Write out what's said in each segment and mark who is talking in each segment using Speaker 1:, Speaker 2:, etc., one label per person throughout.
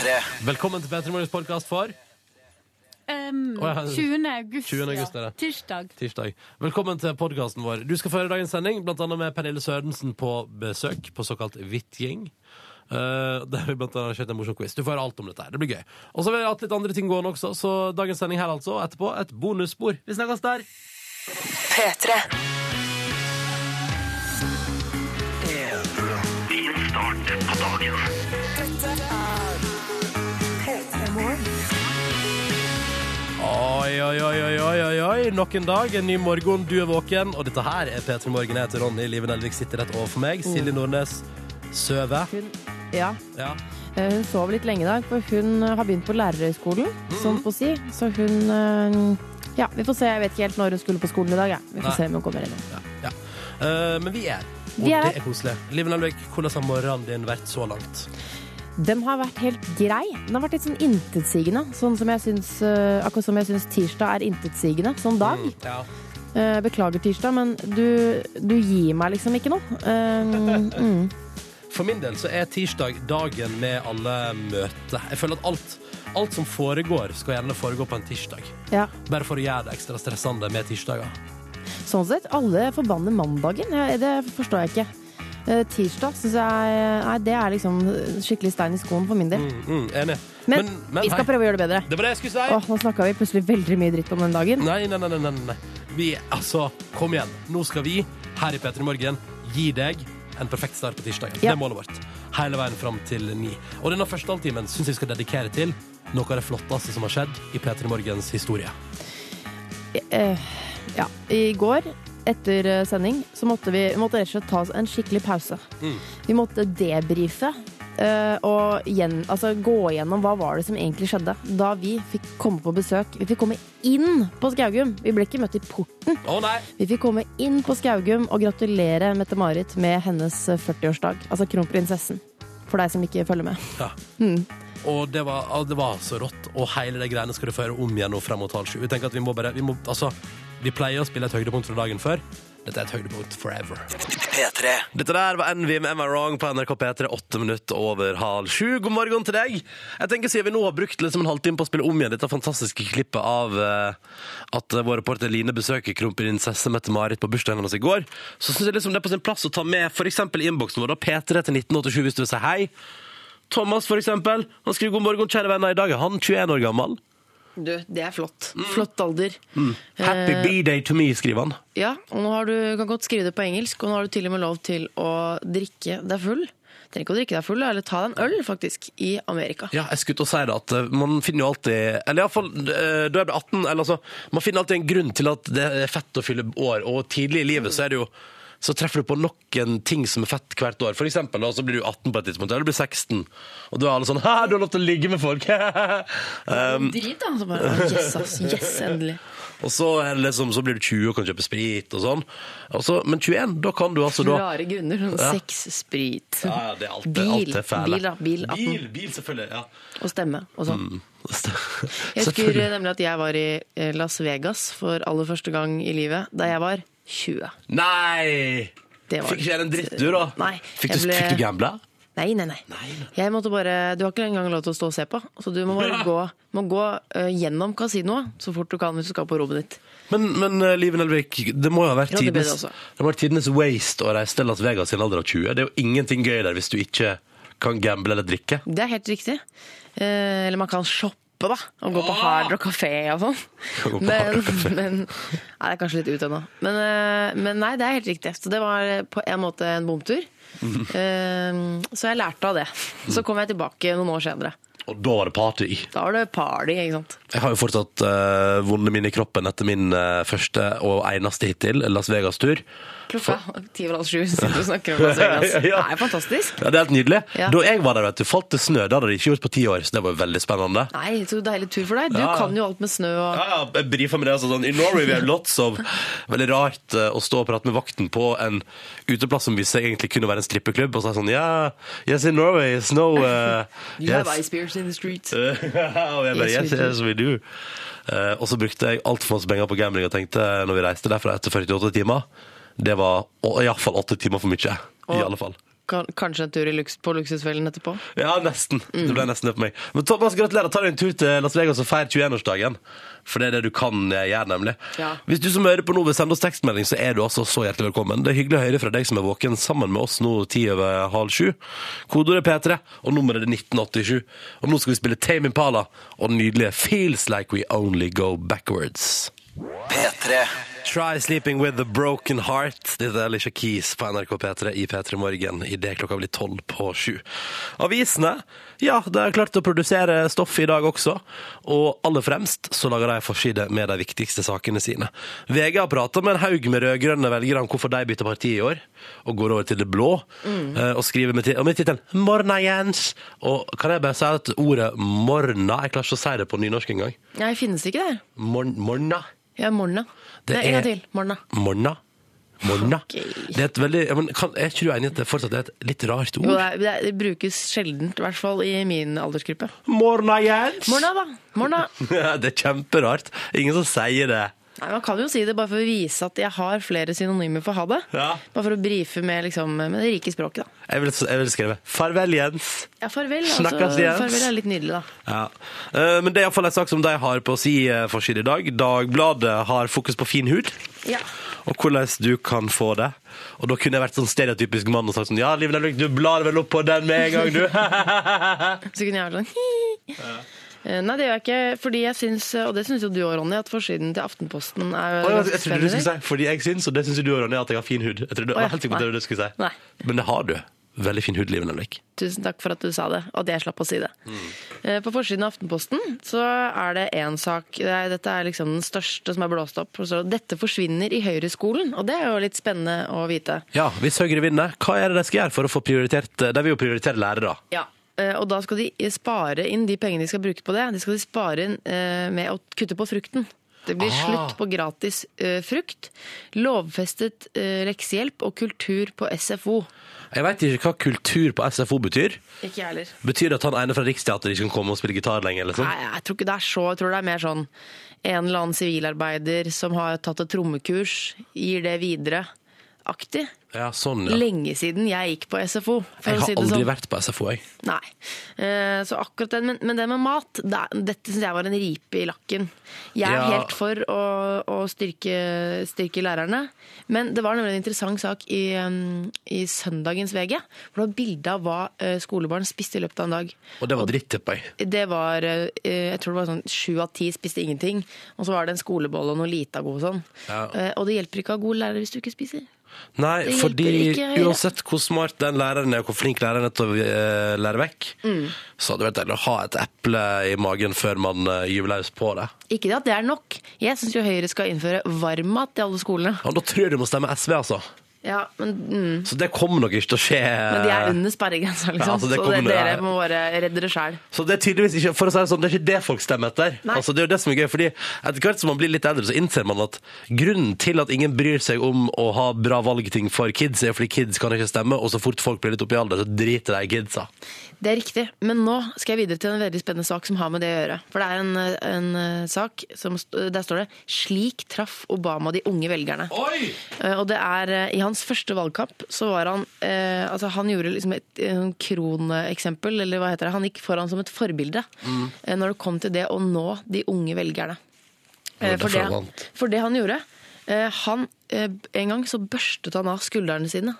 Speaker 1: P3.
Speaker 2: Velkommen til P3 Morgens podkast for
Speaker 3: Um,
Speaker 2: Å, ja.
Speaker 3: 20. august.
Speaker 2: 20. august er det.
Speaker 3: Tirsdag.
Speaker 2: tirsdag. Velkommen til podkasten vår. Du skal få høre dagens sending, blant annet med Pernille Sørensen på besøk på såkalt Hvitt-gjeng. Uh, der vi blant annet har kjørt en morsom quiz. Du får høre alt om dette. her. Det blir gøy. Og så har vi hatt litt andre ting gående også, så dagens sending her altså. Etterpå et bonusspor. Vi snakkes der.
Speaker 4: P3.
Speaker 2: Oi, oi, oi, oi, oi, oi, oi. Nok en dag, en ny morgen, du er våken. Og dette her er P3 Morgen. Jeg heter Ronny. Liven Nelvik sitter rett overfor meg. Silje Nordnes
Speaker 5: sover. Ja,
Speaker 2: Ja.
Speaker 5: eh, hun sov litt lenge i dag, for hun eh, har begynt på lærerhøgskolen, sånn på å si. Så hun eh, Ja, vi får se. Jeg vet ikke helt når hun skulle på skolen i dag. Ja. Vi får
Speaker 2: Nei.
Speaker 5: se om hun kommer innom.
Speaker 2: ja, ja. Uh, men vi er og
Speaker 5: Vi er
Speaker 2: det er koselig. Liv Nelvik, hvordan har morgenen din vært så langt?
Speaker 5: Den har vært helt grei. Den har vært litt sånn intetsigende. Sånn som jeg syns, eh, akkurat som jeg syns tirsdag er intetsigende Sånn dag.
Speaker 2: Ja.
Speaker 5: Eh, beklager, tirsdag, men du, du gir meg liksom ikke noe. Eh, mm.
Speaker 2: For min del så er tirsdag dagen med alle møter. Jeg føler at alt, alt som foregår, skal gjerne foregå på en tirsdag.
Speaker 5: Ja.
Speaker 2: Bare for å gjøre det ekstra stressende med tirsdager.
Speaker 5: Sånn sett, alle forbanner mandagen. Ja, det forstår jeg ikke. Eh, tirsdag syns jeg Nei, det er liksom skikkelig stein i skoen for min del.
Speaker 2: Mm, mm, enig.
Speaker 5: Men,
Speaker 2: men
Speaker 5: vi skal
Speaker 2: hei.
Speaker 5: prøve å gjøre det bedre.
Speaker 2: Det var det jeg skulle si!
Speaker 5: Åh, nå snakka vi plutselig veldig mye dritt om den dagen.
Speaker 2: Nei, nei, nei, nei, nei, nei. Vi, altså, kom igjen. Nå skal vi her i P3 Morgen gi deg en perfekt start på tirsdagen.
Speaker 5: Ja.
Speaker 2: Det er målet vårt. Hele veien fram til ni. Og denne første halvtimen syns jeg vi skal dedikere til noe av det flotteste som har skjedd i P3 Morgens historie.
Speaker 5: Eh, ja, i går etter eh, sending så måtte vi, vi måtte rett og slett ta oss en skikkelig pause.
Speaker 2: Mm.
Speaker 5: Vi måtte debrife uh, og gjen, altså, gå igjennom hva var det som egentlig skjedde da vi fikk komme på besøk. Vi fikk komme inn på Skaugum. Vi ble ikke møtt i porten.
Speaker 2: Oh!
Speaker 5: Vi fikk komme inn på Skaugum og gratulere Mette-Marit med hennes eh, 40-årsdag. Altså kronprinsessen. For deg som ikke følger med.
Speaker 2: Ja.
Speaker 5: Mm.
Speaker 2: Og det var, det var så rått. Og hele de greiene skal du få høre om igjen nå frem mot halv sju. Vi tenker at vi må bare vi må, Altså, vi pleier å spille et høydepunkt fra dagen før. Dette er et høydepunkt forever.
Speaker 1: P3.
Speaker 2: Dette der var Envy med Am Wrong på NRK P3, åtte minutter over halv sju. God morgen til deg! Jeg tenker Siden vi nå har brukt liksom en halvtime på å spille om igjen dette fantastiske klippet av eh, at vår reporter Line besøker kronprinsesse Mette-Marit på bursdagen hennes i går, så syns jeg liksom det er på sin plass å ta med f.eks. innboksen vår, da, P3 til 1987, hvis du vil si hei. Thomas, for eksempel. Han skriver god morgen, kjære venner. I dag er han 21 år gammel.
Speaker 5: Du, det er flott. Flott alder.
Speaker 2: Happy B-day to me, skriver han.
Speaker 5: Ja, og nå har du, kan godt skrive det på engelsk, og nå har du til og med lov til å drikke deg full. Trenger ikke å drikke deg full, eller ta deg en øl, faktisk, i Amerika.
Speaker 2: Ja, jeg skulle til å si det at eh, man finner jo alltid Eller iallfall da jeg ble 18 eller altså, Man finner alltid en grunn til at det er fett å fylle år, og tidlig i livet så er det jo så treffer du på noen ting som er fett hvert år. For eksempel, da, så blir du 18 på et tidspunkt, eller du blir 16. Og da er alle sånn Hæ, du har lov til å ligge med folk! um,
Speaker 5: Drit, da. Så bare, yes, ass, yes, endelig.
Speaker 2: og så, liksom, så blir du 20 og kan kjøpe sprit og sånn. Også, men 21, da kan du altså da
Speaker 5: Rare grunner. Sånn
Speaker 2: Ja.
Speaker 5: sex, sprit,
Speaker 2: ja, ja, det er alt,
Speaker 5: bil,
Speaker 2: alt er fæle.
Speaker 5: bil, da, bil, 18,
Speaker 2: bil, bil, selvfølgelig. Ja.
Speaker 5: og stemme og sånn. Jeg husker nemlig at jeg var i eh, Las Vegas for aller første gang i livet da jeg var 20.
Speaker 2: Nei!
Speaker 5: Det var
Speaker 2: Fikk ikke jeg en dritt, du, da?
Speaker 5: Nei,
Speaker 2: Fikk du,
Speaker 5: ble-
Speaker 2: fikk du gambla?
Speaker 5: Nei, nei, nei. Jeg måtte bare, Du har ikke engang lov til å stå og se på. Så du må bare gå, må gå uh, gjennom kasinoet så fort du kan hvis du skal på rommet ditt.
Speaker 2: Men, men uh, Liven Elvik, det må jo ha vært
Speaker 5: Ja,
Speaker 2: tidenes, tidenes waste å reise til Las Vegas i en alder av 20. Det er jo ingenting gøy der hvis du ikke kan gamble eller drikke.
Speaker 5: Det er helt riktig. Uh, eller man kan shoppe, da. Og gå på Hard Rock Café og sånn.
Speaker 2: Kan gå på
Speaker 5: Men, men Nei, det er kanskje litt ut ennå. Men, eh, men nei, det er helt riktig. Så det var eh, på en måte en bomtur.
Speaker 2: Mhm.
Speaker 5: Eh, så jeg lærte av det. Så kom jeg tilbake noen år senere.
Speaker 2: Og da var det party.
Speaker 5: Da var det party, ikke sant.
Speaker 2: Jeg har jo fortsatt uh, vonde minner i kroppen etter min uh, første og eneste hittil Las Vegas-tur.
Speaker 5: Klokka ti over halv sju sitter du og snakker om Las Vegas. Det er fantastisk.
Speaker 2: Ja, Det er helt nydelig.
Speaker 5: Ja.
Speaker 2: Da jeg var der, vet du, falt det snø. Det hadde de ikke gjort på ti år, så det var veldig spennende.
Speaker 5: Nei, så deilig tur for deg. Du
Speaker 2: Ja.
Speaker 5: kan jo alt med snø og
Speaker 2: Ja, ja, jeg brifa med det. Altså, sånn. I Norway we have lots of Veldig rart eh, å stå og prate med vakten på en uteplass som viser seg egentlig kunne være en strippeklubb, og så er sånn Ja, yes, in Norway, snow uh,
Speaker 5: You have
Speaker 2: yes.
Speaker 5: ice beers in the street.
Speaker 2: og jeg bare, yes,
Speaker 5: Yes, we do.
Speaker 2: Eh, og så brukte jeg altfor masse penger på gambling og tenkte når vi reiste derfra etter 48 timer Det var iallfall åtte timer for mye. I alle fall.
Speaker 5: kan, kanskje en tur i luks, på Luksusfellen etterpå.
Speaker 2: Ja, nesten. Det ble nesten det for meg. Men Thomas, gratulerer. Ta deg en tur til Las Vegas og feir 21-årsdagen. For det er det du kan eh, gjøre, nemlig.
Speaker 5: Ja.
Speaker 2: Hvis du som hører på nå vil sende oss tekstmelding, så er du altså så hjertelig velkommen. Det er hyggelig å høre fra deg som er våken sammen med oss nå ti over halv sju. Kodeordet er P3, og nummeret er 1987. Og nå skal vi spille Tame Impala og den nydelige Feels Like We Only Go Backwards.
Speaker 1: P3.
Speaker 2: Try Sleeping With The Broken Heart. Dette er Alicia Keys på NRK P3 i P3 Morgen idet klokka blir tolv på sju. Avisene ja, de har klart å produsere stoff i dag også. Og aller fremst så lager de forside med de viktigste sakene sine. VG har prata med en haug med rød-grønne velgere om hvorfor de bytter parti i år, og går over til det blå. Mm. Og skriver med, med tittelen 'Morna, Jens'. Og kan jeg bare si at ordet 'morna' Jeg klarer ikke å si det på nynorsk engang.
Speaker 5: Nei, finnes det ikke det?
Speaker 2: Mor morna.
Speaker 5: Ja, morna.
Speaker 2: Det
Speaker 5: Nei, en
Speaker 2: er-
Speaker 5: gang til. Morna.
Speaker 2: Morna. Morna.
Speaker 5: Okay.
Speaker 2: Det er et veldig ja, men kan, Er ikke du enig i at det fortsatt er et litt rart ord?
Speaker 5: det, er, det, er, det brukes sjeldent, i hvert fall i min aldersgruppe.
Speaker 2: Morna, Jens!
Speaker 5: Morna, da. Morna.
Speaker 2: Det er kjemperart. Ingen som sier det.
Speaker 5: Nei, Man kan jo si det bare for å vise at jeg har flere synonymer for ha det.
Speaker 2: Ja.
Speaker 5: Bare for å brife med, liksom, med det rike språket, da.
Speaker 2: Jeg vil, jeg vil skrive 'Farvel, Jens'.
Speaker 5: Ja, farvel.
Speaker 2: Snakkes,
Speaker 5: Altså,
Speaker 2: Jens.
Speaker 5: farvel er litt nydelig, da.
Speaker 2: Ja. Eh, Men det er iallfall en sak som de har på si eh, forside i dag. Dagbladet har fokus på fin hud.
Speaker 5: Ja.
Speaker 2: Og hvordan du kan få det. Og da kunne jeg vært sånn stereotypisk mann og sagt sånn Ja, Liv Nelvik, du blar vel opp på den med en gang, du.
Speaker 5: Så kunne jeg vært sånn Nei, det gjør jeg ikke, fordi jeg syns, og det syns jo du òg, Ronny, at forsiden til Aftenposten er
Speaker 2: oh,
Speaker 5: ganske
Speaker 2: jeg trodde du skulle si fordi jeg syns, og det syns du Ronny, at jeg har fin hud. Jeg trodde,
Speaker 5: oh, ja.
Speaker 2: helt sikker på det du skulle si.
Speaker 5: Nei.
Speaker 2: Men det har du. Veldig fin hud, Liv Nelvik.
Speaker 5: Tusen takk for at du sa det, og at jeg slapp å si det. Mm. På forsiden av Aftenposten så er det én sak Dette er liksom den største som er blåst opp. Så, Dette forsvinner i Høyreskolen, og det er jo litt spennende å vite.
Speaker 2: Ja, hvis Høyre vinner, hva er det de skal gjøre for å få prioritert De vil jo prioritere lærere.
Speaker 5: Ja. Eh, Og da skal de spare inn de pengene de skal bruke på det. De skal de spare inn eh, med å kutte på frukten. Det blir
Speaker 2: Aha.
Speaker 5: slutt på gratis eh, frukt, lovfestet eh, leksehjelp og kultur på SFO.
Speaker 2: Jeg veit ikke hva kultur på SFO betyr.
Speaker 5: Ikke heller.
Speaker 2: Betyr det at han ene fra Riksteatret ikke kan komme og spille gitar lenger? Liksom?
Speaker 5: Nei, jeg tror ikke det er så. Jeg tror det er mer sånn en eller annen sivilarbeider som har tatt et trommekurs, gir det videre. Aktig.
Speaker 2: Ja, sånn, ja.
Speaker 5: Lenge siden jeg gikk på SFO. For
Speaker 2: Jeg har
Speaker 5: si
Speaker 2: aldri
Speaker 5: sånn.
Speaker 2: vært på SFO, jeg.
Speaker 5: Nei. Eh, Så akkurat den, men, men det med mat, det, dette syns jeg var en ripe i lakken. Jeg er
Speaker 2: Ja.
Speaker 5: helt for å, å styrke, styrke lærerne, men det var nemlig en interessant sak i, um, i søndagens VG, hvor det var bilde av hva eh, skolebarn spiste i løpet av en dag.
Speaker 2: Og det var dritt, tipper jeg.
Speaker 5: Det var eh, Jeg tror det var sånn sju av ti spiste ingenting. Og så var det en skolebolle og noe Litago og sånn.
Speaker 2: Ja.
Speaker 5: Og det hjelper ikke å ha god lærer hvis du ikke spiser.
Speaker 2: Nei, fordi
Speaker 5: ikke
Speaker 2: uansett hvor smart den læreren er, og hvor flink læreren er til å eh, lære vekk,
Speaker 5: Mm.
Speaker 2: så hadde det vært deilig å ha et eple i magen før man uh, gyver løs på det.
Speaker 5: Ikke det at det er nok. Jeg syns jo Høyre skal innføre varmmat i alle skolene.
Speaker 2: Ja, da tror jeg du må stemme SV, altså.
Speaker 5: Ja, men, mm,
Speaker 2: Så det kommer nok ikke til å skje.
Speaker 5: men de er under sperregrensa, liksom.
Speaker 2: Ja, altså, det
Speaker 5: så det, dere må bare redde det sjøl.
Speaker 2: Så det er tydeligvis ikke for å si det sånn, det er ikke det folk stemmer etter. Altså, det er jo det som er gøy, fordi etter hvert som man blir litt eldre, så innser man at grunnen til at ingen bryr seg om å ha bra valgting for kids, er fordi kids kan ikke stemme, og så fort folk blir litt oppi i alder, så driter de i kidsa.
Speaker 5: Det er riktig. Men nå skal jeg videre til en veldig spennende sak som har med det å gjøre. For det er en, en eh, sak som Der står det 'Slik traff Obama de unge velgerne'.
Speaker 2: Oi!
Speaker 5: Eh, Og det er eh, I hans første valgkamp så var han eh, Altså han gjorde liksom et kroneksempel, eller hva heter det. Han gikk foran som et forbilde mm. når det kom til det å nå de unge velgerne.
Speaker 2: Det
Speaker 5: for, det,
Speaker 2: han
Speaker 5: for det han gjorde eh, Han eh, En gang så børstet han av skuldrene sine.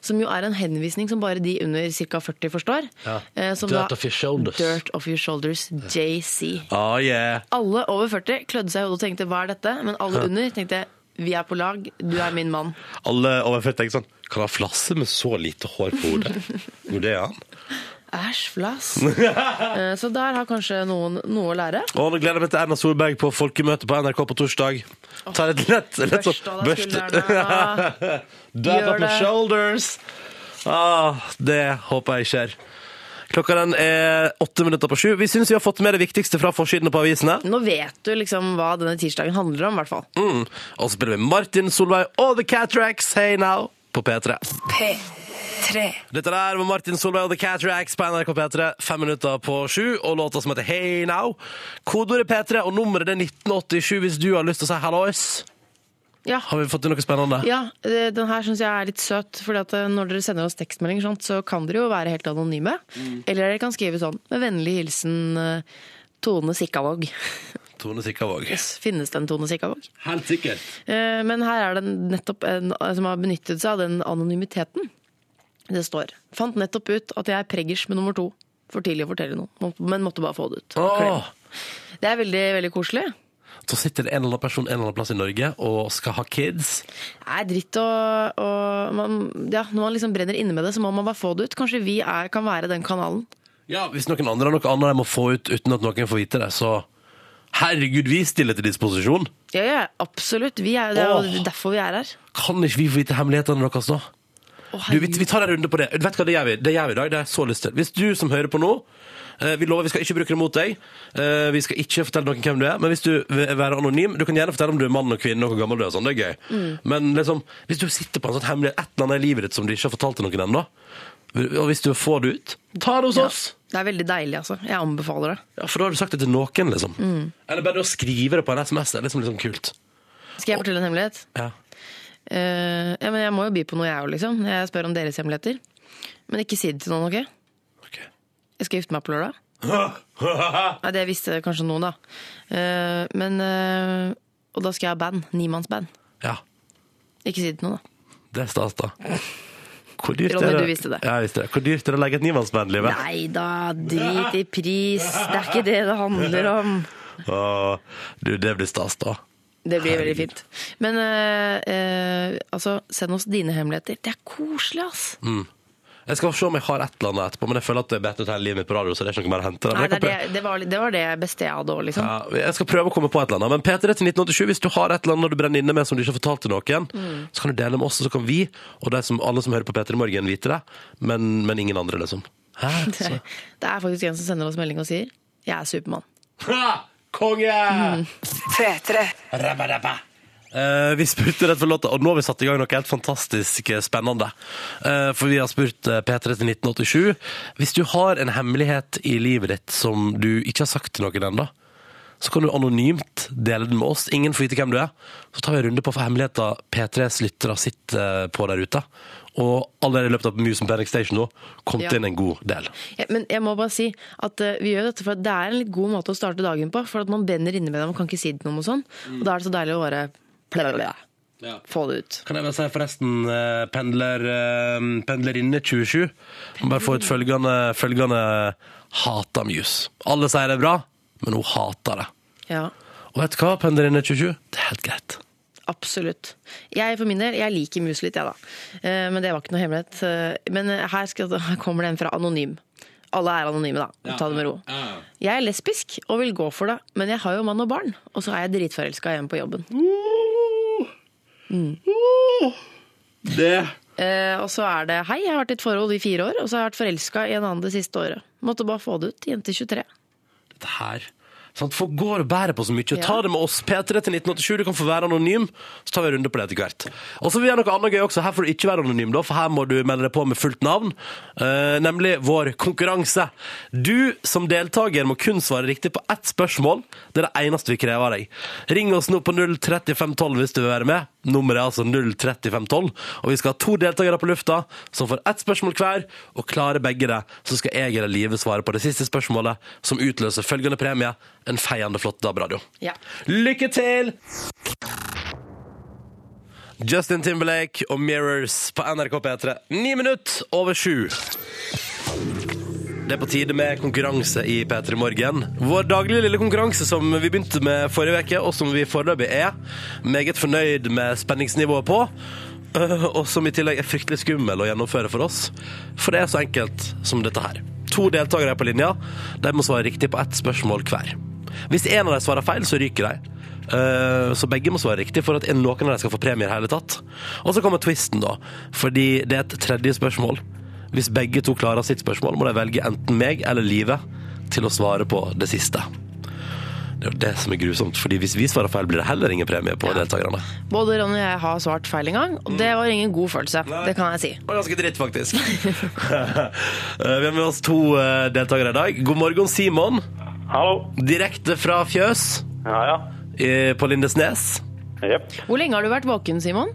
Speaker 5: Som jo er en henvisning som bare de under ca. 40 forstår.
Speaker 2: Ja.
Speaker 5: Eh, som
Speaker 2: Dirt
Speaker 5: da-
Speaker 2: off your shoulders.
Speaker 5: Dirt off your shoulders, JC.
Speaker 2: Oh, yeah.
Speaker 5: Alle over 40 klødde seg i hodet og tenkte 'hva er dette?' Men alle under tenkte 'vi er på lag, du er min mann'.
Speaker 2: Alle over 40 tenker sånn, kan han flasse med så lite hår på hodet? Jo, det er han.
Speaker 5: Æsj, flass. Eh, Så der har kanskje noen noe å lære.
Speaker 2: Og nå gleder jeg meg til Erna Solberg på folkemøte på NRK på torsdag. Ta litt lett, lett
Speaker 5: sånn
Speaker 2: børst-
Speaker 5: Dab
Speaker 2: up my shoulders. Ah, det håper jeg skjer. Klokka den er åtte minutter på sju. Vi syns vi har fått med det viktigste fra forsidene på avisene.
Speaker 5: Nå vet du liksom hva denne tirsdagen handler om, i hvert fall.
Speaker 2: Mm. Og så spiller vi Martin Solveig og The Catracks, Hey Now, på P3.
Speaker 4: P3.
Speaker 2: Dette der var Martin Solveig og The Cataracts på NRK P3, fem minutter på sju, og låta som heter Hey Now. Kodeordet P3, og nummeret er 1987 hvis du har lyst til å si hallois.
Speaker 5: Ja.
Speaker 2: Har vi fått til noe spennende?
Speaker 5: Ja, eh, den her syns jeg er litt søt. For eh, når dere sender oss tekstmeldinger, så kan dere jo være helt anonyme. Eller dere kan skrive sånn med vennlig hilsen eh, Tone Sikkavåg.
Speaker 2: Tone Sikkavåg.
Speaker 5: Finnes det en Tone Sikkavåg?
Speaker 2: Helt sikkert.
Speaker 5: Men her er det nettopp en som har benyttet seg av den anonymiteten. Det står Fant nettopp ut at jeg er preggers med nummer to. For tidlig å fortelle noe, men måtte bare få det ut.
Speaker 2: Åh,
Speaker 5: Det er veldig, veldig koselig.
Speaker 2: så sitter det en eller annen person en eller annen plass i Norge og skal ha kids.
Speaker 5: Det er dritt å man, ja, Når man liksom brenner inne med det, så må man bare få det ut. Kanskje vi er, kan være den kanalen.
Speaker 2: Ja, Hvis noen andre har noe annet de må få ut uten at noen får vite det, så herregud, vi stiller til disposisjon.
Speaker 5: Ja, ja, absolutt. Vi er, det er jo derfor vi er her.
Speaker 2: Kan ikke vi få vite hemmelighetene deres da?
Speaker 5: Å,
Speaker 2: Du, vi, vi tar en runde på det. Vet du hva, Det gjør vi Det gjør vi i dag. Det har jeg så lyst til. Hvis du som hører på nå eh, Vi lover vi skal ikke bruke det mot deg. Eh, Vi skal ikke fortelle noen hvem du er. Men hvis du vil være anonym Du kan gjerne fortelle om du er mann og kvinne og hvor gammel du er. Sånn. Det er gøy. Men liksom, hvis du sitter på en sånn hemmelighet et eller annet i livet ditt som du ikke har fortalt til noen ennå, og hvis du får det ut, ta det hos oss.
Speaker 5: Det er veldig deilig, altså. Jeg anbefaler det.
Speaker 2: Ja, For da har du sagt det til noen, liksom. Eller bare å skrive det på en SMS. Det er liksom sånn kult.
Speaker 5: Skal jeg fortelle en hemmelighet?
Speaker 2: Ja.
Speaker 5: Eh, ja, men Jeg må jo by på noe, jeg òg, liksom. Jeg spør om deres hemmeligheter. Men ikke si det til noen, OK?
Speaker 2: okay.
Speaker 5: Jeg skal gifte meg på lørdag. Nei, Det visste kanskje noen, da. Uh, men uh, Og da skal jeg ha band. Nimannsband.
Speaker 2: ja.
Speaker 5: Ikke si det til noen, da.
Speaker 2: Det er stas, da. Hvor dyrt
Speaker 5: Ronny,
Speaker 2: er det? Ja, det. Hvor dyrt er det å legge et nimannsband, livet?
Speaker 5: Nei da, drit i pris. Det er ikke det det handler om.
Speaker 2: Åh, du, det blir stas, da.
Speaker 5: Det blir veldig fint. Men eh, eh, altså, send oss dine hemmeligheter. Det er koselig, ass.
Speaker 2: Jeg skal se om jeg har et eller annet etterpå, men jeg føler at det er bedt ut hele livet mitt på radio, så det er ikke noe mer å hente.
Speaker 5: Nei, det, det, var, det var det beste jeg hadde òg, liksom.
Speaker 2: ja, jeg skal prøve å komme på et eller annet. Men P3 til 1987, hvis du har et eller annet du brenner inne med som du ikke har fortalt til noen, så kan du dele med oss, og så kan vi, og som, alle som hører på P3 Morgen, vite det. Men, men ingen andre, liksom. Hæ? Det,
Speaker 5: Det er faktisk en som sender oss melding og sier 'Jeg er Supermann'.
Speaker 2: Konge!
Speaker 4: P3.
Speaker 2: Rabba, rabba. Eh, vi spurte rett for låta, og nå har vi satt i gang noe helt fantastisk eh, spennende. Uh, for vi har spurt uh, P3 til 1987. Hvis du har en hemmelighet i livet ditt som du ikke har sagt til noen ennå, så kan du anonymt dele den med oss. Ingen får vite hvem du er. Så tar vi en runde på for hemmeligheter P3s lyttere sitter på der ute. Og allerede i løpet av Muse Panic Station nå kom det
Speaker 5: Ja.
Speaker 2: inn en god del.
Speaker 5: Ja, men jeg må bare si at uh, vi gjør dette for at det er en litt god måte å starte dagen på. For at man brenner inne med det, man kan ikke si det til noen og sånn. Og da er det så deilig å bare Ja. få det ut.
Speaker 2: Kan jeg bare si forresten eh, pendler, eh, pendlerinne 27 Må bare få ut følgende, følgende Hater Muse. Alle sier det er bra, men hun hater det.
Speaker 5: Ja,
Speaker 2: Og vet du hva, pendlerinne 27? Det er helt greit.
Speaker 5: Absolutt. Jeg for min del, jeg liker mus litt, jeg da. Eh, Men det var ikke noe hemmelighet. Eh, Men her, skal, her kommer det en fra Anonym. Alle er anonyme, da. Ta det med ro. Jeg er lesbisk og vil gå for det, men jeg har jo mann og barn. Og så er jeg dritforelska hjemme på jobben.
Speaker 2: Det
Speaker 5: Eh, og så er det hei, jeg har vært i et forhold i fire år, og så har jeg vært forelska i en annen det siste året. Måtte bare få det ut. Jente 23.
Speaker 2: Dette her Sant? Folk går og bærer på så mye.
Speaker 5: Ja.
Speaker 2: Ta det med oss. P3 til 1987. Du kan få være anonym. Så tar vi en runde på det etter hvert. Og så vil jeg noe annet gøy også. Her får du ikke være anonym, da, for her må du melde deg på med fullt navn. Uh, nemlig vår konkurranse. Du som deltaker må kun svare riktig på ett spørsmål. Det er det eneste vi krever av deg. Ring oss nå på 03512 hvis du vil være med. Nummeret er altså 03512. Og vi skal ha to deltakere på lufta som får ett spørsmål hver. Og klarer begge det, så skal jeg eller Live svare på det siste spørsmålet, som utløser følgende premie. En feiende flott DAB-radio.
Speaker 5: Ja.
Speaker 2: Lykke til! Justin Timberlake og Mirrors på NRK P3. Ni minutter over sju. Det er på tide med konkurranse i P3 Morgen. Vår daglige lille konkurranse som vi begynte med forrige uke, og som vi foreløpig er meget fornøyd med spenningsnivået på. øh, Og som i tillegg er fryktelig skummel å gjennomføre for oss. For det er så enkelt som dette her. To deltakere er på linja. De må svare riktig på ett spørsmål hver. Hvis en av dem svarer feil, så ryker de. Eh, Så begge må svare riktig for at noen av dem skal få premier i hele tatt. Og så kommer twisten, da. Fordi det er et tredje spørsmål. Hvis begge to klarer sitt spørsmål, må de velge enten meg eller livet til å svare på det siste. Det er jo det som er grusomt, fordi hvis vi svarer feil, blir det heller ingen premie på deltakerne.
Speaker 5: Både Ronny og jeg har svart feil en gang, og det var ingen god følelse. Det kan jeg si.
Speaker 2: Det var ganske dritt, faktisk. Eh, vi har med oss to eh, deltakere i dag. God morgen, Simon.
Speaker 1: Hallo.
Speaker 2: Direkte fra fjøs
Speaker 1: Ja, ja.
Speaker 2: på Lindesnes.
Speaker 1: Yep.
Speaker 5: Hvor lenge har du vært våken, Simon?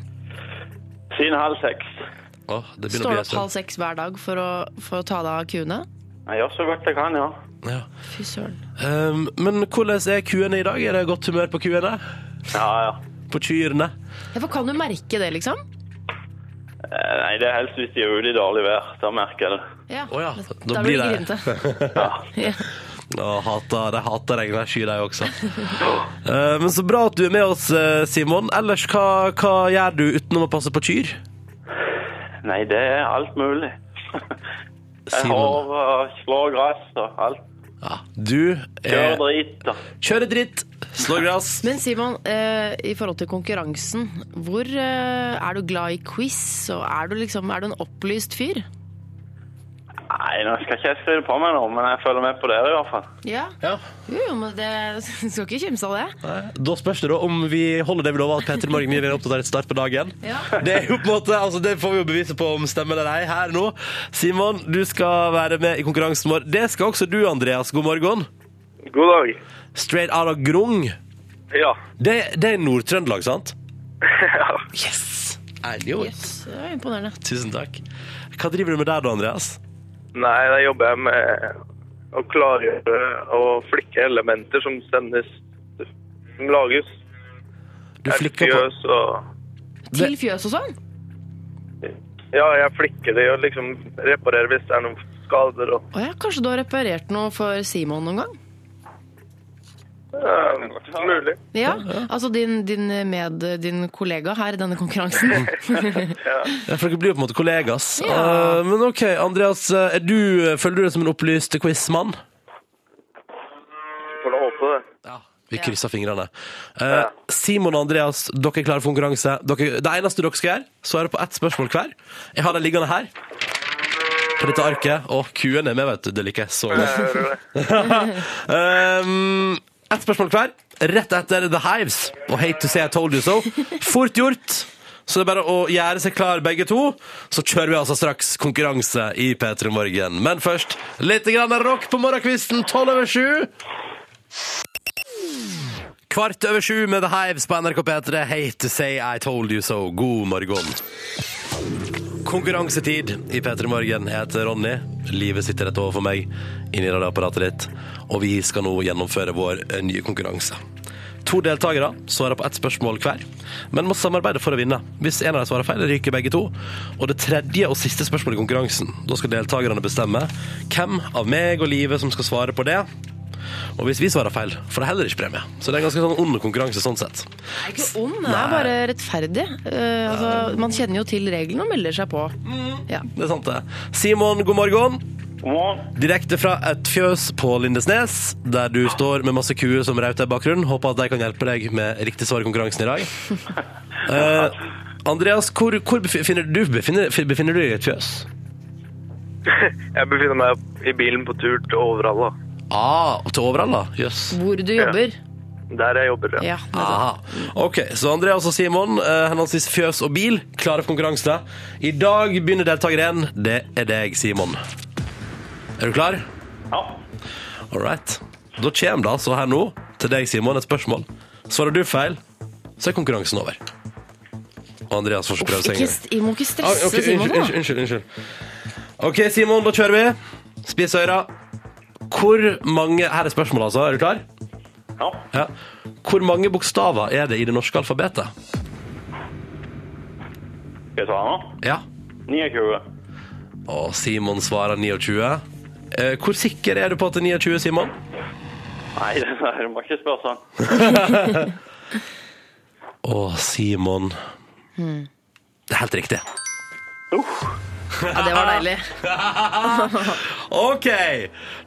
Speaker 1: Siden halv seks.
Speaker 2: Åh, det begynner
Speaker 5: Står
Speaker 2: å
Speaker 5: du
Speaker 2: bli en
Speaker 5: opp
Speaker 2: stund.
Speaker 5: halv seks hver dag for å, for å ta deg av kuene?
Speaker 1: Jeg gjør så godt jeg kan, ja.
Speaker 2: Ja.
Speaker 5: Fy søren.
Speaker 2: Um, men hvordan er kuene i dag? Er det godt humør på kuene?
Speaker 1: Ja, ja.
Speaker 2: På kyrne?
Speaker 5: Ja, for kan du merke det, liksom?
Speaker 1: Eh, Nei, det er helst hvis de er ute i dårlig vær. Da merker jeg det.
Speaker 5: Ja.
Speaker 2: Å ja,
Speaker 5: Da,
Speaker 2: da
Speaker 5: blir det grinte. ja.
Speaker 2: Å, hater, de hater regn og sky, de også. Eh, men så bra at du er med oss, eh, Simon. Ellers, hva, hva gjør du utenom å passe på kyr?
Speaker 1: Nei, det er alt mulig. Jeg
Speaker 2: har
Speaker 1: håver og slår gress og alt.
Speaker 2: Ja, du
Speaker 1: Kjører
Speaker 2: er
Speaker 1: drit og
Speaker 2: Kjører dritt, slår gress.
Speaker 5: Men Simon, eh, i forhold til konkurransen, hvor eh, er du glad i quiz? Og er du liksom, er du en opplyst fyr?
Speaker 1: Nei, nå skal ikke jeg skryte på meg nå, men jeg følger med på dere i hvert fall.
Speaker 5: Ja.
Speaker 2: Ja.
Speaker 5: Jo, jo, men det skal ikke kimse av det.
Speaker 2: Nei, Da spørs det da om vi holder det vi lover at Petter Morgen gir en oppdatert start på dagen.
Speaker 5: Ja.
Speaker 2: Det er jo på en måte, altså det får vi jo bevise på om stemmer eller ei her nå. Simon, du skal være med i konkurransen vår. Det skal også du, Andreas. God morgen.
Speaker 6: God dag.
Speaker 2: Straight out of Grung.
Speaker 6: Ja.
Speaker 2: Det, det er Nord-Trøndelag, sant?
Speaker 6: ja.
Speaker 2: Yes! Ærlig gjort.
Speaker 5: Yes, det var imponerende.
Speaker 2: Tusen takk. Hva driver du med der da, Andreas?
Speaker 6: Nei, da jobber jeg med å klargjøre og flikke elementer som sendes Som lages.
Speaker 2: Du flikker på
Speaker 6: Fjøs og
Speaker 5: Til fjøs og sånn?
Speaker 6: Ja, jeg flikker det og liksom reparerer hvis det er noen skader og
Speaker 5: Å ja, kanskje du har reparert noe for Simon noen gang?
Speaker 6: Ja, Mulig.
Speaker 5: Ja, altså din, din med din kollega her i denne konkurransen.
Speaker 2: Ja, for dere blir jo på en måte kollegas.
Speaker 5: Ja.
Speaker 2: Uh, men ok, Andreas, eh, er du, føler du deg som en opplyst quizmann?
Speaker 6: Får da håpe det.
Speaker 2: Ja. Vi krysser fingrene. Uh, Simon og Andreas, dere er klare for konkurranse. Dere, det eneste dere skal gjøre, så er det på ett spørsmål hver. Jeg har det liggende her. På dette arket. Og Q-en er med, vet du. Det liker jeg så godt. Um, ett spørsmål hver. Rett etter The Hives og Hate to say I told you so. Fort gjort. Så det er bare å gjøre seg klar, begge to. Så kjører vi altså straks konkurranse i P3 Morgen. Men først litt grann rock på morgenkvisten tolv over sju. Kvart over sju med The Hives på NRK P3. Hate to say I told you so. God morgen. Konkurransetid i P3 Morgen. Heter Ronny. Livet sitter rett overfor meg inni radioapparatet ditt. Og vi skal nå gjennomføre vår eh, nye konkurranse. To deltakere svarer på ett spørsmål hver, men må samarbeide for å vinne. Hvis en av dem svarer feil, ryker begge to. Og det tredje og siste spørsmålet i konkurransen, da skal deltakerne bestemme hvem av meg og Livet som skal svare på det. Og hvis vi svarer feil, får det heller ikke premie. Så det er en ganske sånn ond konkurranse sånn sett.
Speaker 5: Det er ikke ond, det er bare rettferdig. Uh, altså, man kjenner jo til reglene og melder seg på. Ja.
Speaker 2: Det er sant, det. Simon, god morgen.
Speaker 1: God morgen.
Speaker 2: Direkte fra et fjøs på Lindesnes, der du står med masse kuer som rauter i bakgrunnen. Håper at de kan hjelpe deg med riktig svar i konkurransen i dag. Uh, Andreas, hvor, hvor befinner du befinner, befinner du deg i et fjøs?
Speaker 6: Jeg befinner meg i bilen på tur til Overhalla.
Speaker 2: Ah, til Overhalla? Jøss.
Speaker 5: Hvor du jobber.
Speaker 6: Der jeg jobber, ja.
Speaker 5: Ja.
Speaker 2: Ok, så Andreas og Simon, eh, henholdsvis fjøs og bil, klare for konkurranse. I dag begynner deltaker én. Det er deg, Simon. Er du klar?
Speaker 1: Ja.
Speaker 2: All right. Da kommer det altså her nå, til deg, Simon, et spørsmål. Svarer du feil, så er konkurransen over. Og Andreas får ikke prøve seg engang.
Speaker 5: jeg må ikke
Speaker 2: Ah,
Speaker 5: stresse Simon
Speaker 2: da.
Speaker 5: nå.
Speaker 2: unnskyld, unnskyld, unnskyld. OK, Simon, da kjører vi. Spiss øra. Hvor mange Her er spørsmålet, altså. Er du klar?
Speaker 1: ja.
Speaker 2: Ja. Hvor mange bokstaver er det i det norske alfabetet?
Speaker 1: Skal jeg svare nå?
Speaker 2: Ja.
Speaker 1: 29.
Speaker 2: Og Simon svarer 29. Eh, hvor sikker er du på at det er 29, Simon?
Speaker 1: Nei, det der må ikke spørre sånn.
Speaker 2: Å, Simon. Det er helt riktig.
Speaker 5: Ja, det var deilig.
Speaker 2: OK!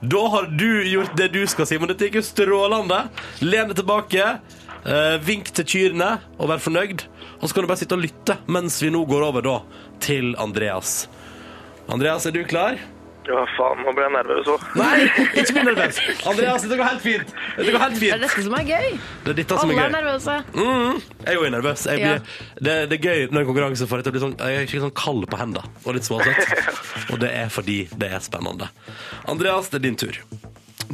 Speaker 2: Da har du gjort det du skal, Simon. Dette gikk jo strålende. Len deg tilbake. eh, vink til kyrne og vær fornøyd. Og så kan du bare sitte og lytte mens vi nå går over da til Andreas. Andreas, er du klar?
Speaker 6: Ja, faen, nå ble jeg nervøs òg.
Speaker 2: Nei, ikke bli nervøs. Andreas, dette går helt fint. Dette går helt
Speaker 5: Det er dette som er gøy.
Speaker 2: Det er dette som
Speaker 5: Alle
Speaker 2: er
Speaker 5: er
Speaker 2: gøy.
Speaker 5: nervøse.
Speaker 2: Mm, jeg er jo nervøs. Jeg
Speaker 5: Ja.
Speaker 2: blir, det, det er gøy når en konkurranse får jeg å bli sånn, jeg er ikke sånn kald på hendene og litt småsett. Og det er fordi det er spennende. Andreas, det er din tur.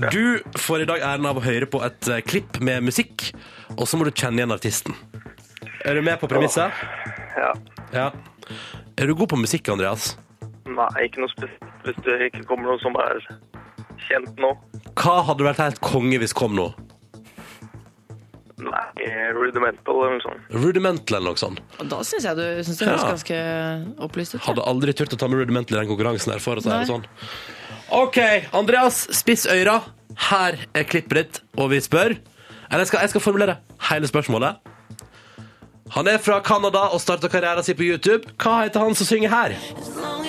Speaker 2: Du får i dag æren av å høre på et eh, klipp med musikk, og så må du kjenne igjen artisten. Er du med på premisset?
Speaker 6: Ja.
Speaker 2: Ja. Er du god på musikk, Andreas?
Speaker 6: Nei, ikke noe spesielt. Hvis det ikke kommer noe som er kjent nå.
Speaker 2: Hva hadde vært helt konge hvis kom nå?
Speaker 6: Nei, rudimental eller noe sånt.
Speaker 2: Rudimental eller noe sånt.
Speaker 5: Og da syns jeg du synes det høres
Speaker 2: Ja.
Speaker 5: ganske opplyst ut.
Speaker 2: Hadde aldri turt å ta med Rudimental i den konkurransen her, for å si
Speaker 5: Nei.
Speaker 2: det sånn. OK, Andreas, spiss øyra. Her er klippet ditt, og vi spør Eller jeg skal, jeg skal formulere hele spørsmålet. Han er fra Canada og starta karrieren sin på YouTube. Hva heter han som synger her?
Speaker 7: As long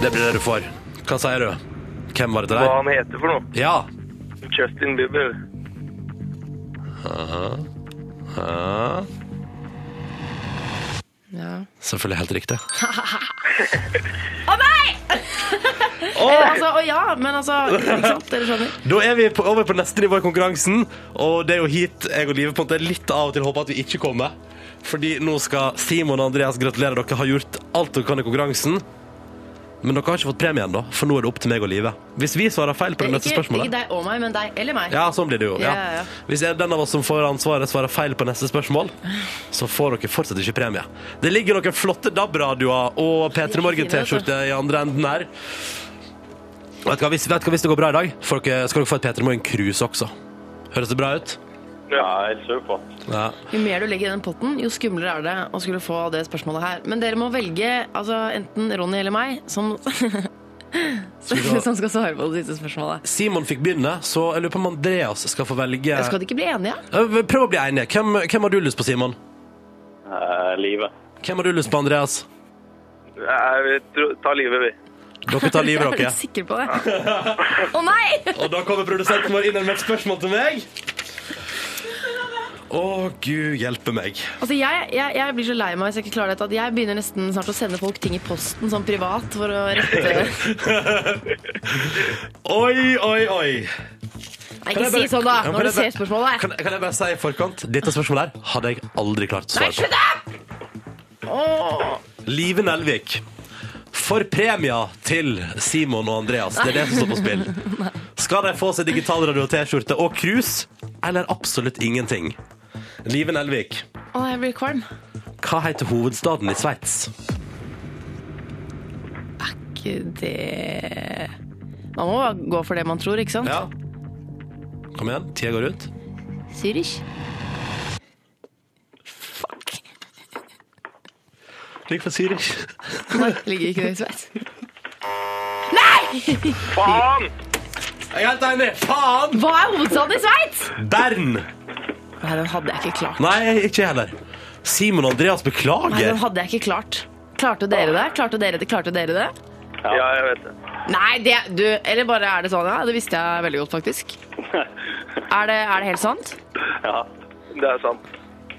Speaker 2: Det blir det du får. Hva sier du? Hvem var det til deg?
Speaker 6: Hva han heter for noe?
Speaker 2: Ja.
Speaker 6: Justin Bieber.
Speaker 2: ja.
Speaker 5: Ja.
Speaker 2: Selvfølgelig helt riktig.
Speaker 5: Å nei! Eller, altså, å ja, men altså Ikke sant? Dere skjønner?
Speaker 2: Da er vi på, over på neste nivå i konkurransen, og det er jo hit jeg og Live på en måte litt av og til håper at vi ikke kommer. Fordi nå skal Simon og Andreas gratulere dere har gjort alt dere kan i konkurransen. Men dere har ikke fått premien, da, for nå er det opp til meg og Live. Hvis vi svarer feil på det neste
Speaker 5: Ikke, ikke deg og meg, men deg eller meg.
Speaker 2: Ja, sånn blir det jo. Ja.
Speaker 5: Ja, ja.
Speaker 2: Hvis den av oss som får ansvaret, svarer feil på neste spørsmål, så får dere fortsatt ikke premie. Det ligger noen flotte DAB-radioer og P3 Morgen-T-skjorte i andre enden her. Vet du hva, hvis, vet du hva, hvis det går bra i dag, dere, skal dere få et P3 Morgen-krus også. Høres det bra ut?
Speaker 1: Ja, helt supert.
Speaker 2: Ja.
Speaker 5: Jo mer du legger i den potten, jo skumlere er det å skulle få det spørsmålet her. Men dere må velge altså, enten Ronny eller meg som, som skal svare på det siste spørsmålet.
Speaker 2: Simon fikk begynne, så jeg lurer på om Andreas skal få velge
Speaker 5: Skal de ikke bli enige?
Speaker 2: Eh, Prøv å bli enige. Hvem, hvem har du lyst på, Simon?
Speaker 1: Eh, livet.
Speaker 2: Hvem har du lyst på, Andreas?
Speaker 6: Jeg vet, ta livet, vi.
Speaker 2: Dere tar livet,
Speaker 5: Er du
Speaker 2: dere.
Speaker 5: sikker på det? Å nei!
Speaker 2: Og da kommer produsenten vår inn med et spørsmål til meg. Å, gud hjelpe meg.
Speaker 5: Altså, jeg, jeg, jeg blir så lei meg hvis jeg ikke klarer dette at jeg begynner nesten snart å sende folk ting i posten sånn privat for å rette
Speaker 2: Oi, oi, oi.
Speaker 5: Nei, ikke si sånn, da,
Speaker 2: kan
Speaker 5: når du ser spørsmålet.
Speaker 2: Kan, kan jeg bare si i forkant? Dette spørsmålet her hadde jeg aldri klart å
Speaker 5: Nei,
Speaker 2: svare
Speaker 5: slutt!
Speaker 2: på. Live Nelvik. For premia til Simon og Andreas, det er det som står på spill. Skal de få seg digitalradio og T-skjorte og cruise, eller absolutt ingenting? Live Nelvik,
Speaker 5: Å, jeg blir kvalm.
Speaker 2: hva heter hovedstaden i Sveits?
Speaker 5: Ikke det Man må bare gå for det man tror, ikke sant?
Speaker 2: Ja. Kom igjen, tida går ut.
Speaker 5: Zürich.
Speaker 2: Ligger for Zürich.
Speaker 5: Nei, ligger ikke det i Sveits?
Speaker 6: Faen!
Speaker 2: Jeg er helt enig. Faen!
Speaker 5: Hva er hovedstaden i Sveits?
Speaker 2: Bern!
Speaker 5: Nei, den hadde jeg ikke klart.
Speaker 2: Nei, ikke jeg heller. Simon og Andreas,
Speaker 5: Nei, den hadde jeg ikke klart. Klarte dere det? Klarte dere det? Klarte dere det?
Speaker 6: Ja, jeg vet det.
Speaker 5: Nei, det, du, eller bare er det sånn, ja? Det visste jeg veldig godt, faktisk. Er det, er det helt sant?
Speaker 1: Ja.
Speaker 6: Det er sant.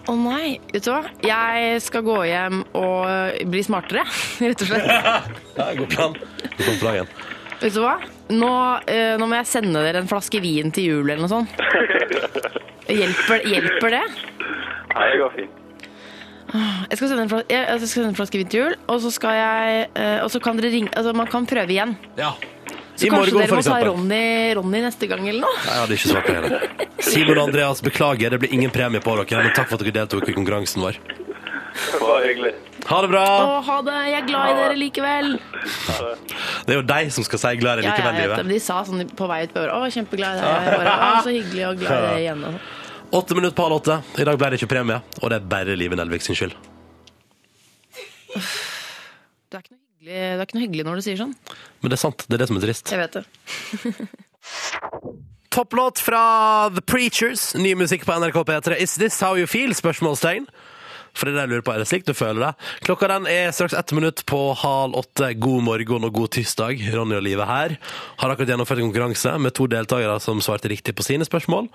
Speaker 5: Å nei, vet du hva? Jeg skal gå hjem og bli smartere, rett og slett.
Speaker 2: Ja, god plan. God plan igjen.
Speaker 5: Vet du hva? Nå, eh, nå må jeg sende dere en flaske vin til jul eller noe sånt. Hjelper, hjelper det?
Speaker 1: Nei, det går fint.
Speaker 5: Jeg skal sende en flaske, jeg, jeg skal sende en flaske hvitt jul, og så skal jeg eh, Og så kan dere ringe Altså, man kan prøve igjen.
Speaker 2: Ja.
Speaker 5: Så
Speaker 2: I
Speaker 5: kanskje
Speaker 2: morgen,
Speaker 5: dere
Speaker 2: for
Speaker 5: må ta
Speaker 2: eksempel.
Speaker 5: Ronny, Ronny neste gang eller noe?
Speaker 2: Nei, Jeg hadde ikke svart på det heller. Simon og Andreas, beklager. Det blir ingen premie på dere, men takk for at dere deltok i konkurransen vår.
Speaker 1: Bare hyggelig.
Speaker 2: Ha det bra!
Speaker 5: Å, ha det! Jeg er glad i dere likevel.
Speaker 2: Det er jo deg som skal si glad i
Speaker 5: dere
Speaker 2: likevel, livet.
Speaker 5: De sa sånn på vei ut på året Å, kjempeglad i deg. Bare, Å, så hyggelig og glad i deg igjen.
Speaker 2: Åtte minutter på halv åtte. I dag ble det ikke premie, og det er bare Live Nelvik sin skyld.
Speaker 5: Det er ikke noe hyggelig, du er ikke noe hyggelig når du sier sånn.
Speaker 2: Men det er sant. Det er det som er trist.
Speaker 5: Jeg vet det.
Speaker 2: Topplåt fra The Preachers. Ny musikk på NRK P3. Is this how you feel? Spørsmålstegn. For det er det jeg lurer på, er det slik du føler det? Klokka den er straks ett minutt på halv åtte. God morgen og god tirsdag. Ronny og Live her. Har akkurat gjennomført en konkurranse med to deltakere som svarte riktig på sine spørsmål.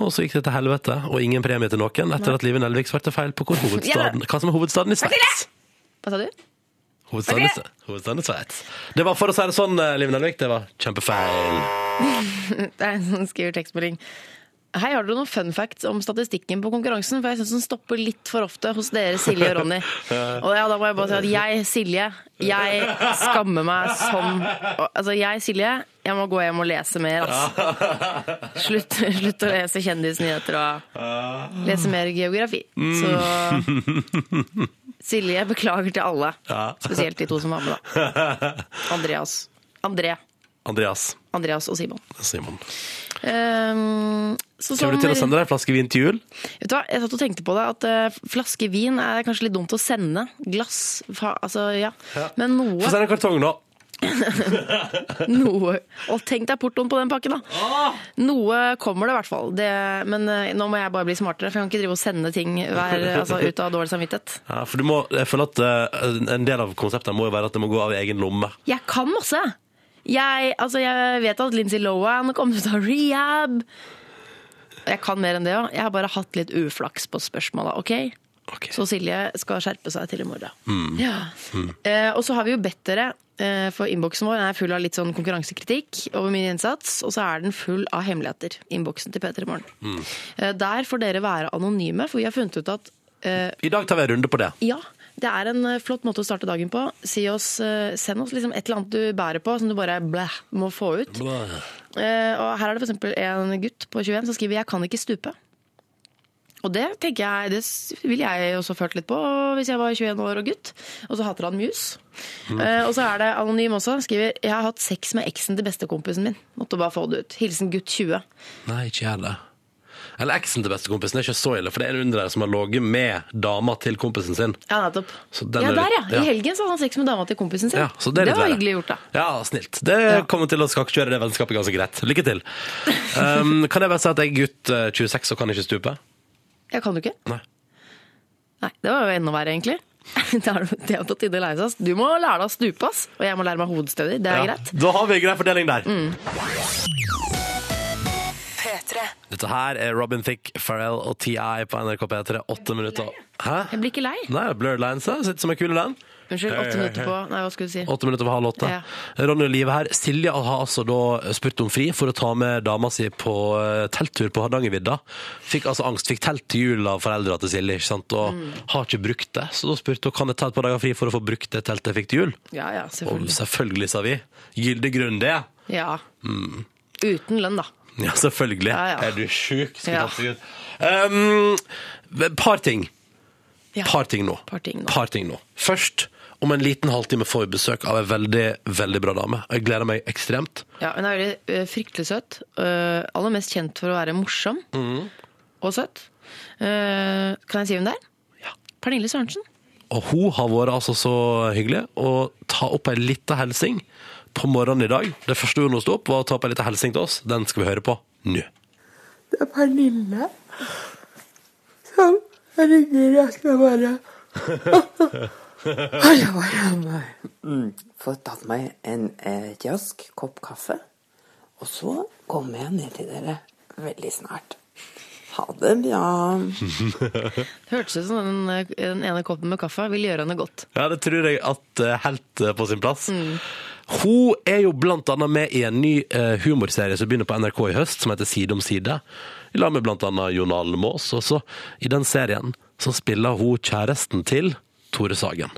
Speaker 2: Og så gikk det til helvete, og ingen premie til noen etter at Live Nelvik svarte feil på hovedstaden, hva som er hovedstaden i Sveits.
Speaker 5: Hva sa du?
Speaker 2: Hovedstaden, i- hovedstaden Sveits. Det var for å si det sånn, Live Nelvik, det var kjempefeil.
Speaker 5: Det er en sånn skriver tekstmelding. Hei, har dere noen fun facts om statistikken på konkurransen? For jeg syns den stopper litt for ofte hos dere, Silje og Ronny. Og ja, da må jeg bare si at jeg, Silje, jeg skammer meg som Altså, jeg, Silje, jeg må gå hjem og lese mer, altså. Slutt, slutt å lese kjendisnyheter og lese mer geografi. Så Silje, beklager til alle. Spesielt de to som var med, da. Andreas. André.
Speaker 2: Andreas.
Speaker 5: Andreas og Simon.
Speaker 2: Simon.
Speaker 5: Um, så
Speaker 2: Kommer du til å sende deg en flaske vin til jul?
Speaker 5: Vet du hva, Jeg satt og tenkte på det, at eh, flaske vin er kanskje litt dumt å sende. Glass fa, Altså, ja. Men
Speaker 2: Få
Speaker 5: noe,
Speaker 2: sende en kartong, nå.
Speaker 5: noe Og tenk deg portoen på den pakken, da! Noe kommer det i hvert fall. Det, men eh, nå må jeg bare bli smartere, for jeg kan ikke drive og sende ting hver, altså, ut av dårlig samvittighet.
Speaker 2: Ja, for du må, jeg føler at eh, En del av konseptet må jo være at det må gå av egen lomme.
Speaker 5: Jeg kan masse! Jeg, altså, jeg vet at Lindsay Lohan kom ut av rehab. Jeg kan mer enn det òg. Jeg har bare hatt litt uflaks på spørsmåla. ok?
Speaker 2: okay?
Speaker 5: Så Silje skal skjerpe seg til i morgen. Ja. Eh, og så har vi jo bedt dere, eh, for innboksen vår er full av litt sånn konkurransekritikk over min innsats, og så er den full av hemmeligheter. Innboksen til Peter i Morgen. Eh, der får dere være anonyme, for vi har funnet ut at eh,
Speaker 2: I dag tar vi en runde på det.
Speaker 5: ja, det er en eh, flott måte å starte dagen på. Si oss, eh, send oss liksom et eller annet du bærer på, som du bare blæh, må få ut. Eh, og her er det f.eks. en gutt på 21 som skriver 'Jeg kan ikke stupe'. Og det tenker jeg, det ville jeg også følt litt på hvis jeg var 21 år og gutt. Og så hater han mus. Uh, og så er det anonym også. Skriver 'Jeg har hatt sex med eksen til bestekompisen min'. Måtte bare få det ut. Hilsen gutt 20.
Speaker 2: Nei, ikke heller. Eller eksen til bestekompisen. Det er ikke så ille, for det er en under der som har ligget med dama til kompisen sin.
Speaker 5: Ja, nettopp. Ja,
Speaker 2: er
Speaker 5: der, ja. I helgen så hadde han sex med dama til kompisen sin.
Speaker 2: Ja, så det, litt
Speaker 5: var hyggelig gjort, da.
Speaker 2: Ja, snilt. Det kommer til å skakkjøre det vennskapet ganske greit. Lykke til. Um, kan jeg bare si at jeg er gutt eh, 26 og kan ikke stupe?
Speaker 5: Ja, kan du ikke?
Speaker 2: Nei.
Speaker 5: Nei, det var jo enda verre, egentlig. Det er det på tide å lære seg. Du må lære deg å stupe, ass. Og jeg må lære meg hovedstødig Det er greit.
Speaker 2: Da har vi en grei fordeling der.
Speaker 4: P3.
Speaker 2: Dette her er Robin Thicke, Pharrell og TI på NRK P3. Åtte minutter. Hæ?
Speaker 5: Jeg blir ikke lei.
Speaker 2: Nei, Blurred Lines da. sitter som en kule den.
Speaker 5: Unnskyld, åtte minutter på Nei, hva skulle du si?
Speaker 2: Åtte minutter over halv åtte.
Speaker 5: Ja.
Speaker 2: Ronny og Live her. Silje har altså da spurt om fri for å ta med dama si på eh, telttur på Hardangervidda. Fikk altså angst, fikk telt til jul av foreldra til Silje, ikke sant? og
Speaker 5: Mm.
Speaker 2: har ikke brukt det. Så da spurte hun kan jeg ta et par dager fri for å få brukt det teltet jeg fikk til jul.
Speaker 5: Ja, ja, selvfølgelig.
Speaker 2: Og
Speaker 5: selvfølgelig.
Speaker 2: sa vi. Gyldig grunn, det.
Speaker 5: Ja. Uten lønn, da.
Speaker 2: Ja, selvfølgelig.
Speaker 5: Ja, ja.
Speaker 2: Er du sjuk?
Speaker 5: Ja.
Speaker 2: Um, par ting.
Speaker 5: Ja.
Speaker 2: Par ting nå.
Speaker 5: Par ting nå.
Speaker 2: Par ting nå. Først, om en liten halvtime får vi besøk av ei veldig, veldig bra dame. Jeg gleder meg ekstremt.
Speaker 5: Ja, Hun er veldig uh, fryktelig søt. Uh, aller mest kjent for å være morsom og søt. Uh, kan jeg si hvem det er?
Speaker 2: Ja.
Speaker 5: Pernille Sørensen.
Speaker 2: Og hun har vært altså så hyggelig å ta opp ei lita hilsing på morgenen i dag. Det første hun sto opp, var å ta opp ei lita hilsen til oss. Den skal vi høre på nå.
Speaker 8: Det er Pernille som ringer. Jeg skal bare Jeg har mm, få tatt meg en eh, rask kopp kaffe. Og så kommer jeg ned til dere veldig snart. Ha det bra.
Speaker 5: det Hørtes ut som den, eh, den ene koppen med kaffe vil gjøre henne godt.
Speaker 2: Ja, det tror jeg at eh, helt eh, på sin plass. Hun er jo blant annet med i en ny eh, humorserie som begynner på NRK i høst, som heter Side om side. I lag med blant annet Jon Almaas. Og så i den serien så spiller hun kjæresten til Tore Sagen.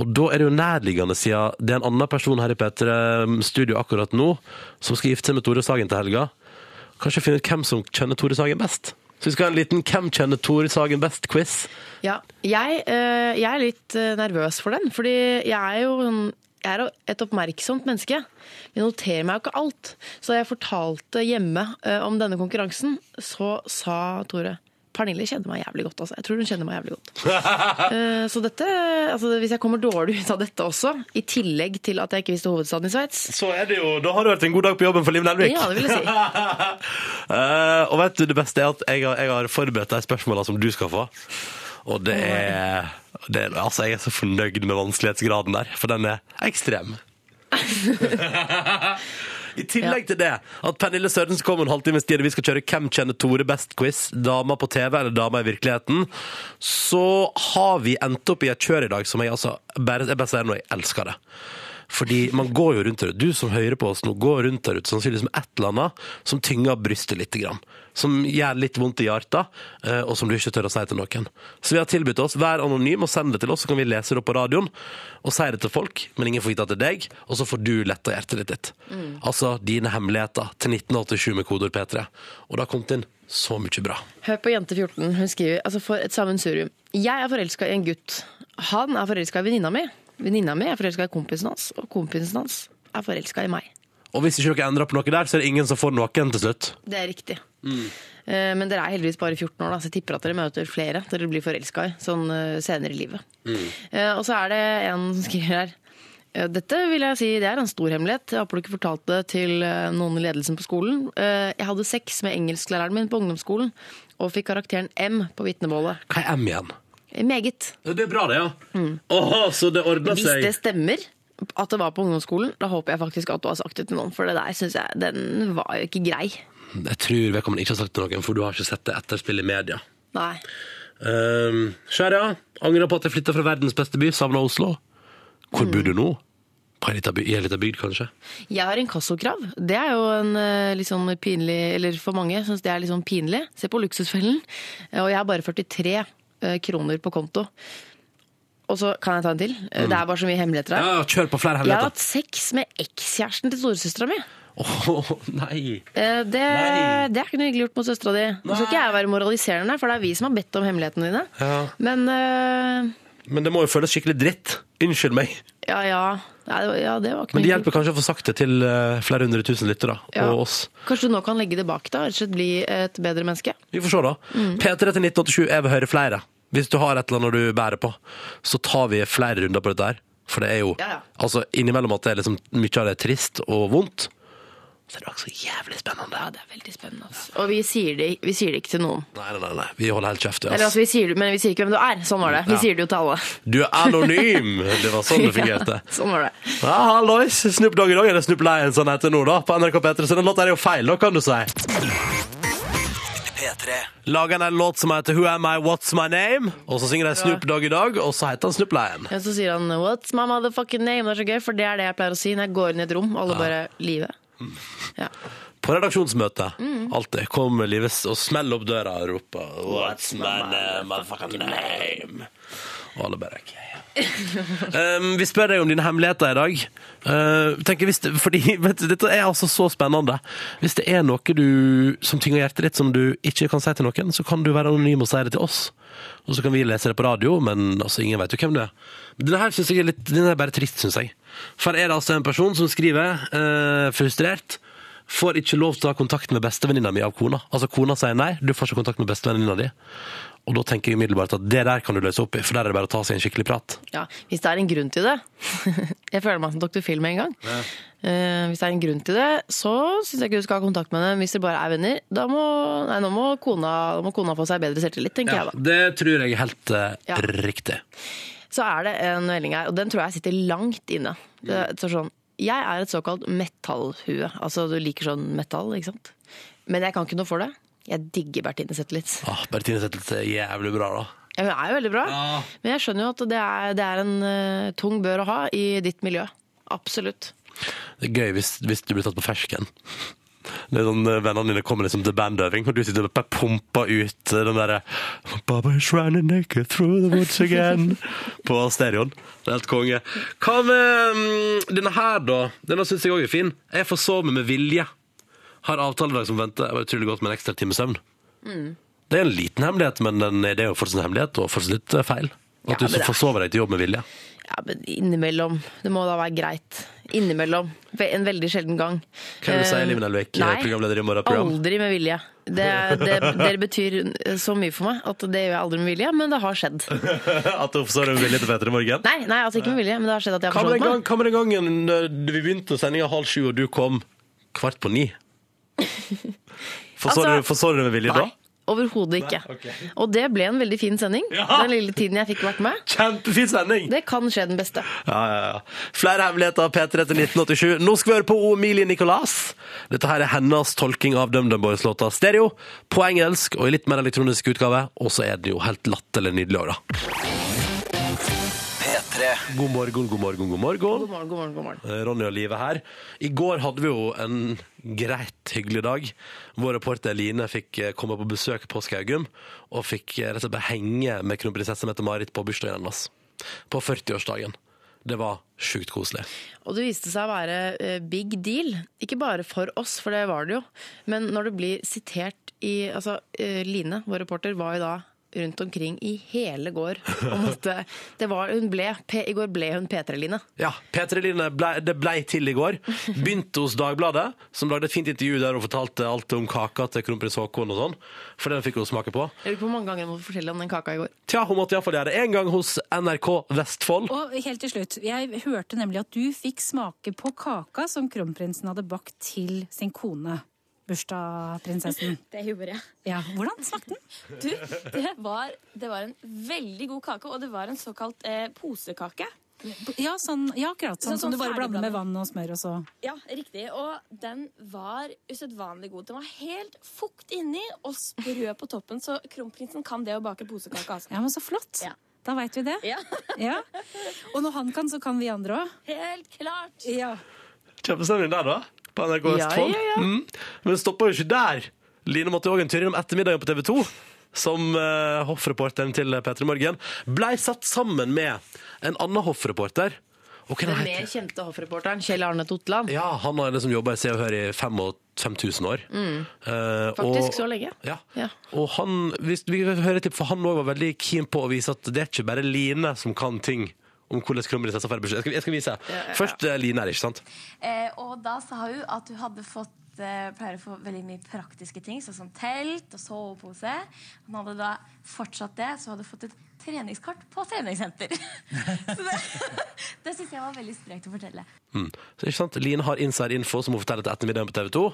Speaker 2: Og da er det jo nærliggende, siden det er en annen person her i P3 Studio akkurat nå, som skal gifte seg med Tore Sagen til helga. Kanskje finne ut hvem som kjenner Tore Sagen best. Så vi skal ha en liten 'Hvem kjenner Tore Sagen best?'-quiz.
Speaker 5: Ja, jeg, eh, jeg er litt eh, nervøs for den, fordi jeg er jo jeg er et oppmerksomt menneske. Jeg noterer meg jo ikke alt. Så da jeg fortalte hjemme eh, om denne konkurransen, så sa Tore Pernille kjenner meg jævlig godt. Altså. Jeg tror hun kjenner meg jævlig godt. Eh, så dette, altså, hvis jeg kommer dårlig ut av dette også, i tillegg til at jeg ikke visste hovedstaden i Sveits
Speaker 2: Så er det jo, Da har du vært en god dag på jobben for Liv Nelvik.
Speaker 5: Ja, det vil jeg si.
Speaker 2: Eh, og vet du, det beste er at jeg har, jeg har forberedt de spørsmålene som du skal få. Og det er, det er Altså, jeg er så fornøyd med vanskelighetsgraden der, for den er ekstrem. I tillegg til det at Pernille Sørensen kommer en halvtimes tid, og vi skal kjøre Hvem kjenner Tore best-quiz, dama på TV eller dama i virkeligheten, så har vi endt opp i et kjør i dag som jeg altså bare, jeg bare sier nå, jeg elsker det. Fordi man går jo rundt der ute. Du som hører på oss nå, går rundt der ute sannsynligvis med et eller annet som tynger brystet litt. Grann. Som gjør litt vondt i hjertet, eh, og som du ikke tør å si til noen. Så vi har tilbudt oss, vær anonym og send det til oss, så kan vi lese det opp på radioen. Og si det til folk, men ingen får vite at det er deg, og så får du letta hjertet ditt litt. Altså dine hemmeligheter til 1987 med kodeord P3. Og det har kommet inn så mye bra.
Speaker 5: Hør på jente 14. Hun skriver altså for et sammensurium. Jeg er forelska i en gutt. Han er forelska i venninna mi. Venninna mi er forelska i kompisen hans, og kompisen hans er forelska i meg.
Speaker 2: Og hvis ikke dere endrer på noe der, så er det ingen som får noen til slutt.
Speaker 5: Det er riktig. Mm. Men dere er heldigvis bare 14 år, da, så jeg tipper at dere møter flere dere blir forelska i sånn eh, senere i livet. Mm. Og så er det en som skriver her eh, dette vil jeg si, det er en stor hemmelighet. Jeg håper du ikke fortalte det til eh, noen i ledelsen på skolen. Eh, Jeg hadde sex med engelsklæreren min på ungdomsskolen og fikk karakteren M på vitnemålet.
Speaker 2: Hva er M igjen?
Speaker 5: Meget.
Speaker 2: Det er bra, det, ja. Åh, så det ordner
Speaker 5: Hvis det stemmer at det var på ungdomsskolen, da håper jeg faktisk at du har sagt det til noen, for det der syns jeg den var jo ikke grei.
Speaker 2: Jeg tror vedkommende ikke har sagt det til noen, for du har ikke sett det etterspill i media.
Speaker 5: Nei.
Speaker 2: Um, Skjæra, angrer på at jeg flytta fra verdens beste by, savna Oslo. Hvor bor du nå? På en liten by, I en liten bygd, kanskje?
Speaker 5: Jeg har inkassokrav. Det er jo en eh, litt sånn pinlig Eller for mange syns det er litt sånn pinlig. Se på Luksusfellen. Og jeg er bare 43 eh, kroner på konto. Og så kan jeg ta en til. Mm. Det er bare så mye hemmeligheter her.
Speaker 2: Ja, kjør på flere hemmeligheter.
Speaker 5: Jeg har hatt sex med ekskjæresten til storesøstera mi.
Speaker 2: Åh, nei.
Speaker 5: Eh, Det,
Speaker 2: Nei.
Speaker 5: det er ikke noe hyggelig gjort mot søstera di. Nå skal ikke jeg være moraliserende, for det er vi som har bedt om hemmelighetene dine.
Speaker 2: Ja.
Speaker 5: Men uh...
Speaker 2: Men det må jo føles skikkelig dritt. Unnskyld meg.
Speaker 5: ja, ja. Nei, ja, det var ikke
Speaker 2: Men det hjelper kanskje å få sagt det til eh, flere hundre tusen lyttere,
Speaker 5: Ja.
Speaker 2: og oss.
Speaker 5: Kanskje du nå kan legge det bak deg og rett og slett bli et bedre menneske?
Speaker 2: Vi får se, da.
Speaker 5: Mm.
Speaker 2: P3 til 1987, jeg vil høre flere. Hvis du har et eller annet du bærer på, så tar vi flere runder på dette her. For det er jo
Speaker 5: Ja, ja.
Speaker 2: Altså, innimellom at det er liksom mye av det er trist og vondt, så er var også jævlig spennende.
Speaker 5: Ja, det er veldig spennende. Altså. Og vi sier, det, vi sier det ikke til noen.
Speaker 2: Nei, nei, nei, nei. vi holder helt kjeft.
Speaker 5: Eller altså, vi sier men vi sier ikke hvem du er. Sånn var det. Vi
Speaker 2: Ja.
Speaker 5: sier det jo til alle.
Speaker 2: Du er anonym! Det var sånn det fungerte.
Speaker 5: sånn var det.
Speaker 2: Ja, hallois! Snoop Dogg i dag, eller Snoop Lion som han heter nå, da, på NRK P3. Så den låta er jo feil, da, kan du si. Lager han en låt som heter Who Am I, What's My Name? Og så synger de Snoop Dogg i dag, og så heter han Snoop Lion.
Speaker 5: Ja, så sier han 'what's my motherfucking name'? Det er så gøy, for det er det jeg pleier å si når jeg går inn i et rom. Alle bare 'livet'. Ja.
Speaker 2: På redaksjonsmøte.
Speaker 5: Mm.
Speaker 2: Alltid. Kom livet og smell opp døra og roper What's my name, motherfucking name? Og alle bare ok. Um, vi spør deg om dine hemmeligheter i dag. Uh, tenker hvis det, fordi du, Dette er altså så spennende. Hvis det er noe du som tynger hjertet ditt som du ikke kan si til noen, så kan du være anonym og si det til oss. Og så kan vi lese det på radio, men altså, ingen vet jo hvem det er. Denne her synes jeg er litt, denne er bare trist, syns jeg. For er det altså en person som skriver, uh, frustrert får ikke lov til å ha kontakt med bestevenninna mi av kona. Altså Kona sier nei, du får ikke kontakt med bestevenninna di. Og da tenker jeg umiddelbart at det der kan du løse opp i, for der er det bare å ta seg en skikkelig prat.
Speaker 5: ja. Hvis det er en grunn til det Jeg føler meg som Dr. Phil med en gang. Eh, hvis det er en grunn til det, så syns jeg ikke du skal ha kontakt med dem. Hvis dere bare er venner, da må, nei, nå må, kona, da må kona få seg bedre selvtillit, tenker
Speaker 2: Ja,
Speaker 5: jeg da.
Speaker 2: det tror jeg er helt uh,
Speaker 5: Ja.
Speaker 2: riktig.
Speaker 5: Så er det en melding her, og den tror jeg sitter langt inne. Det står sånn Jeg er et såkalt metallhue. Altså du liker sånn metall, ikke sant? Men jeg kan ikke noe for det. Jeg digger Bertine Zetlitz.
Speaker 2: Ah, Bertine Zetlitz er jævlig bra, da.
Speaker 5: Ja, hun er jo veldig bra.
Speaker 2: Ja.
Speaker 5: Men jeg skjønner jo at det er, det er en uh, tung bør å ha i ditt miljø. Absolutt.
Speaker 2: Det er gøy hvis, hvis du blir tatt på fersken. Det er sånn, Vennene dine kommer liksom til bandøving, og du sitter og pumper ut eh, den derre Baba is running naked through the woods again på stereoen. Det er helt konge. Hva med mm, denne her, da? Denne syns jeg òg er fin. Jeg forsov meg med vilje. Har avtaledag som venter. Det var utrolig godt med en ekstra time søvn.
Speaker 5: Mm.
Speaker 2: Det er en liten hemmelighet, men den, det er jo fortsatt en hemmelighet, og fortsatt litt feil. feil.
Speaker 5: Ja,
Speaker 2: At du
Speaker 5: men det er-
Speaker 2: forsover deg til jobb med vilje.
Speaker 5: Ja, men innimellom. Det må da være greit. Innimellom. En veldig sjelden gang.
Speaker 2: Hva vil du si, Liven
Speaker 5: Elvik,
Speaker 2: programleder i Morgenprogram?
Speaker 5: Aldri med vilje. Det, det, det betyr så mye for meg at det gjør jeg aldri med vilje, men det har skjedd.
Speaker 2: At du deg med vilje til Petter i morgen?
Speaker 5: Nei, nei, altså ikke med vilje, men det har skjedd at jeg har
Speaker 2: gang,
Speaker 5: meg.
Speaker 2: hva med den gangen vi begynte sendinga halv sju, og du kom kvart på ni? Forså
Speaker 5: Altså,
Speaker 2: du, det med vilje da?
Speaker 5: Overhodet ikke.
Speaker 2: Nei, okay.
Speaker 5: Og det ble en veldig fin sending.
Speaker 2: Ja.
Speaker 5: Den lille tiden jeg fikk vært med.
Speaker 2: Kjempefin sending!
Speaker 5: Det kan skje den beste.
Speaker 2: Ja, ja, ja. Flere hemmeligheter P3 til 1987. Nå skal vi høre på Emilie Nicolas. Dette her er hennes tolking av DumDum Boys-låta Stereo, på engelsk og i litt mer elektronisk utgave. Og så er det jo helt latterlig nydelig òg, da.
Speaker 9: P3
Speaker 2: God morgen, god morgen, god morgen.
Speaker 5: God morgen, god morgen, god morgen.
Speaker 2: Eh, Ronny og Live her. I går hadde vi jo en greit hyggelig dag. Vår reporter Line fikk eh, komme på besøk på Skaugum, og fikk eh, rett og slett bare henge med kronprinsesse Mette-Marit på bursdagen hennes. På 40-årsdagen. Det var sjukt koselig.
Speaker 5: Og det viste seg å være eh, big deal. Ikke bare for oss, for det var det jo. Men når det blir sitert i Altså, eh, Line, vår reporter, var jo da rundt omkring i hele går. Og måtte, det var, hun ble, I går ble hun P3-Line.
Speaker 2: Ja, P3 Line ble, det ble til i går. Begynte hos Dagbladet, som lagde et fint intervju der og fortalte alt om kaka til kronprins Haakon og sånn. For den fikk hun smake på.
Speaker 5: Jeg lurer på hvor mange ganger hun måtte fortelle om den kaka i går.
Speaker 2: Tja, hun måtte iallfall gjøre det én gang hos NRK Vestfold.
Speaker 3: Og helt til slutt, jeg hørte nemlig at du fikk smake på kaka som kronprinsen hadde bakt til sin kone. Bursdagsprinsessen.
Speaker 9: Det gjorde jeg.
Speaker 3: Ja, hvordan smakte den?
Speaker 9: Du, det var, det var en veldig god kake, og det var en såkalt eh, posekake.
Speaker 3: Ja, sånn, ja akkurat. Sånn,
Speaker 9: Sånn-
Speaker 3: som
Speaker 9: sånn
Speaker 3: du bare blander med vann og smør og så
Speaker 9: Ja, riktig. Og den var usedvanlig god. Den var helt fukt inni og sprø på toppen, så kronprinsen kan det å bake posekake. Altså.
Speaker 3: Ja, men så flott.
Speaker 9: Ja.
Speaker 3: Da veit vi det.
Speaker 9: Ja,
Speaker 3: Ja. Og når han kan, så kan vi andre òg.
Speaker 9: helt klart.
Speaker 3: Ja.
Speaker 2: Kjempestemning der, da. På NRK
Speaker 5: Ja,
Speaker 2: Vestfold.
Speaker 5: ja, ja.
Speaker 2: Mm. Men stoppa jo ikke der. Line måtte òg en tur innom ettermiddagen på TV 2. Som uh, hoffreporteren til P3 Morgen blei satt sammen med en annen hoffreporter.
Speaker 5: Den
Speaker 2: heter
Speaker 5: mer kjente hoffreporteren Kjell Arne Totland.
Speaker 2: Ja, han har liksom jobba i Se og Hør i 5000 år. Eh,
Speaker 5: Mm. Faktisk
Speaker 2: og,
Speaker 5: så lenge.
Speaker 2: Ja.
Speaker 5: Ja.
Speaker 2: Og han, hvis vi hører til, for han var veldig keen på å vise at det er ikke bare Line som kan ting om hvordan kronprinsessa feirer bursdag. Jeg skal, jeg skal vise.
Speaker 5: Ja, ja.
Speaker 2: Først eh, Line her, ikke sant?
Speaker 9: Eh, og da sa hun at hun hadde fått eh, pleier å få veldig mye praktiske ting, sånn som telt og sovepose. Han hadde da fortsatt det, så hadde fått et treningskart på treningssenter. så det, det syns jeg var veldig sprekt å fortelle.
Speaker 2: Mm. Så ikke sant? Line har inside info som hun forteller til ettermiddagen på TV 2.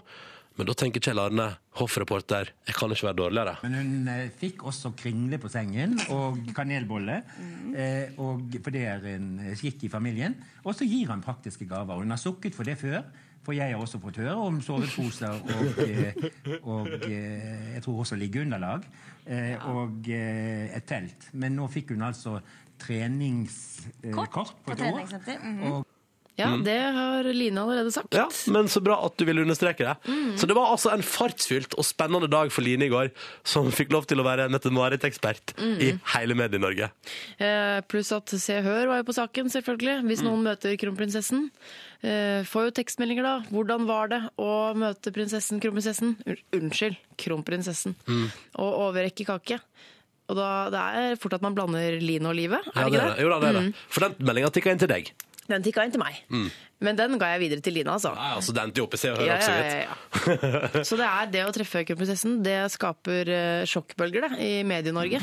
Speaker 2: Men da tenker Kjell Arne, hoffreporter, jeg kan ikke være dårligere.
Speaker 10: Men hun eh, fikk også kringle på sengen og kanelbolle. Eh, og, for det er en eh, skikk i familien. Og så gir han praktiske gaver. Hun har sukket for det før. For jeg har også fått høre om soveposer og, og, og eh, jeg tror også liggeunderlag. Eh, og eh, et telt. Men nå fikk hun altså treningskort
Speaker 9: Kort
Speaker 10: på
Speaker 9: på
Speaker 10: et år.
Speaker 9: treningssenter. mhm.
Speaker 5: Ja, det har Line allerede sagt.
Speaker 2: Ja, Men så bra at du ville understreke det.
Speaker 5: Mm.
Speaker 2: Så det var altså en fartsfylt og spennende dag for Line i går, som fikk lov til å være Mette-Marit-ekspert
Speaker 5: Mm.
Speaker 2: i hele Medie-Norge.
Speaker 5: Eh, pluss at Se og Hør var jo på saken, selvfølgelig. Hvis
Speaker 2: Mm.
Speaker 5: noen møter kronprinsessen. Eh, får jo tekstmeldinger, da. Hvordan var det å møte prinsessen, kronprinsessen? Unnskyld, kronprinsessen.
Speaker 2: Mm.
Speaker 5: Og overrekke kake. Og da, det er fort at man blander Line og livet, er
Speaker 2: Ja,
Speaker 5: det ikke det?
Speaker 2: Jo da, det er det.
Speaker 5: Mm.
Speaker 2: For den meldinga tikka inn til deg.
Speaker 5: Den tikka inn til meg.
Speaker 2: Mm.
Speaker 5: Men den ga jeg videre til Lina, altså.
Speaker 2: Ja, altså, den til OPC og Hør
Speaker 5: Ja,
Speaker 2: også,
Speaker 5: ja, ja, ja. Så det er det å treffe kronprinsessen, det skaper eh, sjokkbølger det, i Medie-Norge.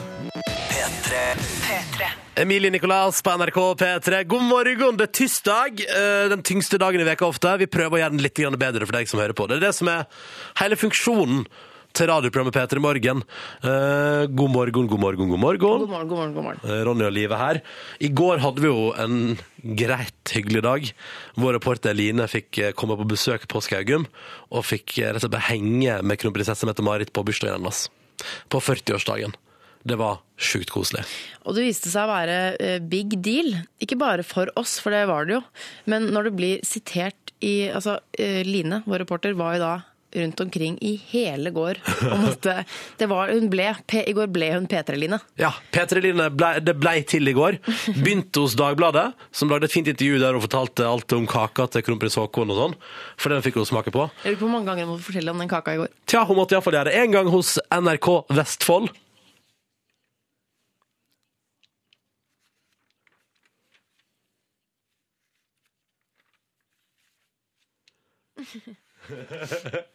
Speaker 2: Emilie Nicolas på NRK P3. God morgen, det er tirsdag. eh, Den tyngste dagen i veka ofte. Vi prøver å gjøre den litt bedre for deg som hører på. Det er det som er hele funksjonen til radioprogrammet P3 Morgen. Eh, God morgen, god morgen, god morgen.
Speaker 5: God morgen, god morgen, god morgen.
Speaker 2: Eh, Ronny og Live her. I går hadde vi jo en greit hyggelig dag. Vår reporter Line fikk eh, komme på besøk på Skaugum, og fikk eh, rett og slett henge med kronprinsesse Mette-Marit på bursdagen hennes. På 40-årsdagen. Det var sjukt koselig.
Speaker 5: Og det viste seg å være eh, big deal. Ikke bare for oss, for det var det jo. Men når det blir sitert i Altså, Line, vår reporter, var jo da rundt omkring i hele går. Om måtte, det var, hun ble, I går ble hun P3-Line.
Speaker 2: Ja, P3 Line ble, det ble til i går. Begynte hos Dagbladet, som lagde et fint intervju der og fortalte alt om kaka til kronprins Haakon og sånn. For den fikk hun smake på.
Speaker 5: Jeg lurer på hvor mange ganger hun måtte fortelle om den kaka i går.
Speaker 2: Tja, hun måtte iallfall gjøre det én gang hos NRK Vestfold.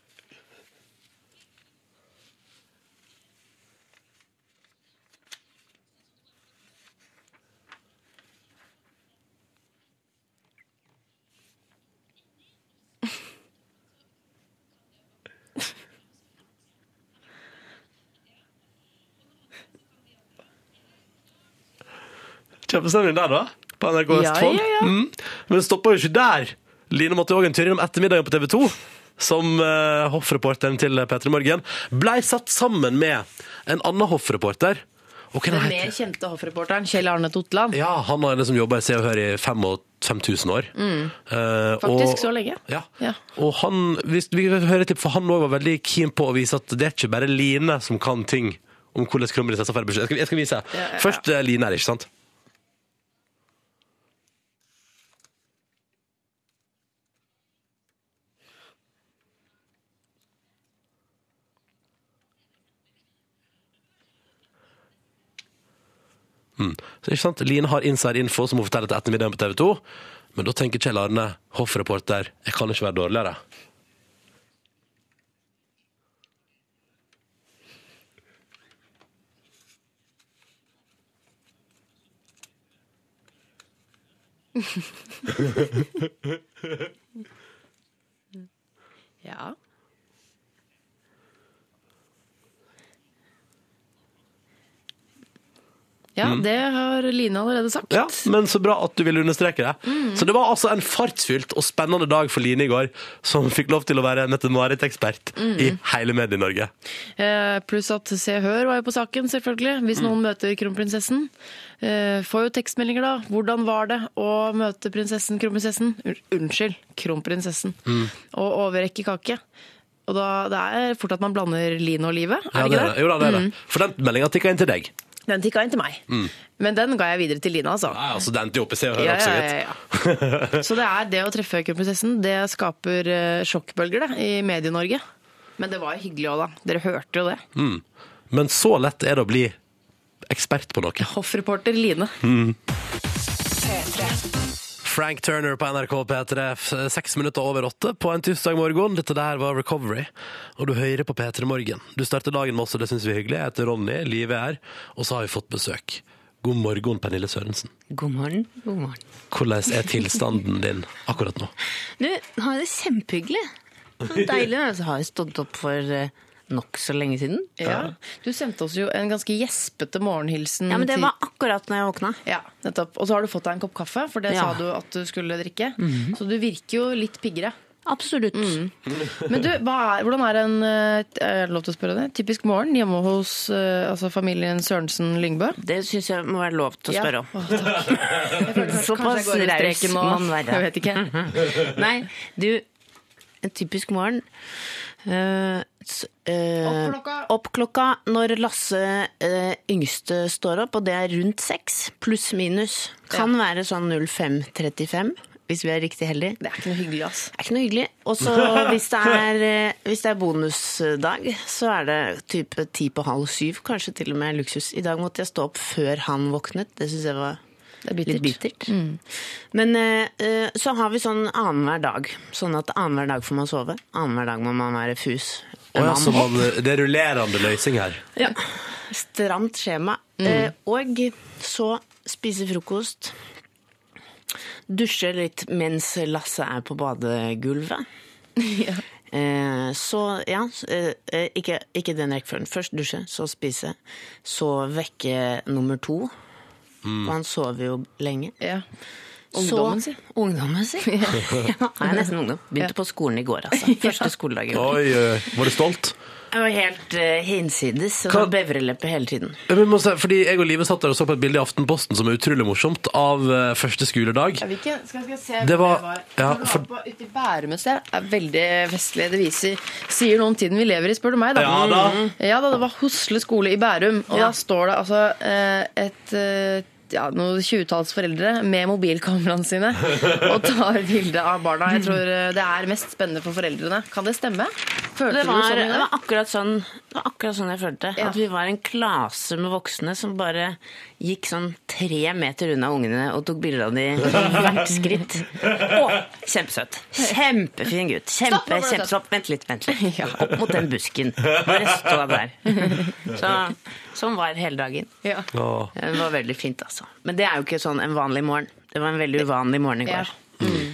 Speaker 2: Kjempestemning der, da. På NRK
Speaker 5: Ja,
Speaker 2: Vestfold.
Speaker 5: ja, ja.
Speaker 2: Mm. Men det stoppa jo ikke der. Line måtte òg en tur innom ettermiddagen på TV 2. Som eh, hoffreporteren til P3 Morgen blei satt sammen med en annen hoffreporter. Og hva
Speaker 5: Den
Speaker 2: heter
Speaker 5: mer kjente hoffreporteren Kjell Arne Totland.
Speaker 2: Ja, han har en som jobber i Se og Hør i 5000 år.
Speaker 5: Mm.
Speaker 2: Eh,
Speaker 5: Faktisk
Speaker 2: og,
Speaker 5: så lenge.
Speaker 2: Ja.
Speaker 5: Ja.
Speaker 2: Og han, hvis, vi vil høre et klipp, for han var veldig keen på å vise at det er ikke bare Line som kan ting om hvordan kronprinsessa får beskjed. Jeg jeg skal vise.
Speaker 5: Ja, ja, ja.
Speaker 2: Først eh, Line her, ikke sant? Mm. Så ikke sant? Line har inside info som hun forteller til ettermiddagen på TV 2. Men da tenker Kjell Arne, hoffreporter, jeg kan ikke være dårligere.
Speaker 5: Ja. Ja,
Speaker 2: Mm.
Speaker 5: det har Line allerede sagt.
Speaker 2: Ja, men så bra at du vil understreke det.
Speaker 5: Mm.
Speaker 2: Så det var altså en fartsfylt og spennende dag for Line i går, som fikk lov til å være Mette-Marit-ekspert
Speaker 5: Mm.
Speaker 2: i hele Medie-Norge.
Speaker 5: Eh, pluss at Se Hør var jo på saken, selvfølgelig. Hvis noen møter kronprinsessen. Eh, får jo tekstmeldinger da. Hvordan var det å møte prinsessen, kronprinsessen? Unnskyld, kronprinsessen. Og overrekke kake. Og da, det er fort at man blander Line og livet, er
Speaker 2: Ja,
Speaker 5: det
Speaker 2: det
Speaker 5: ikke det?
Speaker 2: det. Jo da, det er det.
Speaker 5: Mm.
Speaker 2: For den meldinga tikka inn til deg.
Speaker 5: Den tikka inn til meg.
Speaker 2: Mm.
Speaker 5: Men den ga jeg videre til Lina, altså.
Speaker 2: Ja, altså, den til OPC hører
Speaker 5: Ja,
Speaker 2: også,
Speaker 5: ja,
Speaker 2: gitt.
Speaker 5: ja, ja. Så det er det å treffe kronprinsessen, det skaper eh, sjokkbølger det, i Medie-Norge. Men det var hyggelig òg, da. Dere hørte jo det.
Speaker 2: Mm. Men så lett er det å bli ekspert på noe.
Speaker 5: Hoffreporter Line.
Speaker 2: Mm. Frank Turner på NRK P3, seks minutter over åtte på en tirsdag morgen. Dette der var Recovery, og du hører på P3 Morgen. Du starter dagen med oss, og det syns vi er hyggelig. Jeg heter Ronny, livet er her, og så har vi fått besøk. God morgen, Pernille Sørensen.
Speaker 11: God morgen. God morgen.
Speaker 2: Hvordan er tilstanden din akkurat nå?
Speaker 11: Du, har det kjempehyggelig. Deilig. Jeg har stått opp for uh, nokså lenge siden.
Speaker 5: Ja. Du sendte oss jo en ganske gjespete morgenhilsen.
Speaker 11: Ja, men det
Speaker 5: til-
Speaker 11: var akkurat når jeg våkna.
Speaker 5: Ja, nettopp. Og så har du fått deg en kopp kaffe, for det
Speaker 11: Ja.
Speaker 5: sa du at du skulle drikke.
Speaker 11: Mhm.
Speaker 5: Så du virker jo litt piggere.
Speaker 11: Absolutt.
Speaker 5: Men du, hva er, hvordan er en eh, er det lov til å spørre det? typisk morgen hjemme hos eh, altså familien Sørensen-Lyngbø?
Speaker 11: Det syns jeg må være lov til å
Speaker 5: Ja.
Speaker 11: spørre om.
Speaker 5: Føler kanskje-
Speaker 11: Såpass raus må man være.
Speaker 5: Jeg vet ikke.
Speaker 11: Nei, du, en typisk morgen eh, eh,
Speaker 5: Opp klokka.
Speaker 11: Opp klokka når Lasse uh, yngste står opp, og det er rundt seks, pluss minus. Kan være sånn 05.35, hvis vi er riktig heldige.
Speaker 5: Det er ikke noe hyggelig, ass.
Speaker 11: Det er ikke noe hyggelig. Og så hvis, det hvis det er bonusdag, så er det type ti på halv syv, kanskje til og med luksus. I dag måtte jeg stå opp før han våknet. Det syns jeg var
Speaker 5: Det er bittert.
Speaker 11: litt bittert. Men eh, eh, så har vi sånn annenhver dag. Sånn at annenhver dag får man sove. Annenhver dag må man være fus.
Speaker 2: Å ja, så man, det er rullerende løsning her.
Speaker 11: Ja. Stramt skjema. Eh, og så spise frokost. Dusje litt mens Lasse er på badegulvet. Eh, så ja, eh, eh, ikke, ikke den rekkefølgen. Først dusje, så spise. Så vekke nummer to. Og han sover jo lenge.
Speaker 5: Ja. Ungdommen
Speaker 11: sin.
Speaker 5: si.
Speaker 11: Ungdommen sin. ja, jeg er nesten ungdom. Begynte på skolen i går, altså. Første skoledag i år.
Speaker 2: Oi, oi, var du stolt?
Speaker 11: Jeg var helt uh, hinsides.
Speaker 2: og
Speaker 11: Sånn bevreleppe hele tiden.
Speaker 2: Men må si, fordi Jeg og Live satt der og så på et bilde i Aftenposten som er utrolig morsomt, av eh, første skoledag.
Speaker 5: Ikke, skal, skal jeg se
Speaker 2: Det
Speaker 5: hvor
Speaker 2: var-
Speaker 5: det
Speaker 2: ja,
Speaker 5: var.
Speaker 2: for-.
Speaker 5: Ute i Bærum et sted. er veldig vestlig. Det viser, sier noe om tiden vi lever i, spør du meg. Da.
Speaker 2: Ja da.
Speaker 5: Ja da, det var Hosle skole i Bærum. Og
Speaker 11: Ja.
Speaker 5: da står det altså eh, et eh, ja, noen tjuetalls foreldre med mobilkameraene sine og tar bilde av barna. Jeg tror eh, det er mest spennende for foreldrene. Kan det stemme? Følte
Speaker 11: Det
Speaker 5: du
Speaker 11: var,
Speaker 5: sånn
Speaker 11: det var akkurat sånn, det var akkurat sånn jeg følte.
Speaker 5: Ja.
Speaker 11: At vi var en klase med voksne som bare gikk sånn tre meter unna ungene og tok bilder av dem hvert skritt. Å, kjempesøt. Kjempefin gutt. Kjempe, kjempestopp. Vent litt, vent litt. Opp mot den busken. Bare stå der. Så, sånn var hele dagen.
Speaker 5: Ja.
Speaker 2: Åh.
Speaker 11: Det var veldig fint, altså. Men det er jo ikke sånn en vanlig morgen. Det var en veldig uvanlig morgen i
Speaker 5: Ja.
Speaker 11: går.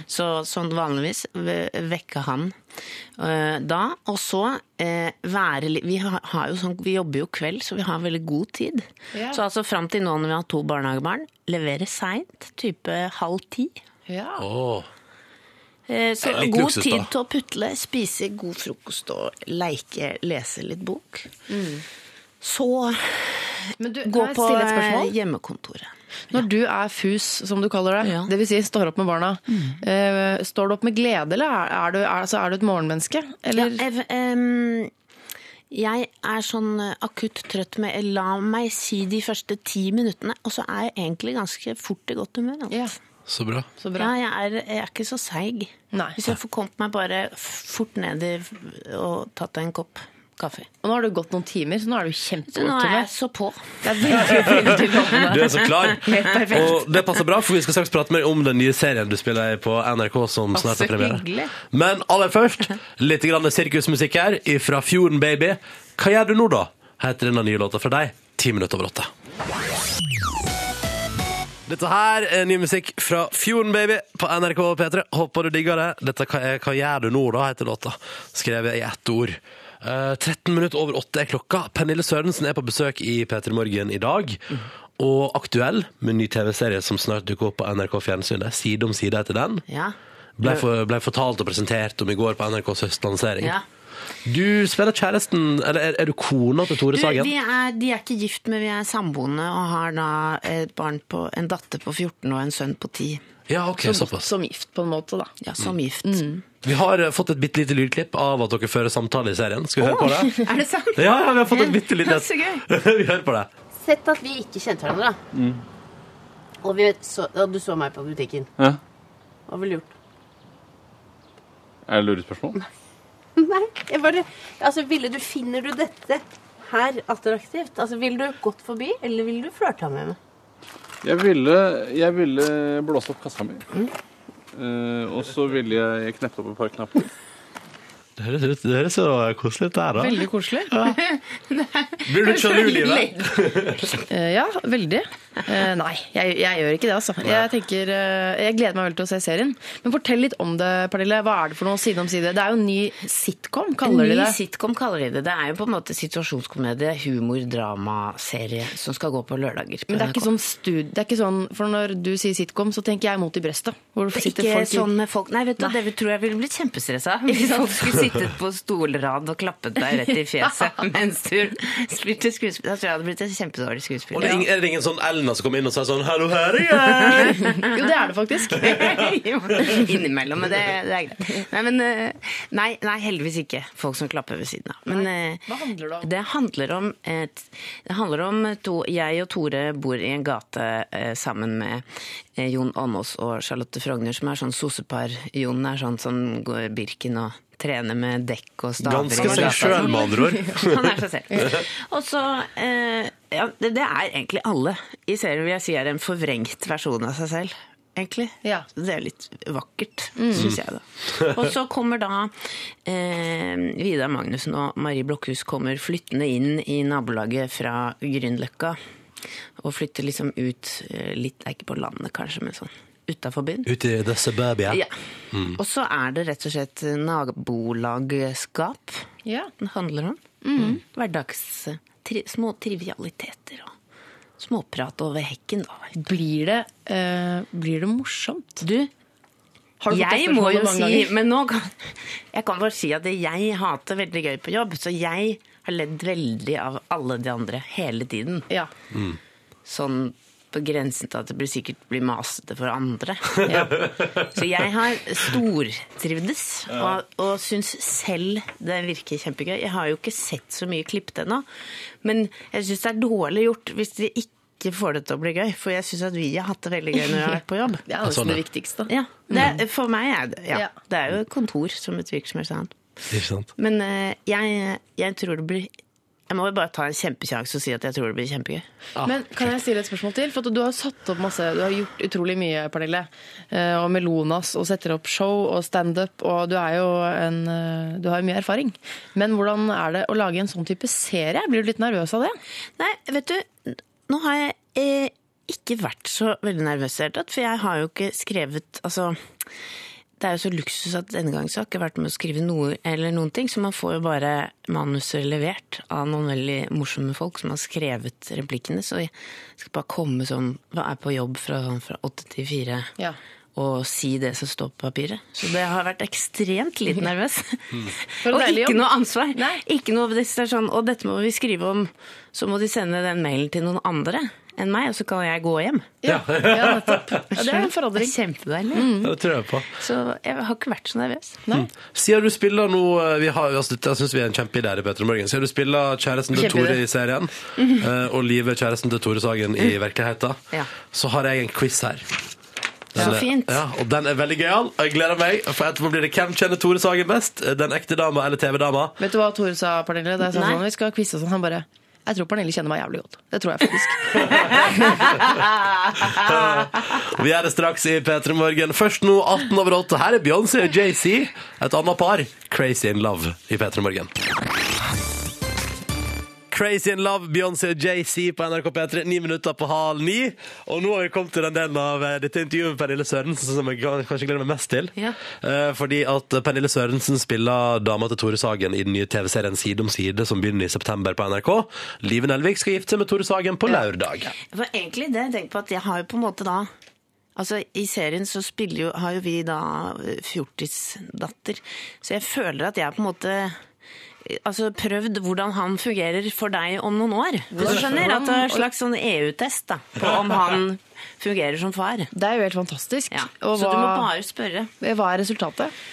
Speaker 11: Så sånn vanligvis ve- vekke han uh, da, og så uh, være litt vi, har, har jo sånn, vi jobber jo kveld, så vi har veldig god tid.
Speaker 5: Ja.
Speaker 11: Så altså fram til nå når vi har to barnehagebarn, levere seint, type halv ti.
Speaker 5: Ja.
Speaker 2: Åh.
Speaker 11: Eh, så god
Speaker 2: luksus,
Speaker 11: tid til å putle, spise god frokost og leike, lese litt bok. Så
Speaker 5: Men du,
Speaker 11: gå på eh, hjemmekontoret.
Speaker 5: Når du er fus, som du kaller det,
Speaker 11: Ja.
Speaker 5: det vil si står opp med barna, eh, står du opp med glede, eller er, er, du, er, altså, er du et morgenmenneske? Eller?
Speaker 11: Ja, ev- um jeg er sånn eh, akutt trøtt med La meg si de første ti minuttene, og så er jeg egentlig ganske fort i godt humør. altså.
Speaker 5: Ja,
Speaker 2: Så bra.
Speaker 5: så bra.
Speaker 11: Ja, jeg er, jeg er ikke så seig. Hvis jeg får kommet meg bare fort ned i og tatt en kopp kaffe.
Speaker 5: Og nå har det gått noen timer, så nå er du
Speaker 11: Så nå er jeg så på.
Speaker 5: Det er veldig, veldig.
Speaker 2: Du er så klar.
Speaker 5: Helt perfekt.
Speaker 2: Og det passer bra, for vi skal straks prate mer om den nye serien du spiller på NRK som snart har premiere. Men aller først, litt grann sirkusmusikk her fra Fjorden Baby. Hva gjør du nå, da? heter denne nye låta fra deg. Ti minutter over åtte. Dette her er ny musikk fra Fjorden Baby på NRK P3. Håper du digger det. Dette er, hva gjør du nå, da, heter låta. Skrevet i ett ord. Eh, 13 minutter over åtte er klokka. Pernille Sørensen er på besøk i P3 Morgen i dag. Og aktuell med ny TV-serie som snart dukker opp på NRK Fjernsynet. Side om side etter den.
Speaker 11: Ja.
Speaker 2: Ble, for, ble fortalt og presentert om i går på NRKs høstlansering.
Speaker 11: Ja.
Speaker 2: Du spiller kjæresten, eller er, er du kona til Tore
Speaker 11: Du,
Speaker 2: Sagen?
Speaker 11: vi er, de er ikke gift, men vi er samboende og har da et barn på, en datter på 14 og en sønn på 10.
Speaker 2: Ja, ok, såpass.
Speaker 5: Som gift, på en måte, da.
Speaker 11: Ja, som gift.
Speaker 2: Vi har eh, fått et bitte lite lydklipp av at dere fører samtale i serien. Skal vi høre på det?
Speaker 11: Er det sant?
Speaker 2: Ja, ja, vi har fått et bitte lite
Speaker 11: Så gøy.
Speaker 2: Vi hører på det.
Speaker 12: Sett at vi ikke kjente hverandre, da. Og, vi så, og du så meg på butikken.
Speaker 13: Ja.
Speaker 12: Hva ville du gjort?
Speaker 13: Er det lurespørsmål?
Speaker 12: Nei, jeg bare Altså, ville du Finner du dette her attraktivt? Altså, Ville du gått forbi, eller ville du flørta med meg?
Speaker 13: Jeg ville, jeg ville blåst opp kassa mi. Eh, og så ville jeg kneppe opp et par knapper.
Speaker 2: Det høres, ut- det høres så koselig ut der, da.
Speaker 5: Veldig koselig.
Speaker 2: Blir du sjalu, Livet?
Speaker 5: Eh, ja, veldig. Eh, nei, jeg, jeg gjør ikke det, altså. Jeg, tenker, eh, jeg gleder meg veldig til å se serien. Men fortell litt om det, Pernille. Hva er det for noe side om side? Det er jo en ny sitcom, kaller de
Speaker 11: ny sitcom kaller de det. Det er jo på en måte situasjonskomedie, humor, dramaserie som skal gå på lørdager. på
Speaker 5: Men det er ikke sånn stud... Det er ikke sånn, for når du sier sitcom, så tenker jeg mot i brestet. Hvor det sitter
Speaker 11: ikke
Speaker 5: folk i-
Speaker 11: sånn med folk Nei, vet du, det tror jeg ville blitt kjempestressa. Hvis folk skulle sittet på stolrad og klappet deg rett i fjeset mens du spilte skuespill. Da tror jeg det hadde blitt en kjempedårlig skuespill.
Speaker 2: Og det er, ingen, er det ingen sånn Elna som kommer inn og sier sånn 'hallo, her er jeg'?
Speaker 5: Jo, det er det faktisk.
Speaker 11: Innimellom, men det, det er greit. Nei, men, eh, nei, nei, heldigvis ikke folk som klapper ved siden av. Men eh,
Speaker 5: Hva handler det om?
Speaker 11: det handler om, et, det handler om to, Jeg og Tore bor i en gate eh, sammen med Jon Aanås og Charlotte Frogner, som er sånn sosepar. Jon er sånn som går Birken og trener med dekk og staver.
Speaker 2: Ganske seg sjøl, med andre ord.
Speaker 11: Han er seg selv. Og så eh, Ja, det, det er egentlig alle i serien vil jeg si er en forvrengt versjon av seg selv. Egentlig.
Speaker 5: Ja.
Speaker 11: Det er litt vakkert, syns jeg, da. Og så kommer da eh, Vidar Magnussen og Marie Blokhus kommer flyttende inn i nabolaget fra Grünerløkka. Og flytter liksom ut eh, litt, det er ikke på landet kanskje, men sånn utafor byen.
Speaker 2: Ute i the suburbia.
Speaker 11: Ja. Og så er det rett og slett nabolagskap
Speaker 5: Ja.
Speaker 11: det handler om. Mm. Hverdags tri, små trivialiteter og småprat over hekken, da.
Speaker 5: Blir det, uh, blir det morsomt?
Speaker 11: Du, jeg må jo si
Speaker 5: ganger?
Speaker 11: Men nå kan jeg kan bare si at jeg hater veldig gøy på jobb, så jeg har ledd veldig av alle de andre hele tiden.
Speaker 5: Ja.
Speaker 11: Sånn på grensen til at det blir sikkert blir masete for andre. Så jeg har stortrivdes og, og syns selv det virker kjempegøy. Jeg har jo ikke sett så mye klippet ennå, men jeg syns det er dårlig gjort hvis de ikke får det til å bli gøy. For jeg syns at vi har hatt det veldig gøy når vi har vært på jobb.
Speaker 5: Det er
Speaker 2: sånn,
Speaker 5: det viktigste.
Speaker 11: Ja, det er, For meg er det ja.
Speaker 5: Ja.
Speaker 11: Det er jo et kontor som et virksomhet.
Speaker 2: Sant?
Speaker 11: Men eh, jeg, jeg tror det blir Jeg må jo bare ta en kjempesjanse og si at jeg tror det blir kjempegøy.
Speaker 5: Men kan jeg stille et spørsmål til? For at du har satt opp masse, du har gjort utrolig mye, Pernille. Eh, Og Melonas, og setter opp show og standup, og du er jo en eh, Du har jo mye erfaring. Men hvordan er det å lage en sånn type serie? Blir du litt nervøs av det?
Speaker 11: Nei, vet du, nå har jeg eh, ikke vært så veldig nervøs i det hele tatt, for jeg har jo ikke skrevet Altså, det er jo så luksus at denne gangen så har jeg ikke vært med å skrive noe eller noen ting, så man får jo bare manuset levert av noen veldig morsomme folk som har skrevet replikkene, så jeg skal bare komme sånn Hva er på jobb fra, sånn åtte til fire?
Speaker 5: Ja.
Speaker 11: Og si det som står på papiret. Så det har vært ekstremt lite nervøs.
Speaker 5: For
Speaker 11: og ikke noe ansvar. Ikke noe, det er sånn, og dette må vi skrive om, så må de sende den mailen til noen andre enn meg, og så kan jeg gå hjem.
Speaker 2: Ja,
Speaker 5: ja, nettopp. Ja, det er en forandring.
Speaker 11: Kjempedeilig.
Speaker 2: Det tror jeg på.
Speaker 11: Så jeg har ikke vært så nervøs.
Speaker 2: Mm. Siden du spiller nå eh, vi har, altså, Jeg syns vi er en kjempeidé i Petter Morgen. Siden du spiller kjæresten til Tore i serien,
Speaker 11: Mhm.
Speaker 2: eh, og Live, kjæresten til Tore Sagen, i
Speaker 11: Mm.
Speaker 2: virkeligheten,
Speaker 11: Ja.
Speaker 2: så har jeg en quiz her.
Speaker 11: Så
Speaker 2: er-
Speaker 11: fint.
Speaker 2: Ja, og den er veldig gøyal. Jeg gleder meg. For etterpå blir det Hvem kjenner Tore Sagen best? Den ekte dama eller TV-dama?
Speaker 5: Vet du hva Tore sa, Pernille? Det er sånn,
Speaker 2: Nei.
Speaker 5: sånn, vi skal quize og sånn, han bare Jeg tror Pernille kjenner meg jævlig godt. Det tror jeg faktisk.
Speaker 2: Vi er det straks i P3 Morgen. Først nå 18 over 8. Her er Beyoncé og JC. Et annet par. Crazy in Love i P3 Morgen. Crazy in Love, Beyoncé og JC på NRK P3, ni minutter på halv ni. Og nå har vi kommet til den delen av eh, dette intervjuet med Pernille Sørensen som jeg kanskje gleder meg mest til.
Speaker 11: Ja.
Speaker 2: Eh, fordi at Pernille Sørensen spiller dama til Tore Sagen i den nye TV-serien Side om side, som begynner i september på NRK. Live Nelvik skal gifte seg med Tore Sagen på lørdag.
Speaker 11: Det var egentlig det jeg tenkte på, at jeg har jo på en måte da Altså, I serien så spiller jo, har jo vi da eh, fjortisdatter, så jeg føler at jeg på en måte altså prøvd hvordan han fungerer for deg om noen år. Hvis du skjønner? At det er en slags sånn EU-test da, på om han fungerer som far.
Speaker 5: Det er jo helt fantastisk.
Speaker 11: Ja. Så du må bare spørre.
Speaker 5: Hva er resultatet?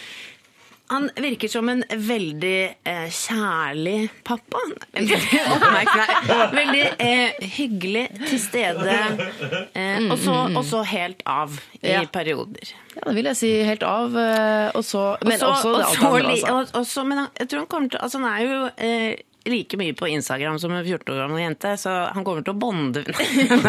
Speaker 11: Han virker som en veldig eh, kjærlig pappa. Veldig eh, hyggelig, til stede, eh, og, så, helt av i
Speaker 5: Ja.
Speaker 11: perioder.
Speaker 5: Ja, det vil jeg si helt av. Og så, men
Speaker 11: Og så-
Speaker 5: også det
Speaker 11: og
Speaker 5: alt
Speaker 11: så
Speaker 5: andre, altså.
Speaker 11: og- og Men jeg tror han kommer til Altså, han er jo eh, like mye på Instagram som en 14 år gammel jente, så han kommer til å bonde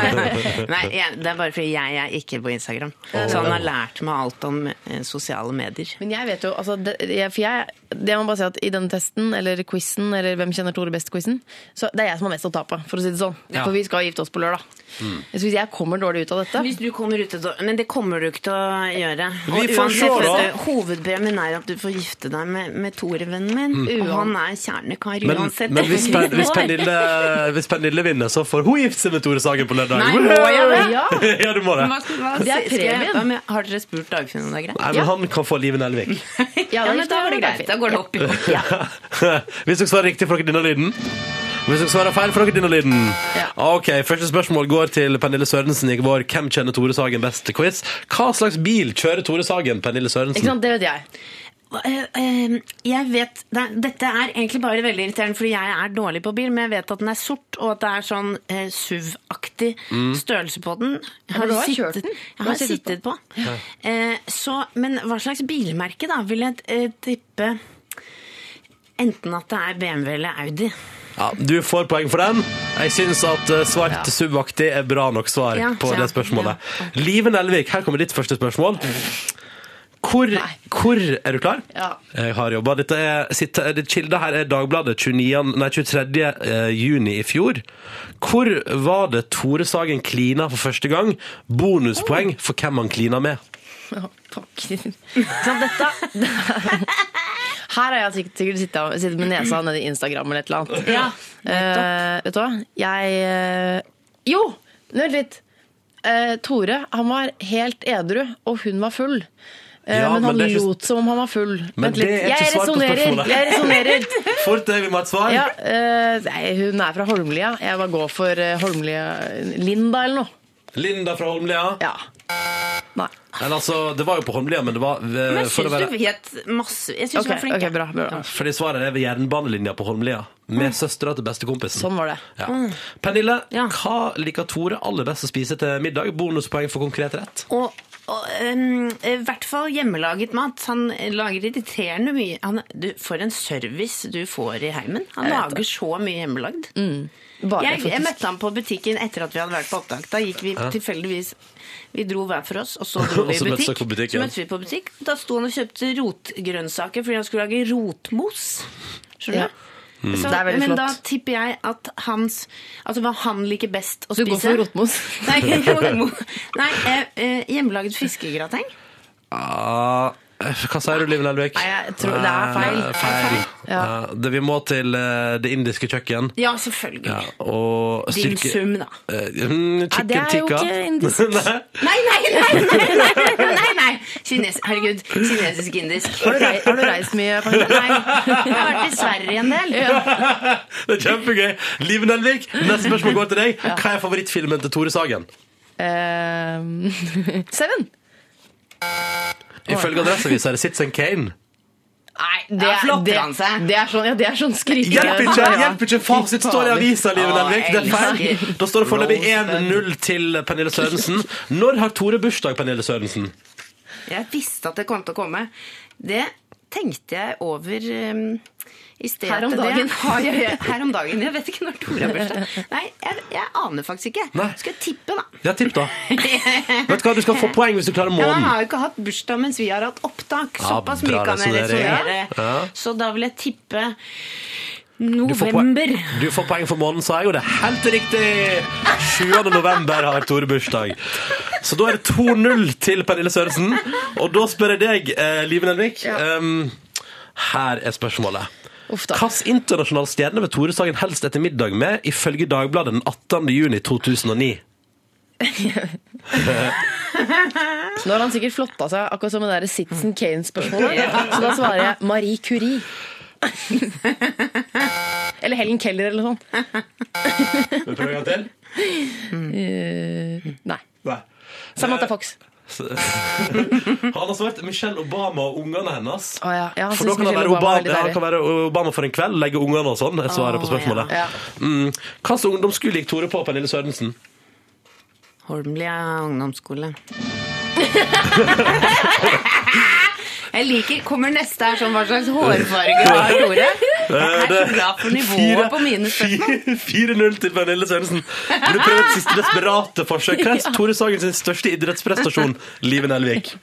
Speaker 11: Nei, det er bare fordi jeg er ikke på Instagram. Så han har lært meg alt om eh, sosiale medier.
Speaker 5: Men jeg vet jo, altså, det, jeg, for jeg, det må bare si at i denne testen, eller quizen, eller hvem kjenner Tore best-quizen, så det er jeg som har mest å tape, for å si det sånn.
Speaker 11: Ja.
Speaker 5: For vi skal gifte oss på lørdag. Så hvis jeg kommer dårlig ut av dette
Speaker 11: Hvis du kommer ut av Men det kommer du ikke til å gjøre.
Speaker 2: Vi
Speaker 11: Og
Speaker 2: får
Speaker 11: uansett,
Speaker 2: se, da.
Speaker 11: vet er at du får gifte deg med, med Tore-vennen min.
Speaker 2: Mm.
Speaker 11: Og han er kjernekar
Speaker 2: Men,
Speaker 11: uansett.
Speaker 2: men hvis, Pen, hvis, Pernille, hvis Pernille vinner, så får hun gifte seg med Tore Sagen på lørdag.
Speaker 11: Nei, må jeg det?
Speaker 2: Ja. ja, du må det.
Speaker 5: Det er premien.
Speaker 11: Har dere spurt Dagfinn om det er greit?
Speaker 2: Nei, men han kan få Liven Elvik.
Speaker 11: Ja, men da går det greit. Da går det opp i ja.
Speaker 2: Hvis dere svarer riktig, får dere denne lyden. Hvis dere svarer feil, får dere denne lyden. Ok, Første spørsmål går til Pernille Sørensen i vår Hvem kjenner Tore Sagen best-quiz. Hva slags bil kjører Tore Sagen, Pernille
Speaker 5: Ikke
Speaker 2: Sørensen?
Speaker 5: sant, det vet jeg.
Speaker 11: Eh, eh, Jeg vet, Dette er egentlig bare veldig irriterende, fordi jeg er dårlig på bil, men jeg vet at den er sort, og at det er sånn eh, SUV-aktig
Speaker 5: Mm.
Speaker 11: størrelse på den. Jeg
Speaker 5: Men du har
Speaker 11: sittet-
Speaker 5: kjørt den?
Speaker 11: Jeg
Speaker 5: har
Speaker 11: har
Speaker 5: sittet
Speaker 11: sittet på. Eh, så, men hva slags bilmerke, da? Vil jeg eh, tippe enten at det er BMW eller Audi.
Speaker 2: Ja, Du får poeng for den. Jeg syns at eh, svart subaktig er bra nok svar
Speaker 11: Ja,
Speaker 2: på
Speaker 11: ja,
Speaker 2: det spørsmålet. Live Nelvik, her kommer ditt første spørsmål. Hvor, hvor Er du klar?
Speaker 5: Ja.
Speaker 2: Jeg har jobba. Dette er, sitt- det Kilda her er Dagbladet 29, nei, 23. eh, juni i fjor. Hvor var det Tore Sagen klina for første gang? Bonuspoeng for hvem han klina med.
Speaker 5: Ja, pokker. Så dette Her har jeg sikkert, sittet, med nesa nede i Instagram eller et eller annet.
Speaker 11: Ja,
Speaker 5: uh, vet du hva? Jeg eh, Jo! Vent litt. Uh, Tore han var helt edru, og hun var full. Eh,
Speaker 2: Ja,
Speaker 5: men han
Speaker 2: men ikke-
Speaker 5: lot som om han var full.
Speaker 2: Men
Speaker 5: Vent litt.
Speaker 2: det er ikke
Speaker 5: Jeg
Speaker 2: svar på
Speaker 5: resonnerer!
Speaker 2: spørsmålet.
Speaker 5: Jeg resonnerer.
Speaker 2: Fort deg, vi må ha et svar.
Speaker 5: Ja, uh, nei, hun er fra Holmlia. Jeg var gå for Holmlia Linda eller noe.
Speaker 2: Linda fra Holmlia.
Speaker 5: Ja. Nei.
Speaker 2: Men altså, Det var jo på Holmlia, men det var eh,
Speaker 11: Men jeg syns
Speaker 2: være
Speaker 11: du vet masse Jeg syns
Speaker 5: okay,
Speaker 11: du er flink.
Speaker 5: ok, bra, bra.
Speaker 2: Fordi svaret er ved jernbanelinja på Holmlia. Med søstera til bestekompisen.
Speaker 5: Sånn var det.
Speaker 2: Ja.
Speaker 11: Mm.
Speaker 2: Pernille, hva liker Tore aller best å spise til middag? Bonuspoeng for konkret rett.
Speaker 11: Og, og um, i hvert fall hjemmelaget mat. Han lager irriterende mye. Han, du, for en service du får i heimen. Han lager det. så mye hjemmelagd.
Speaker 5: Bare
Speaker 11: Jeg, jeg
Speaker 5: faktisk.
Speaker 11: møtte ham på butikken etter at vi hadde vært på opptak. Da gikk vi
Speaker 2: Ja.
Speaker 11: tilfeldigvis Vi dro hver for oss, og så dro vi i butikk.
Speaker 2: på butikken.
Speaker 11: Så møttes vi på butikk. Da sto han og kjøpte rotgrønnsaker fordi han skulle lage rotmos. Skjønner
Speaker 5: Ja.
Speaker 11: du?
Speaker 2: Mm.
Speaker 11: Så,
Speaker 5: Det er veldig
Speaker 11: men
Speaker 5: flott.
Speaker 11: da tipper jeg at hans Altså hva han liker best å spise.
Speaker 5: Du går for rotmos?
Speaker 11: Nei, Nei eh, eh, hjemmelaget fiskegrateng.
Speaker 2: Ah, Hva sier du, Liv Nelvik?
Speaker 5: Nei, jeg tror det er feil.
Speaker 2: Nei, feil.
Speaker 5: Ja.
Speaker 2: Ja, det, vi må til eh, det indiske kjøkken.
Speaker 11: Ja, selvfølgelig.
Speaker 2: Ja, og styrke-
Speaker 11: sum, da.
Speaker 2: Eh, mm,
Speaker 5: Nei, det
Speaker 2: chicken
Speaker 5: er jo
Speaker 2: tikka.
Speaker 5: ikke indisk.
Speaker 2: Nei.
Speaker 11: Nei, nei, nei! nei, nei, nei, nei. Kines, herregud. Kinesisk-indisk.
Speaker 5: Har du, rei, har du reist mye? Pernille?
Speaker 11: Nei, jeg har vært i Sverige en del.
Speaker 2: Det er kjempegøy. Liv Nelvik, neste spørsmål går til deg. Hva er favorittfilmen til Tore Sagen?
Speaker 5: Eh, Seven.
Speaker 2: Ifølge Adresseavisa er det Citizen Kane.
Speaker 5: Nei, det, er- det, det er sånn, ja, det er sånn skrike.
Speaker 2: Hjelp ikke, hjelp ikke fasit står i avisa, Liv
Speaker 11: Å,
Speaker 2: Nelvik. Det er feil. Da står det foreløpig 1-0 til Pernille Sørensen. Når har Tore bursdag, Pernille Sørensen?
Speaker 11: Jeg visste at det kom til å komme. Det tenkte jeg over um.
Speaker 5: Her om dagen.
Speaker 11: har jeg, her om dagen. Jeg vet ikke når Tore har bursdag. Nei, jeg, jeg aner faktisk ikke.
Speaker 2: Nei.
Speaker 11: Skal jeg tippe, da?
Speaker 2: Ja, tipp, da. Vet du hva, Du skal få poeng hvis du klarer
Speaker 11: Ja, Jeg han har jo ikke hatt bursdag mens vi har hatt opptak. Såpass
Speaker 2: ja,
Speaker 11: mye kan jeg resonnere.
Speaker 2: Ja.
Speaker 11: Så da vil jeg tippe
Speaker 2: Du får,
Speaker 11: november.
Speaker 2: du får poeng for måneden, sa jeg, og det er helt riktig! 7. november har Tore bursdag. Så da er det 2-0 til Pernille Sørensen. Og da spør jeg deg, eh, Live Nelvik. Um, her er spørsmålet. Hvilken internasjonal stjerne vil Tore Sagen helst etter middag med, ifølge Dagbladet den 18. juni 2009?
Speaker 5: Nå har han sikkert flotta seg, akkurat som med det der Citizen Kane-spørsmålet. Så da svarer jeg Marie Curie. Eller Helen Keller eller noe sånt.
Speaker 2: Vil du prøve en gang til?
Speaker 5: Eh. Nei. Samantha Fox.
Speaker 2: Han har svart Michelle Obama og ungene hennes.
Speaker 5: Oh, ja. ja, han
Speaker 2: For da kan han være
Speaker 5: Obama
Speaker 2: Obama, ja, kan være Obama for en kveld, legge ungene og sånn. Er svaret på spørsmålet.
Speaker 5: Ja.
Speaker 2: Mm. Hva slags ungdomsskole gikk Tore på, Pernille Sørensen?
Speaker 11: Holmlia ungdomsskole. Jeg liker Kommer neste her sånn hva slags hårfarge har Tore? Jeg er så glad for nivået på mine spørsmål.
Speaker 2: 4-0 til Pernille Sørensen. Vil du prøve et siste desperate forsøk? Hva er Tore Sagen sin største idrettsprestasjon? Live Nelvik.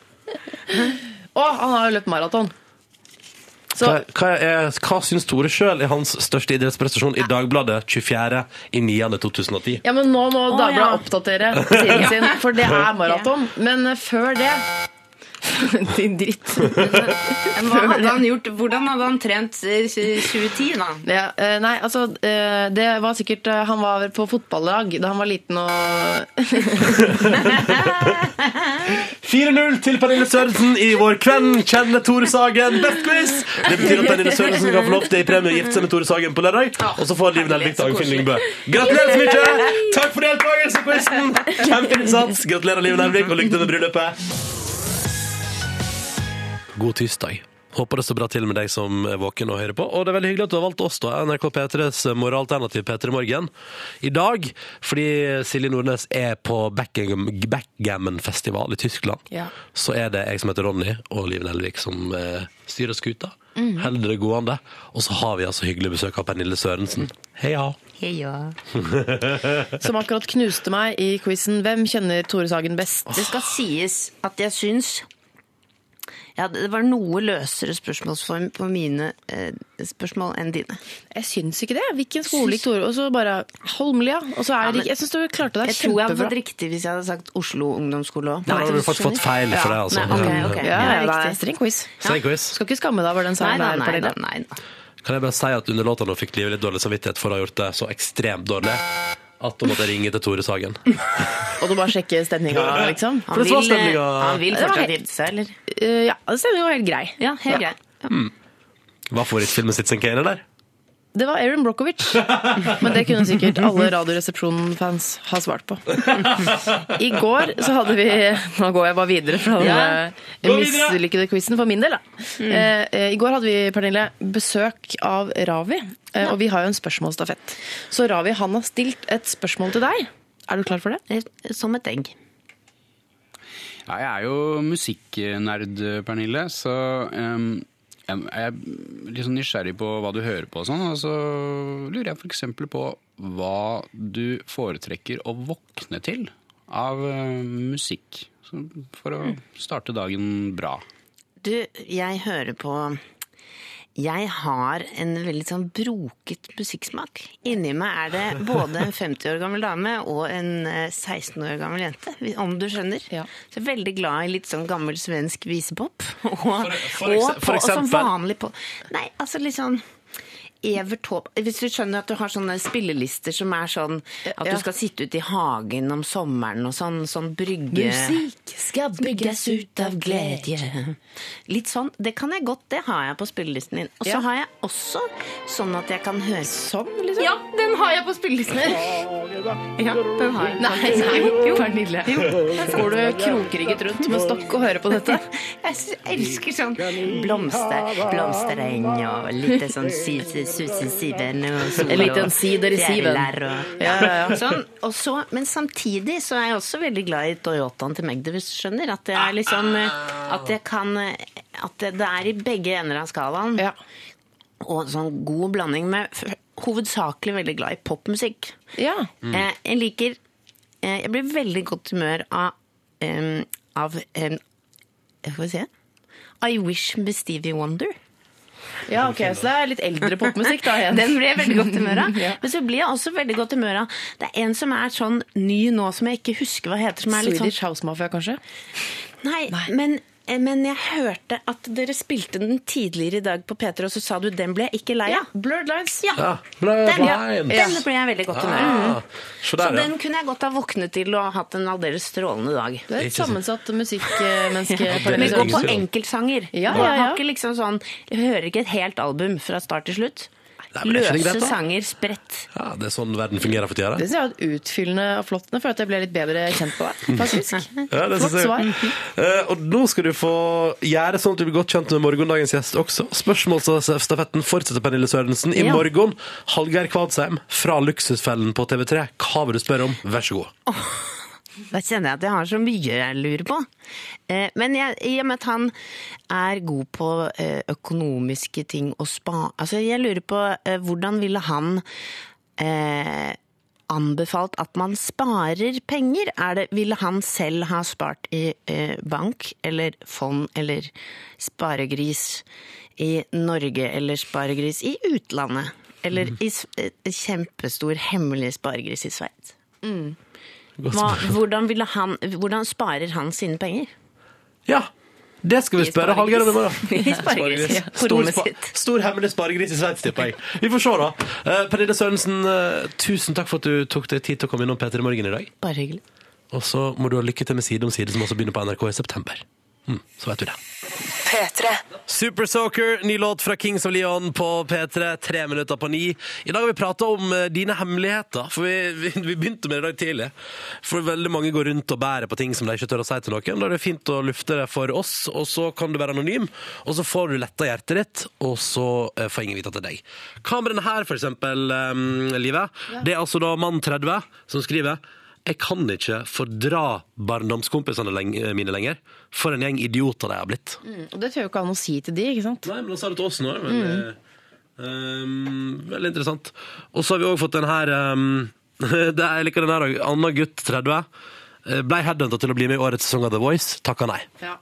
Speaker 5: Å, han har jo løpt maraton. Så
Speaker 2: Hva, hva, er, hva syns Tore sjøl er hans største idrettsprestasjon i Dagbladet 24. i 9. 2010?
Speaker 5: Ja, men nå må
Speaker 11: Dagbladet
Speaker 5: Dagbladet
Speaker 11: ja.
Speaker 5: oppdatere siden sin, for det er maraton. Men eh, før det Din dritt.
Speaker 11: Hva hadde han gjort? Hvordan hadde han trent eh, 2010, da?
Speaker 5: Ja, eh, nei, altså eh, Det var sikkert eh, Han var på fotballag da han var liten og
Speaker 2: 4-0 til Pernille Sørensen i vår kveld kjenner Tore Sagen best quiz? Det betyr at Pernille Sørensen kan få lov til i premie å gifte seg med Tore Sagen på lørdag. Og så får Liv Nelvik Dagfinn Lyngbø. Gratulerer så mye! Takk for deltakelsen i quizen! Kjempeinnsats! Gratulerer, Liv Nelvik, og lykke til med bryllupet. God tirsdag. Håper det står bra til med deg som er våken og hører på. Og det er veldig hyggelig at du har valgt oss, da, NRK P3s moralternativ P3 Morgen. I dag, fordi Silje Nordnes er på backgammon- backgammon-festival i Tyskland,
Speaker 5: Ja.
Speaker 2: så er det jeg som heter Ronny, og Liv Nelvik som eh, styrer skuta.
Speaker 5: Mm.
Speaker 2: Holder det gående. Og så har vi altså hyggelig besøk av Pernille Sørensen. Heia!
Speaker 11: Heia.
Speaker 5: Som akkurat knuste meg i quizen. Hvem kjenner Tore Sagen best?
Speaker 11: Det skal sies at jeg syns ja, det var noe løsere spørsmålsform på mine eh, spørsmål enn dine.
Speaker 5: Jeg syns ikke det. Hvilken skole gikk Tore? Og så bare Holmlia. Og så er det ikke Jeg syns du klarte deg
Speaker 11: Jeg tror jeg hadde
Speaker 5: kjempebra.
Speaker 11: fått riktig hvis jeg hadde sagt Oslo ungdomsskole òg.
Speaker 2: Da hadde du fått, fått feil for det, altså.
Speaker 11: Nei, okay, okay.
Speaker 5: Ja,
Speaker 11: Ja,
Speaker 5: ja, det er streng quiz.
Speaker 2: Streng quiz.
Speaker 5: Skal ikke skamme deg over den
Speaker 11: Nei
Speaker 5: seieren der,
Speaker 11: nei nei,
Speaker 5: Pernille.
Speaker 11: Nei, da.
Speaker 2: Kan jeg bare si at under låta nå fikk livet litt dårlig samvittighet for å ha gjort det så ekstremt dårlig at hun måtte ringe til Tore Sagen.
Speaker 5: Og du bare sjekke stemninga, liksom?
Speaker 2: For det var
Speaker 11: vil, eh,
Speaker 2: stemninga.
Speaker 11: han vil
Speaker 5: var
Speaker 11: fortsatt seg, eller?
Speaker 5: Eh, ja, stemninga var helt grei.
Speaker 11: Ja, helt greit.
Speaker 2: Hva favorittfilmen sitt sin Kane, eller?
Speaker 5: Det var Aaron Brockovich. Men det kunne sikkert alle Radioresepsjonen-fans ha svart på. I går så hadde vi Nå går jeg bare videre fra
Speaker 11: Ja.
Speaker 5: denne mislykkede quizen for min del. Da. Mm. eh, I går hadde vi, Pernille, besøk av Ravi. Eh, Og vi har jo en spørsmålsstafett. Så Ravi han har stilt et spørsmål til deg. Er du klar for det?
Speaker 11: Eh, Som et egg.
Speaker 14: Ja, jeg er jo musikknerd, Pernille, så em, jeg er litt sånn nysgjerrig på hva du hører på og sånn. Og så lurer jeg f.eks. på hva du foretrekker å våkne til av eh, musikk. For å starte dagen bra.
Speaker 11: Du, jeg hører på jeg har en veldig sånn broket musikksmak. Inni meg er det både en 50 år gammel dame og en eh, 16 år gammel jente, om du skjønner. Så jeg er veldig glad i litt sånn gammel svensk visepop. Og,
Speaker 2: for
Speaker 11: og,
Speaker 2: ekse- for
Speaker 11: på- og som
Speaker 2: eksempel?
Speaker 11: vanlig på Nei, altså litt sånn Evert Taube Hvis du skjønner at du har sånne spillelister som er sånn at du skal sitte ute i hagen om sommeren og sånn, sånn brygge
Speaker 5: Musikk skal bygges ut av glede.
Speaker 11: Litt sånn. Det kan jeg godt, det har jeg på spillelisten din. Og så
Speaker 5: Ja.
Speaker 11: har jeg også sånn at jeg kan høre
Speaker 5: Sånn, liksom?
Speaker 11: Ja, den har jeg på spillelisten din. Ja, den har jeg.
Speaker 5: Nei, nei, Pernille. Går du krokrygget rundt med stokk og hører på dette?
Speaker 11: Jeg elsker sånn blomster, blomstereng og litt sånn Susi Siven og sol
Speaker 5: En liten sider i siven.
Speaker 11: og
Speaker 5: Ja, ja, ja.
Speaker 11: Sånn, Også, men samtidig så er jeg også veldig glad i Toyotaen til Magde, hvis du skjønner. At det er liksom eh, At jeg kan eh, At det, er i begge ender av skalaen. Og sånn god blanding med hovedsakelig veldig glad i popmusikk.
Speaker 5: Ja.
Speaker 11: Mm. jeg liker eh, Jeg blir veldig godt humør av um, av em, Skal vi se I Wish med Stevie Wonder.
Speaker 5: Ja, ok, Så det er litt eldre popmusikk, da igjen.
Speaker 11: Den blir jeg veldig godt humør av.
Speaker 5: Ja.
Speaker 11: Men så blir jeg også veldig godt humør av Det er en som er sånn ny nå, som jeg ikke husker hva heter. Som er litt sånn
Speaker 5: Swedish House Mafia, kanskje?
Speaker 11: Nei, Men, eh, men jeg hørte at dere spilte den tidligere i dag på P3, og så sa du den ble jeg ikke lei av. Ja.
Speaker 5: Blurred Lines.
Speaker 11: Ja,
Speaker 2: Ja, Blurred
Speaker 11: den, ja,
Speaker 2: Lines.
Speaker 11: den ble jeg veldig godt humør av.
Speaker 2: Ah,
Speaker 11: Så
Speaker 2: der, ja.
Speaker 11: den kunne jeg godt ha våknet til og hatt en aldeles strålende dag.
Speaker 5: Du er et sammensatt musikkmenneske.
Speaker 11: Men
Speaker 5: går
Speaker 11: gå på enkeltsanger.
Speaker 5: Ja,
Speaker 11: Jeg
Speaker 5: ja, ja.
Speaker 11: har ikke liksom sånn Jeg hører ikke et helt album fra start til slutt.
Speaker 2: Nei, men er ikke det
Speaker 11: Løse
Speaker 2: greit, da?
Speaker 11: sanger spredt.
Speaker 2: Ja, det er sånn verden fungerer for tida.
Speaker 5: Det synes jeg var utfyllende og flott. Nå føler jeg at jeg ble litt bedre kjent på deg, faktisk.
Speaker 2: Ja, det
Speaker 5: Flott
Speaker 2: synes jeg.
Speaker 5: svar.
Speaker 2: Eh, og nå skal du få gjøre sånn at du blir godt kjent med morgendagens gjest også. Spørsmålsstafetten fortsetter, Pernille Sørensen. I
Speaker 11: Ja.
Speaker 2: morgen, Hallgeir Kvadsheim fra Luksusfellen på TV3. Hva vil du spørre om? Vær så god.
Speaker 11: Da kjenner jeg at jeg har så mye jeg lurer på. Eh, Men jeg, i og med at han er god på eh, økonomiske ting og spa... Altså, jeg lurer på eh, hvordan ville han eh, anbefalt at man sparer penger? Er det, ville han selv ha spart i eh, bank eller fond eller sparegris i Norge eller sparegris i utlandet? Eller i eh, kjempestor hemmelig sparegris i Sveits?
Speaker 2: Godt
Speaker 11: Hva, hvordan, ville han, hvordan sparer han sine penger?
Speaker 2: Ja, det skal vi spørre Hallgeir om i morgen. Stor, stor hemmelig sparegris i Sveits, tipper jeg. Vi får se, da. Uh, Pernille Sørensen, uh, tusen takk for at du tok deg tid til å komme innom P3 Morgen i dag.
Speaker 11: Bare hyggelig.
Speaker 2: Og så må du ha lykke til med Side om side, som også begynner på NRK i september. Mm, så vet du det.
Speaker 4: P3.
Speaker 2: Super Soaker, ny låt fra Kings of Leon på P3, tre minutter på ni. I dag har vi prata om eh, dine hemmeligheter, for vi, vi, vi begynte med det i dag tidlig. For veldig mange går rundt og bærer på ting som de ikke tør å si til noen. Da er det fint å lufte det for oss, og så kan du være anonym, og så får du letta hjertet ditt, og så eh, får ingen vite er deg. Kameraene her, for eksempel, um, Livet? Det er altså da mann 30 som skriver jeg kan ikke fordra barndomskompisene mine lenger. For en gjeng idioter de har blitt.
Speaker 5: Mm, og det tør jo ikke han å si til de, ikke sant?
Speaker 2: Nei, men han sa det til oss nå. Veldig, um, veldig interessant. Og så har vi òg fått den her um, det er, Jeg liker den her òg. Anna gutt 30. Ble Blei headhunta til å bli med i årets sesong av The Voice. Takka nei.
Speaker 5: Eh,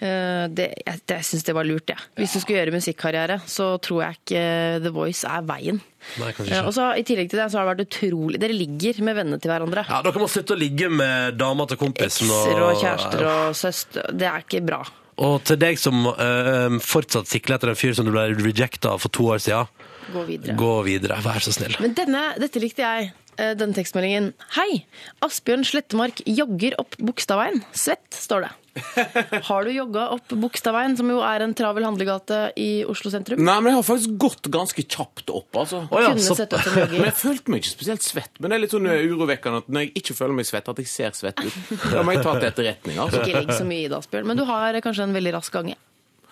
Speaker 5: det, jeg, jeg syns det var lurt, jeg. Hvis du skulle gjøre musikkarriere, så tror jeg ikke The Voice er veien.
Speaker 2: Nei,
Speaker 5: Eh,
Speaker 2: ikke.
Speaker 5: Og så I tillegg til det så har det vært utrolig Dere ligger med vennene til hverandre.
Speaker 2: Ja, Dere må slutte å ligge med dama til kompisen.
Speaker 5: Ekser og kjærester og søster. Det er ikke bra.
Speaker 2: Og til deg som øh, fortsatt sikler etter en fyr som du ble rejecta for to år siden,
Speaker 5: Gå videre.
Speaker 2: gå videre. Vær så snill.
Speaker 5: Men denne, dette likte jeg. Eh, Denne tekstmeldingen. Hei! Asbjørn Slettemark jogger opp Bogstadveien. Svett, står det. Har du jogga opp Bogstadveien, som jo er en travel handlegate i Oslo sentrum?
Speaker 15: Nei, men jeg har faktisk gått ganske kjapt opp, altså.
Speaker 5: Å ja, så- jogger.
Speaker 15: Men jeg følte meg ikke spesielt svett. Men det er litt sånn eh, urovekkende at når jeg ikke føler meg svett, at jeg ser svett ut. Da må jeg ta til etterretning, altså.
Speaker 5: Ikke legg så mye i det, Asbjørn. Men du har kanskje en veldig rask gange?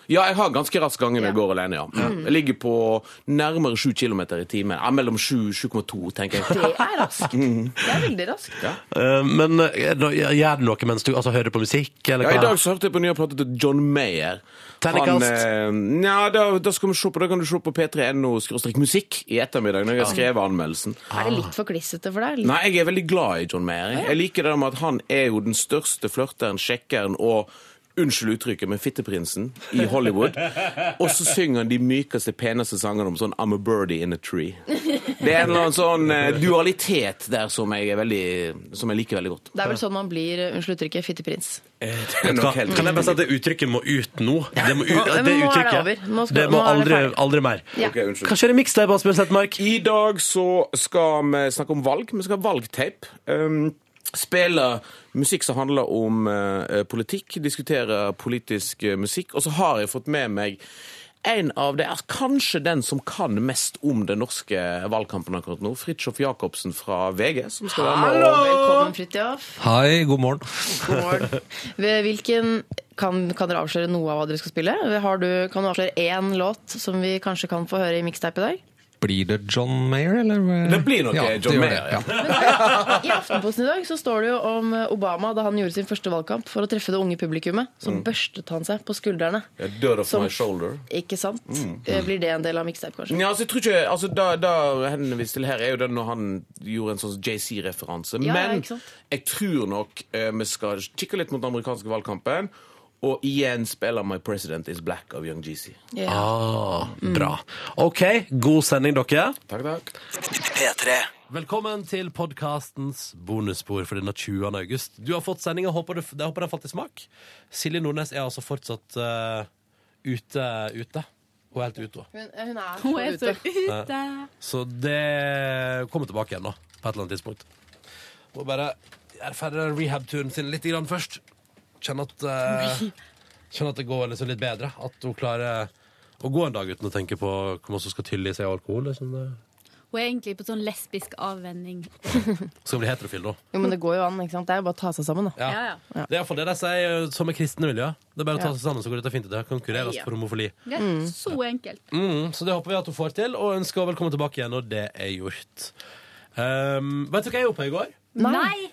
Speaker 15: Ja, jeg har ganske rask gange når jeg går alene, ja.
Speaker 5: Mm.
Speaker 15: Jeg ligger på nærmere 7 km i timen. Ja, mellom 7 og 7,2, tenker jeg.
Speaker 5: Det er raskt.
Speaker 15: Mm.
Speaker 5: Det er veldig raskt.
Speaker 2: Eh, men eh, da- gjør du noe mens du altså, hører på musikk? Eller
Speaker 15: Ja, I dag så hørte jeg på nye plate til John Mayer.
Speaker 2: Terningkast?
Speaker 15: Han, eh, ja, da, da, skal vi se på, da kan du se på p3.no musikk i ettermiddag når jeg har skrevet anmeldelsen.
Speaker 5: Er det litt for klissete for deg?
Speaker 15: Nei, jeg er veldig glad i John Mayer. Jeg liker det med at han er jo den største flørteren, sjekkeren og unnskyld uttrykket, men fitteprinsen i Hollywood. Og så synger han de mykeste, peneste sangene om sånn I'm a birdie in a tree. Det er en eller annen sånn eh, dualitet der som jeg, er veldig, som jeg liker veldig godt.
Speaker 5: Det er vel sånn man blir, uh, unnskyld uttrykket, fitteprins.
Speaker 15: Helt
Speaker 2: Kan jeg bare si at det uttrykket må ut nå? Det, må ut, det
Speaker 5: nå er det
Speaker 2: uttrykket
Speaker 5: over. Nå skal-
Speaker 2: det må
Speaker 5: nå er det
Speaker 2: aldri, aldri mer.
Speaker 5: Ja.
Speaker 15: Ok, unnskyld.
Speaker 2: Hva skjer i Mixtape, Asbjørn Slettmark?
Speaker 15: I dag så skal vi snakke om valg. Vi skal ha valgtape. Um, spille musikk som handler om eh, politikk, diskutere politisk eh, musikk. Og så har jeg fått med meg en av det er kanskje den som kan mest om den norske valgkampen akkurat nå. Fridtjof Jacobsen fra VG. som skal være med. og-
Speaker 5: Velkommen, Fridtjof.
Speaker 16: Hei, god morgen.
Speaker 5: God morgen. Ved Hvilken, kan, kan dere avsløre noe av hva dere skal spille? Har du, kan du avsløre én låt som vi kanskje kan få høre i mixtape i dag?
Speaker 16: Blir det John Mayer, eller?
Speaker 15: Det blir nok
Speaker 16: ja,
Speaker 15: John Mayer,
Speaker 16: det,
Speaker 15: ja.
Speaker 5: I Aftenposten i dag så står det jo om Obama da han gjorde sin første valgkamp for å treffe det unge publikummet. Så
Speaker 15: Mm.
Speaker 5: børstet han seg på skuldrene.
Speaker 15: Død Dirt off
Speaker 5: Som-
Speaker 15: my shoulder.
Speaker 5: Ikke sant?
Speaker 15: Mm.
Speaker 5: Eh, Blir det en del av mixtape, kanskje?
Speaker 15: Ja, altså, jeg tror ikke, altså, da, da henvist til her er jo det når han gjorde en sånn JC-referanse.
Speaker 5: Ja, ja,
Speaker 15: Men
Speaker 5: ikke sant?
Speaker 15: jeg tror nok uh, vi skal kikke litt mot den amerikanske valgkampen. Og igjen spiller My President Is Black av Young GC.
Speaker 2: Ah, bra. OK, god sending, dere.
Speaker 15: Takk, takk.
Speaker 2: P3. Velkommen til podkastens bonusspor for denne 20. august. Du har fått sendinga. Håper, du- håper den falt i smak. Silje Nordnes er altså fortsatt uh, ute. ute. Hun er helt ute. hun.
Speaker 5: Hun, hun er
Speaker 3: Hun
Speaker 5: så
Speaker 3: er så
Speaker 5: ute.
Speaker 3: ute.
Speaker 2: Så det kommer tilbake igjen, da. På et eller annet tidspunkt. Må bare gjøre ferdig rehab-turen sin litt grann først. Kjenne at uh, Kjenne at det går liksom litt bedre. At hun klarer å gå en dag uten å tenke på hvor mye hun skal tylle i seg alkohol. Liksom.
Speaker 3: Hun er egentlig på sånn lesbisk avvenning.
Speaker 2: skal bli heterofil nå.
Speaker 5: Jo, men det går jo an. ikke sant? Det er jo bare å ta seg sammen, da.
Speaker 2: Ja.
Speaker 3: Ja, ja.
Speaker 2: Det er iallfall det de sier eh, som er kristne miljø. Det er bare å ta seg sammen, så går dette fint. Det konkurreres
Speaker 3: Ja.
Speaker 2: for homofili.
Speaker 3: Det er så enkelt.
Speaker 2: Mm, så det håper vi at hun får til, og ønsker velkommen tilbake igjen når det er gjort. Um, vet du hva jeg gjorde på i går?
Speaker 3: Nei!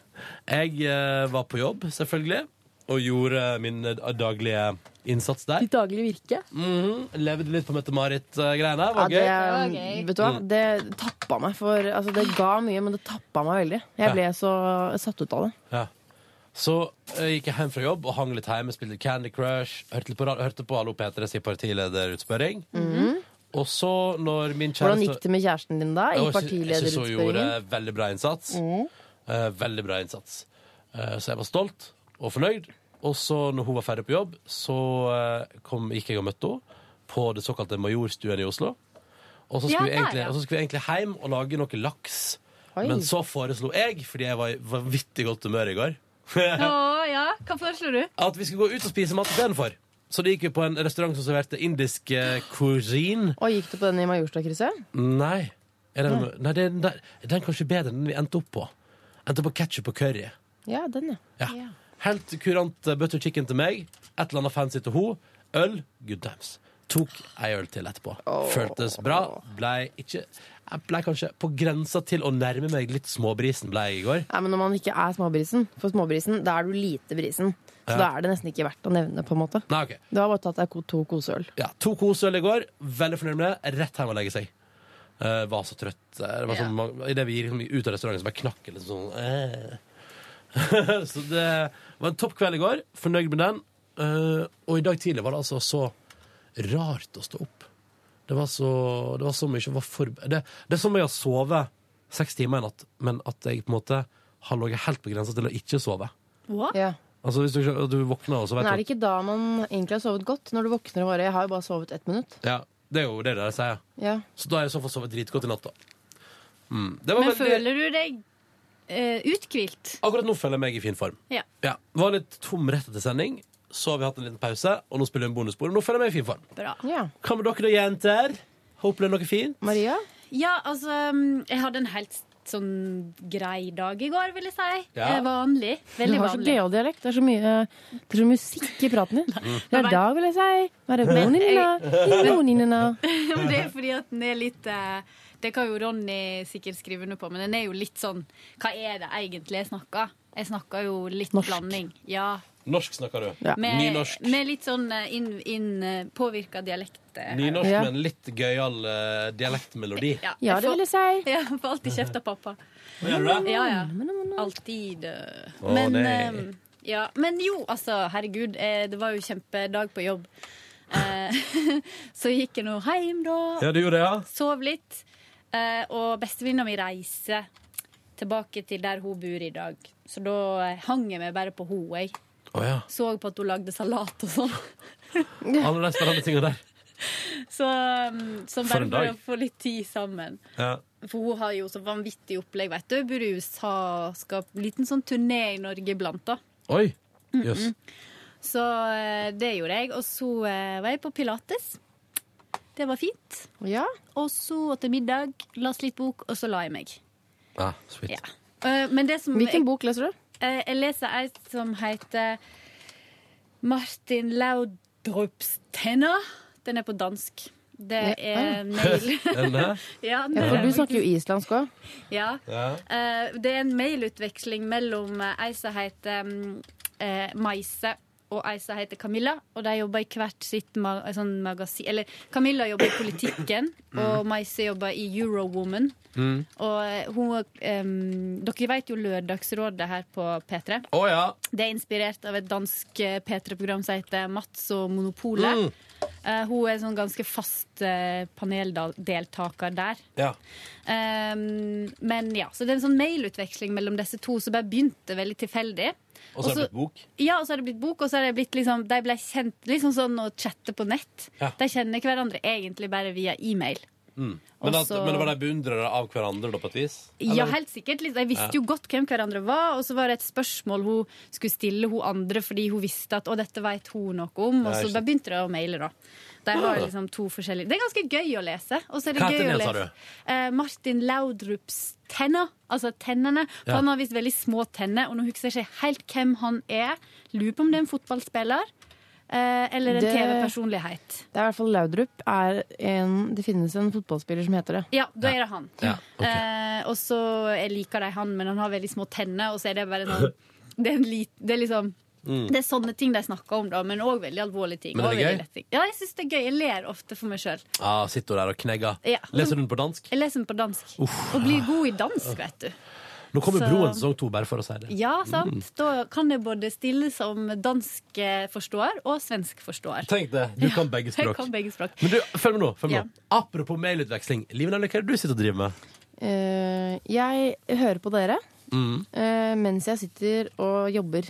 Speaker 2: Jeg uh, var på jobb, selvfølgelig, og gjorde min eh, daglige innsats der.
Speaker 5: Ditt daglige virke.
Speaker 2: Mhm, Levde litt på Mette-Marit-greiene.
Speaker 5: Ja,
Speaker 2: Var
Speaker 5: det,
Speaker 2: gøy.
Speaker 5: vet du hva?
Speaker 2: Mm.
Speaker 5: Det tappa meg for altså, Det ga mye, men det tappa meg veldig. Jeg ble så satt ut av det.
Speaker 2: Ja. Så jeg gikk jeg hjem fra jobb og hang litt hjemme, spilte Candy Crush, hørte, på, hørte på Hallo P3 sin partilederutspørring. Og så, når min kjæreste
Speaker 5: Hvordan gikk det med kjæresten din da? I
Speaker 2: Jeg synes hun gjorde veldig bra innsats. Eh, veldig bra innsats. Uh, så jeg var stolt og fornøyd. Og så, når hun var ferdig på jobb, så eh, kom, gikk jeg og møtte henne på det såkalte Majorstuen i Oslo. Og så skulle,
Speaker 3: der,
Speaker 2: egentlig,
Speaker 3: ja.
Speaker 2: og så skulle vi egentlig hjem og lage noe laks.
Speaker 5: Oi.
Speaker 2: Men så foreslo jeg, fordi jeg var i vanvittig godt humør i går,
Speaker 3: Å ja, hva foreslo du?
Speaker 2: at vi skulle gå ut og spise mat istedenfor. Så det gikk vi på en restaurant som serverte indisk eh, cuisine.
Speaker 5: Og gikk du på den i Majorstua-krysset?
Speaker 2: Nei. Den, nei, den, den, den er kanskje bedre enn den vi endte opp på. Endte på ketsjup og curry.
Speaker 5: Ja, den, ja.
Speaker 2: Ja. Helt kurant butter chicken til meg. Et eller annet fancy til hun. Øl. Good times. Tok ei øl til etterpå. Føltes bra. Blei ikke Jeg ble kanskje på grensa til å nærme meg litt småbrisen ble jeg i går.
Speaker 5: Nei, men Når man ikke er småbrisen, for småbrisen, da er du lite brisen. Så
Speaker 2: Ja.
Speaker 5: da er det nesten ikke verdt å nevne, på en måte.
Speaker 2: Nei, ok.
Speaker 5: Det var bare tatt deg to koseøl.
Speaker 2: Ja, To koseøl i går. Veldig fornøyd med det. Rett hjem og legge seg. Uh, var så trøtt. Eh, Det var sånn, I det vi gikk liksom ut av restauranten, så bare knakk det sånn eh. Så det var en topp kveld i går. Fornøyd med den. Uh, og i dag tidlig var det altså så rart å stå opp. Det var så, det var så mye som var forberedt. Det, det er som om jeg har sovet seks timer i natt, men at jeg på en måte har ligget helt på grensa til å ikke sove.
Speaker 5: Ja.
Speaker 2: Altså Hvis du, du våkner og så vet
Speaker 5: Men er det ikke da man egentlig har sovet godt? Når du våkner og bare 'Jeg har jo bare sovet ett minutt'.
Speaker 2: Ja, det er jo det de sier.
Speaker 5: Ja.
Speaker 2: Så da har jeg i så fall sovet dritgodt i natt, da. Mm. Det var
Speaker 3: Men
Speaker 2: veldig-
Speaker 3: føler du deg eh, uthvilt?
Speaker 2: Akkurat nå føler jeg meg i fin form.
Speaker 3: Ja.
Speaker 2: Ja, Var litt tom rett etter sending. Så har vi hatt en liten pause, og nå spiller vi en bonusbord. Nå føler jeg meg i fin form.
Speaker 3: Bra.
Speaker 5: Ja.
Speaker 2: Hva med dere da, jenter? Håper det er noe fint?
Speaker 5: Maria?
Speaker 3: Ja, altså mm, Jeg hadde en helt sånn grei dag i går, vil jeg si.
Speaker 2: Ja.
Speaker 3: Veldig Vanlig.
Speaker 5: Du har så
Speaker 3: vanlig.
Speaker 5: gøyal dialekt. Det er så mye Det er så musikk i praten din. Det er dag, vil jeg si. Hva er det
Speaker 3: Men jeg-. Men det er fordi at den er litt eh, Det kan jo Ronny sikkert skrive under på, men den er jo litt sånn Hva er det egentlig jeg snakker? Jeg snakker jo litt
Speaker 5: Norsk.
Speaker 3: blanding. Ja.
Speaker 2: Norsk snakker du.
Speaker 5: Ja.
Speaker 3: Med,
Speaker 2: Nynorsk.
Speaker 3: med litt sånn eh, inn, inn eh, påvirka dialekt. eh,
Speaker 2: Nynorsk
Speaker 5: Ja.
Speaker 2: med en litt gøyal uh, dialektmelodi.
Speaker 3: Ja,
Speaker 5: Ja, det vil jeg si.
Speaker 3: Ja, får alltid kjeft av pappa.
Speaker 2: Gjør du det?
Speaker 3: Ja, ja. Alltid. Uh.
Speaker 2: Oh,
Speaker 3: Men eh,
Speaker 17: Ja, men jo, altså, herregud, eh, det var jo kjempedag på jobb. Eh, så gikk jeg nå hjem, da.
Speaker 2: Ja, du gjorde det, ja?
Speaker 17: Sov litt. Eh, og bestevenninna mi reiser tilbake til der hun bor i dag. Så da hang jeg meg bare på henne, jeg.
Speaker 2: Oh, ja.
Speaker 17: Så på at hun lagde salat og sånn.
Speaker 2: Alle de spennende tinga der.
Speaker 17: Så, um, så bare for å få litt tid sammen.
Speaker 2: Ja.
Speaker 17: For hun har jo så vanvittig opplegg, vet du. Bor i USA, skal på en liten sånn turné i Norge iblant, da.
Speaker 2: Oi. Jøss.
Speaker 17: Så eh, det gjorde jeg. Og så eh, var jeg på pilates. Det var fint. Og så til middag, leste litt bok, og så la jeg meg.
Speaker 2: Ah, sweet.
Speaker 17: Eh, Men det som
Speaker 5: Hvilken bok leser du?
Speaker 17: Eh, Jeg leser ei som heter Martin Laudrups tenner. Den er på dansk. Det er
Speaker 5: Ah.
Speaker 17: mail.
Speaker 5: Den
Speaker 17: ja,
Speaker 5: Ja, for du snakker jo islandsk òg.
Speaker 17: Ja. Eh, det er en mailutveksling mellom ei som heter Maise og ei som heter Camilla. Og de jobber i hvert sitt ma sånn magasin Eller Camilla jobber i Politikken, og Maise jobber i Eurowoman.
Speaker 2: Mm.
Speaker 17: Og eh, hun um, Dere vet jo Lørdagsrådet her på P3.
Speaker 2: Oh, ja.
Speaker 17: Det er inspirert av et dansk eh, P3-program som heter Mats og Monopolet.
Speaker 2: Mm.
Speaker 17: Eh, hun er sånn ganske fast uh, paneldeltaker der.
Speaker 2: Ja.
Speaker 17: Um, men ja, så det er en sånn mailutveksling mellom disse to som bare begynte veldig tilfeldig.
Speaker 2: Og så er det blitt bok.
Speaker 17: Ja, og så er det blitt bok, og så er det blitt liksom De ble kjent liksom sånn å chatte på nett.
Speaker 2: Ja.
Speaker 17: De kjenner hverandre egentlig bare via e-mail.
Speaker 2: Mm. Men, at,
Speaker 17: Også-
Speaker 2: men var de beundrere av hverandre da, på et vis?
Speaker 17: Ja, helt sikkert. De visste jo godt hvem hverandre var, og så var det et spørsmål hun skulle stille hun andre fordi hun visste at å, dette vet hun noe om, og så begynte de å maile, da. De har
Speaker 2: Ah.
Speaker 17: liksom to forskjellige Det er ganske gøy å lese. Og så er det
Speaker 2: Hva
Speaker 17: gøy å lese Eh, Martin Laudrups tenner. Altså tennene. For
Speaker 5: Ja.
Speaker 17: han har visst veldig små tenner, og nå husker jeg ikke helt hvem han er. Lurer på om det er en fotballspiller. Eh, eller en
Speaker 5: Det-
Speaker 17: TV-personlighet.
Speaker 5: Det er i hvert fall Laudrup. Er en, det finnes en fotballspiller som heter det.
Speaker 17: Ja, da er det han.
Speaker 5: Ja, okay.
Speaker 17: eh, og så jeg liker de han, men han har veldig små tenner, og så er det bare noen, Det er, lit, det er liksom
Speaker 2: Mm.
Speaker 17: Det er sånne ting de snakker om, da, men òg veldig alvorlige ting.
Speaker 2: Men er det gøy?
Speaker 17: ting. Ja, jeg syns det er gøy. Jeg ler ofte for meg sjøl.
Speaker 2: Ah, sitter hun der og knegger.
Speaker 17: Ja.
Speaker 2: Leser du den på dansk?
Speaker 17: Jeg leser den på dansk. Og blir god i dansk, vet du.
Speaker 2: Nå kommer
Speaker 17: Så-
Speaker 2: Broen sesong to, bare for å si det.
Speaker 17: Ja, sant.
Speaker 2: Mm.
Speaker 17: Da kan jeg både stille som dansk forstår og svensk forstår.
Speaker 2: Tenk det. Du kan begge
Speaker 17: Jeg
Speaker 2: språk.
Speaker 17: kan begge språk.
Speaker 2: Men du, følg med nå. Følg med
Speaker 17: Ja.
Speaker 2: nå. Apropos mailutveksling. Liven, hva er det du sitter og driver med?
Speaker 5: Uh, jeg hører på dere
Speaker 2: Mm.
Speaker 5: uh, mens jeg sitter og jobber.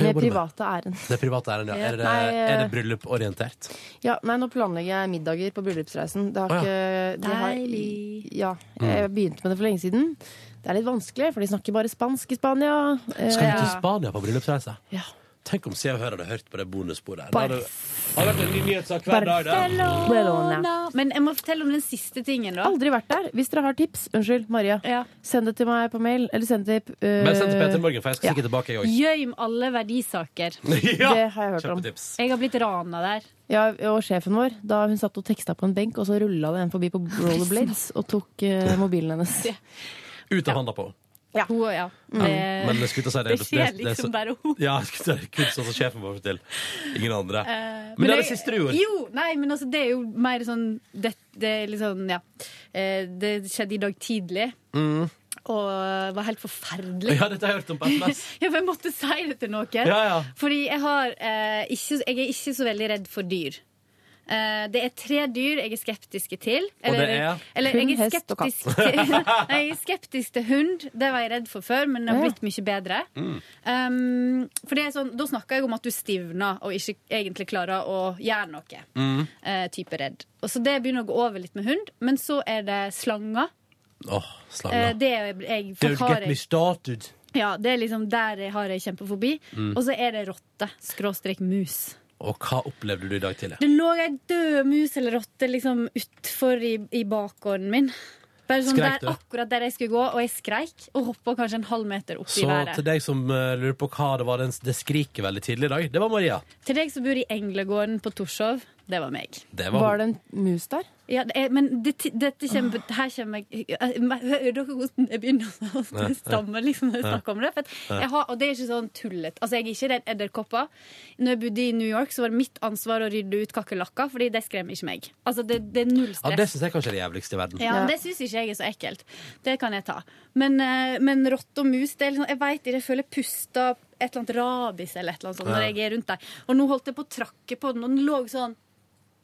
Speaker 5: Med private ærend.
Speaker 2: Det private ærend, ja.
Speaker 5: Ja.
Speaker 2: Er det,
Speaker 5: Nei, eh,
Speaker 2: er det brylluporientert?
Speaker 5: Ja, nei, nå planlegger jeg middager på bryllupsreisen. Det har
Speaker 2: Å,
Speaker 5: ikke det har,
Speaker 17: Deilig.
Speaker 5: Ja,
Speaker 2: Mm.
Speaker 5: jeg begynte med det for lenge siden. Det er litt vanskelig, for de snakker bare spansk i Spania. Eh,
Speaker 2: Skal du til Spania på bryllupsreise?
Speaker 5: Ja.
Speaker 2: Tenk om Se og Hør hadde hørt på det bonussporet. Det hadde, hadde vært en ny nyhetssak hver dag.
Speaker 17: Barcelona. Men jeg må fortelle om den siste tingen, da.
Speaker 5: Aldri vært der. Hvis dere har tips, unnskyld, Maria, send det til meg på mail. Eller send det til eh,
Speaker 2: Bare send til Peter Morgen, for jeg skal
Speaker 5: ja.
Speaker 2: sikkert tilbake, jeg òg.
Speaker 17: Gøym alle verdisaker.
Speaker 2: Ja,
Speaker 5: Det har jeg hørt om.
Speaker 17: Jeg har blitt rana der.
Speaker 5: Ja, og sjefen vår, da hun satt og teksta på en benk, og så rulla det en forbi på rollerblades og tok uh, mobilen hennes.
Speaker 2: Ut av handa på.
Speaker 5: Ja.
Speaker 17: Hun, ja.
Speaker 5: Mm.
Speaker 17: Det,
Speaker 2: Men jeg skulle til å si
Speaker 17: det skjer
Speaker 2: det- det så-
Speaker 17: liksom bare hun.
Speaker 2: Ja, det er kun sånn som sjefen vår får til. Ingen andre.
Speaker 17: Uh,
Speaker 2: men det er det siste du gjorde.
Speaker 17: Jo, nei, men altså, det er jo mer sånn Det, det er litt sånn, ja. Eh, det skjedde i dag tidlig,
Speaker 2: Mm.
Speaker 17: og var helt forferdelig.
Speaker 2: Ja, dette har jeg hørt om på SMS.
Speaker 17: Ja, for jeg måtte si det til noen.
Speaker 2: Ja, ja.
Speaker 17: Fordi jeg, har, eh, ikke, jeg er ikke så veldig redd for dyr. Eh, det er tre dyr jeg er skeptiske til.
Speaker 2: Og det er?
Speaker 17: eller,
Speaker 5: Hund,
Speaker 17: jeg er
Speaker 5: hest og katt.
Speaker 17: skeptisk jeg er skeptisk til hund. Det var jeg redd for før, men det har blitt mye bedre.
Speaker 2: Mm.
Speaker 17: Um, for det er sånn, Da snakker jeg om at du stivner og ikke egentlig klarer å gjøre noe.
Speaker 2: Mm.
Speaker 17: Uh, type redd. Og så Det begynner å gå over litt med hund. Men så er det slanger.
Speaker 2: Åh,
Speaker 17: slanger.
Speaker 2: slanger.
Speaker 17: det er jeg,
Speaker 2: Don't get me started.
Speaker 17: ja, det er liksom der jeg har jeg kjempefobi.
Speaker 2: Mm.
Speaker 17: Og så er det rotte. Skråstrek mus.
Speaker 2: Og hva opplevde du i dag tidlig?
Speaker 17: Det lå ei død mus eller rotte liksom utfor i, i bakgården min. Bare sånn
Speaker 2: Skreik
Speaker 17: der, akkurat der jeg skulle gå, og jeg skreik. Og hoppa kanskje en halv meter opp i været.
Speaker 2: Så til deg som uh, lurer på hva det var den, det skriker veldig tidlig i dag, det var Maria.
Speaker 17: Til deg som bor i Englegården på Torshov, det var meg.
Speaker 2: Det var,
Speaker 5: Var det en mus der?
Speaker 17: Ja, det er, men det, dette kommer, her kommer jeg Hører dere hvordan jeg begynner å stamme liksom, når jeg snakker om det? For jeg har, og det er ikke sånn tullet. Altså, jeg er ikke redd edderkopper. Når jeg bodde i New York, så var det mitt ansvar å rydde ut kakerlakker, fordi de skremmer ikke meg. Altså, det, det er null stress.
Speaker 2: ja, det syns jeg kanskje er det jævligste i verden.
Speaker 17: Ja, men Det syns ikke jeg er så ekkelt. Det kan jeg ta. Men, eh, men rotte og mus det er liksom, Jeg vet ikke, jeg føler puster et eller annet rabis eller et eller annet sånt
Speaker 2: Ja.
Speaker 17: når jeg er rundt der. Og nå holdt jeg på å trakke på den, og den lå sånn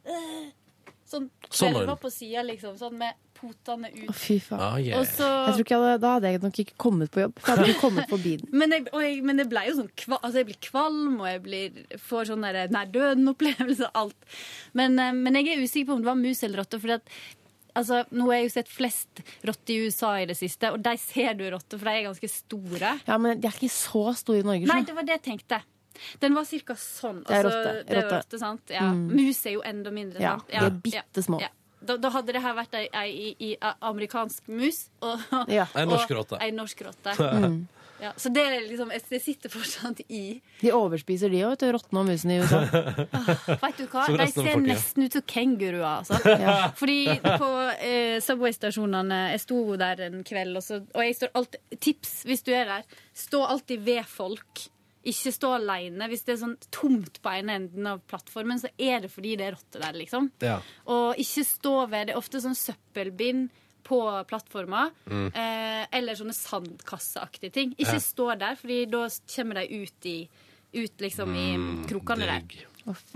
Speaker 17: øh, Sånn
Speaker 5: Sånn var
Speaker 17: på sida, liksom. Sånn med potene ut.
Speaker 5: Å, fy faen.
Speaker 2: Ah, yeah.
Speaker 17: Og så
Speaker 5: Jeg tror ikke jeg hadde, Da hadde jeg nok ikke kommet på jobb. For jeg hadde ikke kommet forbi den.
Speaker 17: men, jeg, og jeg, men det ble jo sånn kva, altså jeg blir kvalm, og jeg blir, får sånn nær døden-opplevelse og alt. Men, eh, men jeg er usikker på om det var mus eller rotte. For Altså, nå har jeg jo sett flest rotter i USA i det siste, og de ser du rotter, for de er ganske store.
Speaker 5: Ja, Men de er ikke så store i Norge.
Speaker 17: Nei, det var det jeg tenkte. Den var cirka sånn.
Speaker 5: Det er
Speaker 17: Altså,
Speaker 5: rotte.
Speaker 17: Det er
Speaker 5: Rotte.
Speaker 17: sant? Ja.
Speaker 5: Mm.
Speaker 17: Mus er jo enda mindre,
Speaker 5: Ja,
Speaker 17: sant?
Speaker 5: de er bitte små.
Speaker 17: Ja. Da, da hadde det her vært ei, ei, ei, ei amerikansk mus og,
Speaker 5: Ja.
Speaker 2: Ei norsk rotte.
Speaker 17: og ei norsk rotte.
Speaker 5: Mm.
Speaker 17: Ja, så det er liksom Det sitter fortsatt i.
Speaker 5: De overspiser de òg, rottene og musene i USA.
Speaker 17: Vet du hva? De ser nesten ut som kenguruer, altså.
Speaker 5: Ja.
Speaker 17: Fordi på eh, Subway-stasjonene Jeg sto der en kveld, og, så, og jeg står alltid Tips hvis du er der. Stå alltid ved folk. Ikke stå alene. Hvis det er sånn tomt på ene enden av plattformen, så er det fordi det er rotter der, liksom.
Speaker 2: Ja.
Speaker 17: Og ikke stå ved Det er ofte sånn søppelbind på plattformer.
Speaker 2: Mm.
Speaker 17: Eh, eller sånne sandkasseaktige ting. Ikke
Speaker 2: Ja.
Speaker 17: stå der, Fordi da kommer de ut i Ut liksom i
Speaker 2: Mm,
Speaker 17: krokene der.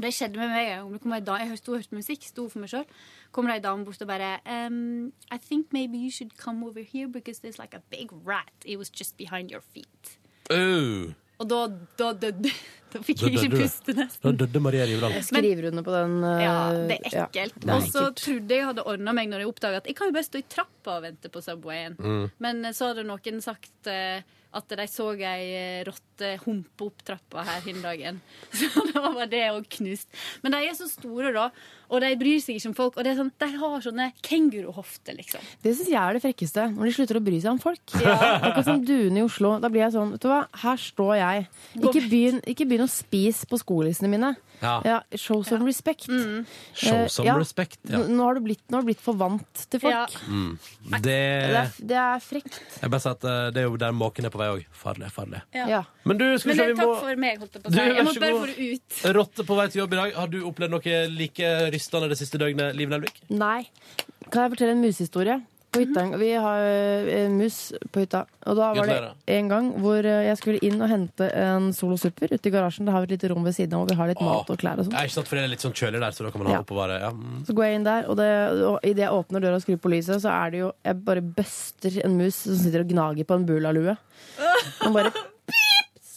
Speaker 17: Det skjedde med meg en gang. Jeg sto og hørte musikk, sto for meg sjøl. Kommer det ei dame bort og bare um, I think maybe you should come over here because there's like a big rat. It was just behind your feet.
Speaker 2: Uh,
Speaker 17: Og da, da døde Da fikk jeg ikke puste, nesten.
Speaker 2: da døde Maria Rivdal.
Speaker 5: Jeg skriver under på den. Uh,
Speaker 17: Ja, det er ekkelt.
Speaker 5: er
Speaker 17: og så trodde jeg hadde ordna meg når jeg oppdaga at jeg kan jo bare stå i trappa og vente på Subwayen.
Speaker 5: Mm.
Speaker 17: Men eh, så hadde noen sagt uh, at de så ei eh, rotte humpe opp trappa her den dagen. Så da var det òg knust. Men de er så store, da. Og de bryr seg ikke om folk. Og det er sånn, de har sånne kenguruhofter, liksom.
Speaker 5: Det syns jeg er det frekkeste. Når de slutter å bry seg om folk. Akkurat som duene i Oslo. Da blir jeg sånn, vet du hva, her står jeg. Ikke begynn, ikke begynn å spise på skolissene mine.
Speaker 2: Ja.
Speaker 5: show some respect.
Speaker 2: Show
Speaker 5: Eh,
Speaker 2: some
Speaker 5: ja.
Speaker 2: respect, ja.
Speaker 5: Nå, har du blitt, nå har du blitt for vant til folk.
Speaker 2: Mm.
Speaker 5: Det,
Speaker 2: Det
Speaker 5: er, det er frekt.
Speaker 2: Jeg bare sier at eh, det er jo der måken er på vei òg. Farlig, farlig.
Speaker 17: Ja.
Speaker 5: Ja.
Speaker 2: Men du, skal vi se, vi
Speaker 17: er takk for meg, holdt jeg på å si. Jeg
Speaker 2: må
Speaker 17: bare få det ut.
Speaker 2: Rotte på vei til jobb i dag. Har du opplevd noe like rystende det siste døgnet, Liv Nelvik?
Speaker 5: Nei. Kan jeg fortelle en musehistorie? Vi har en mus på hytta. Og da var det en gang hvor eh, jeg skulle inn og hente en Solo Super ute i garasjen. Det har vi et lite rom ved siden av hvor vi har litt mat og klær og sånn.
Speaker 2: Ikke sant, for det er litt sånn kjølig der, så da kan man ha
Speaker 5: Ja.
Speaker 2: oppå bare ja. mm.
Speaker 5: Så går jeg inn der, og, det, og idet jeg åpner døra og skrur på lyset, så er det jo Jeg bare buster en mus som sitter og gnager på en bulalue. Den bare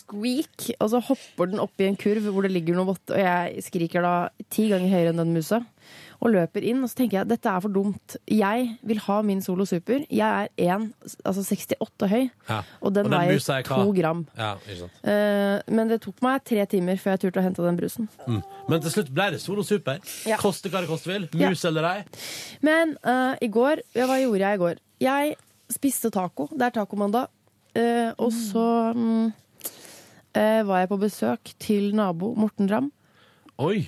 Speaker 5: squeak, og så hopper den opp i en kurv hvor det ligger noe vått, og jeg skriker da ti ganger høyere enn den musa. Og løper inn, og så tenker jeg dette er for dumt. Jeg vil ha min Solo Super. Jeg er 1, altså 68 høy,
Speaker 2: Ja.
Speaker 5: og den veier
Speaker 2: musa er
Speaker 5: to gram.
Speaker 2: Ja.
Speaker 5: Eh, men det tok meg tre timer før jeg turte å hente den brusen.
Speaker 2: Mm. Men til slutt ble det Solo Super.
Speaker 5: Ja.
Speaker 2: Koste hva det koste vil. Mus eller ei.
Speaker 5: Men uh, i går Hva gjorde jeg i går? Jeg spiste taco. Det er tacomandag. Uh, og så mm, eh, var jeg på besøk til nabo Morten Dram.
Speaker 2: Oi!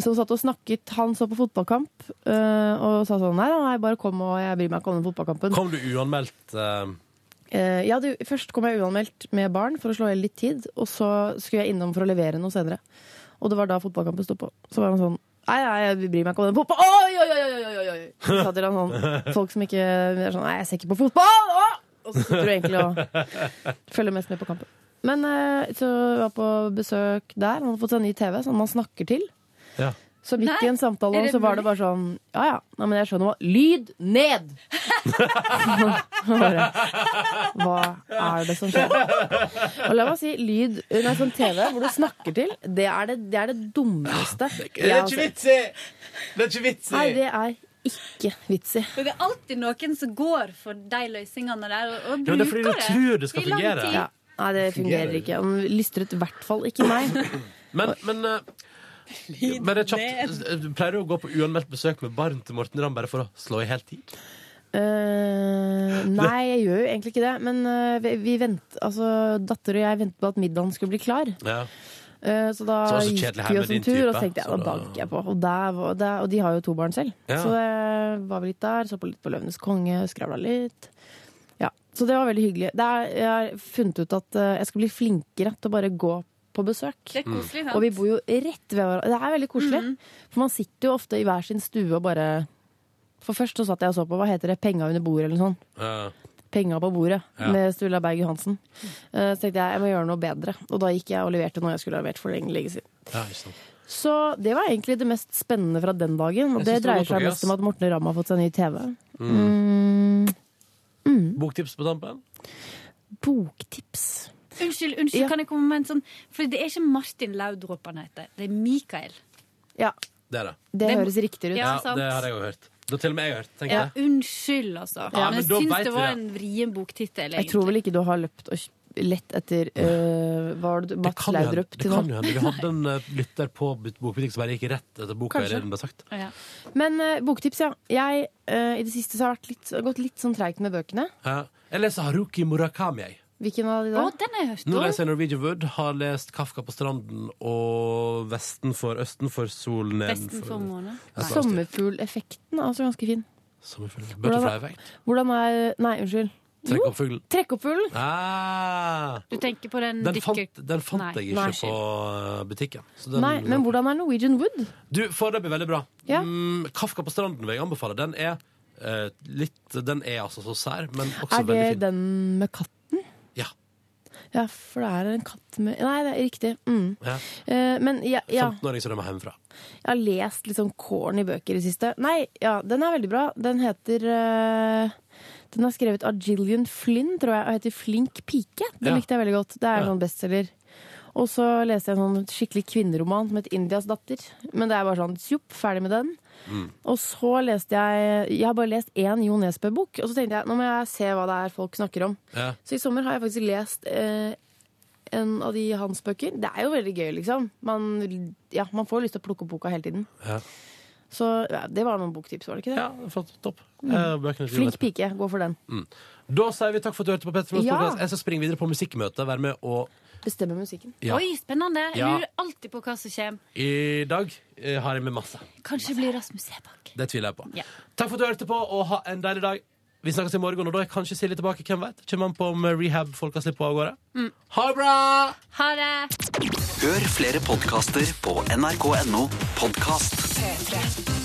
Speaker 5: Som satt og snakket. Han så på fotballkamp eh, og sa sånn Nei, nei, bare kom, og jeg bryr meg ikke om den fotballkampen.
Speaker 2: Kom du uanmeldt eh,
Speaker 5: Eh, ja, du, først kom jeg uanmeldt med barn for å slå i hjel litt tid, og så skulle jeg innom for å levere noe senere. Og det var da fotballkampen sto på. Så var han sånn Nei, nei, jeg bryr meg ikke om den fotball... Oi, oi, oi, oi, oi, oi! Så sa til han sånn Folk som ikke er sånn Nei, jeg ser ikke på fotball! Å! Og så sitter du egentlig og følger mest med på kampen. Men eh, så jeg var på besøk der. Han hadde fått seg ny TV, som man snakker til.
Speaker 2: Ja.
Speaker 5: Så midt
Speaker 17: Nei,
Speaker 5: i en samtale så var det bare sånn Ja ja, nei, men jeg skjønner hva Lyd ned! bare, hva er det som skjer? Og la meg si, lyd Nei, sånn TV hvor du snakker til, det er det, det, er det dummeste
Speaker 2: Det er ikke vits i! Det er ikke vits i!
Speaker 5: Nei, det er ikke vits i.
Speaker 17: Det er alltid noen som går for de løsningene der, og, og
Speaker 2: Ja, men det er fordi
Speaker 17: bruker
Speaker 2: du tror det skal
Speaker 17: i lang
Speaker 2: fungere.
Speaker 17: tid.
Speaker 5: Ja. Nei, det fungerer ikke. Han lystret i hvert fall ikke meg.
Speaker 2: Men, men eh, bare kjapt, Pleier du å gå på uanmeldt besøk med barn til Morten Ramm bare for å slå i hel tid?
Speaker 5: Eh, nei, jeg gjør jo egentlig ikke det. Men eh, vi, vi vent, altså, datter og jeg ventet på at middagen skulle bli klar.
Speaker 2: Ja.
Speaker 5: Eh, Så da
Speaker 2: Så det var så
Speaker 5: gikk
Speaker 2: kjedelig her
Speaker 5: vi
Speaker 2: med
Speaker 5: oss en tur,
Speaker 2: type,
Speaker 5: og så tenkte jeg
Speaker 2: så
Speaker 5: da
Speaker 2: da-
Speaker 5: banker jeg på. Og, der var, der, og de har jo to barn selv.
Speaker 2: Ja.
Speaker 5: Så jeg var vi litt der, så på litt på Løvenes konge, skravla litt. Så det var veldig hyggelig. Det er, jeg har funnet ut at eh, jeg skal bli flinkere til å bare gå på besøk.
Speaker 17: Det er koselig, sant?
Speaker 5: Og vi bor jo rett ved hverandre. Det er veldig koselig.
Speaker 17: Mhm.
Speaker 5: For man sitter jo ofte i hver sin stue og bare For først så satt jeg og så på hva heter det, penga under bordet eller noe sånt.
Speaker 2: Uh.
Speaker 5: penga på bordet
Speaker 2: Ja.
Speaker 5: med Sturla Berg Johansen. Eh, Så tenkte jeg jeg må gjøre noe bedre, og da gikk jeg og leverte noe jeg skulle ha levert for lenge, lenge siden.
Speaker 2: Ja, ikke sant.
Speaker 5: Så det var egentlig det mest spennende fra den dagen. Og det dreier seg mest om at Morten Ramm har fått seg ny TV.
Speaker 2: Mm.
Speaker 5: Mm.
Speaker 2: Boktips på tampen?
Speaker 5: Boktips.
Speaker 17: Unnskyld, unnskyld, kan jeg komme med en sånn For det er ikke Martin Laudrup han heter. Det er Mikael.
Speaker 5: Ja.
Speaker 2: Det er det.
Speaker 5: Det
Speaker 17: Det-
Speaker 5: høres riktig ut.
Speaker 17: Ja,
Speaker 2: Ja, det har jeg jo hørt. Det har til og med jeg hørt.
Speaker 17: Ja,
Speaker 2: jeg.
Speaker 17: unnskyld, altså.
Speaker 2: Ja,
Speaker 17: men
Speaker 2: men
Speaker 17: jeg syns det var
Speaker 2: det.
Speaker 17: en vrien boktittel,
Speaker 5: Jeg tror vel ikke du har løpt og lett etter uh, var det, Mats
Speaker 2: kan jo hende-
Speaker 5: nå?
Speaker 2: det kan jo hende. Vi hadde en uh, lytter på Bokbutikk som bare gikk rett etter boka
Speaker 5: Kanskje.
Speaker 2: i den ble sagt.
Speaker 5: Men uh, boktips, ja. Jeg i det siste så har vært litt, gått litt sånn treigt med bøkene.
Speaker 2: Ja. Jeg leser Haruki Murakami. jeg.
Speaker 5: Hvilken av de da?
Speaker 17: Å, den hørt
Speaker 2: Nå leser jeg Norwegian Wood, har lest Kafka på stranden og Vesten for østen for sol
Speaker 17: Vesten for måne.
Speaker 2: Ja, så-
Speaker 5: Sommerfugleffekten er altså ganske fin.
Speaker 2: Sommerfugl. Butterfly-effekt.
Speaker 5: Hvordan er Nei, unnskyld.
Speaker 2: Trekk opp fuglen.
Speaker 5: Trekk opp fuglen!
Speaker 2: Ah,
Speaker 17: Du tenker på den,
Speaker 2: den
Speaker 17: dykker...
Speaker 2: fant, den fant
Speaker 17: Nei.
Speaker 2: jeg ikke
Speaker 5: Nei.
Speaker 2: på eh, butikken. Så den,
Speaker 5: Nei, men hvordan er Norwegian Wood?
Speaker 2: Du, foreløpig veldig bra.
Speaker 5: Ja.
Speaker 2: Mm, Kafka på stranden vil jeg anbefale. Den er eh, litt Den er altså så sær, men også veldig fin.
Speaker 5: Er det den med katten?
Speaker 2: Ja.
Speaker 5: Ja, for det er en katt med Nei, det er riktig. Mm.
Speaker 2: Ja.
Speaker 5: Uh, men ja, ja,
Speaker 2: 15-åring som rømmer hjemmefra.
Speaker 5: jeg har lest litt sånn corny bøker i siste. Nei, ja, den er veldig bra. Den heter eh, Den er skrevet av Jillian Flynn, tror jeg, og heter Flink pike. Den
Speaker 2: Ja.
Speaker 5: likte jeg veldig godt. Det er en
Speaker 2: Ja.
Speaker 5: sånn bestselger. Og så leste jeg en sånn skikkelig kvinneroman som het Indias datter. Men det er bare sånn sjopp, ferdig med den. Og så leste jeg Jeg har bare lest én Jo Nesbø-bok, og så tenkte jeg nå må jeg se hva det er folk snakker om.
Speaker 2: Ja.
Speaker 5: Så i sommer har jeg faktisk lest eh, en av de hans bøker. Det er jo veldig gøy, liksom. Man, ja, man får lyst til å plukke opp boka hele tiden.
Speaker 2: Ja.
Speaker 5: Så ja, det var noen boktips, var det ikke det?
Speaker 2: Ja, flott. Topp.
Speaker 5: Mm.
Speaker 2: Eh,
Speaker 5: Flink pike, gå for den.
Speaker 2: Mm. Da sier vi takk for at du hørte på Petter
Speaker 5: Ja.
Speaker 2: Jeg skal springe videre på musikkmøtet. Være med og
Speaker 5: Bestemme musikken.
Speaker 2: Ja.
Speaker 17: Oi, spennende. Jeg lurer alltid på hva som kommer.
Speaker 2: I dag eh, har jeg med masse.
Speaker 17: Kanskje masse. blir Rasmus Sebakk.
Speaker 2: Det tviler jeg på.
Speaker 17: Ja.
Speaker 2: Takk for at du hørte på, og ha en deilig dag. Vi snakkes i morgen, og da er kanskje Silje tilbake. Hvem vet? Kommer an på om rehab-folka slipper av gårde?
Speaker 17: Mm.
Speaker 2: Ha det bra!
Speaker 17: Ha det!
Speaker 18: Hør flere podkaster på nrk.no podkast.
Speaker 4: P3.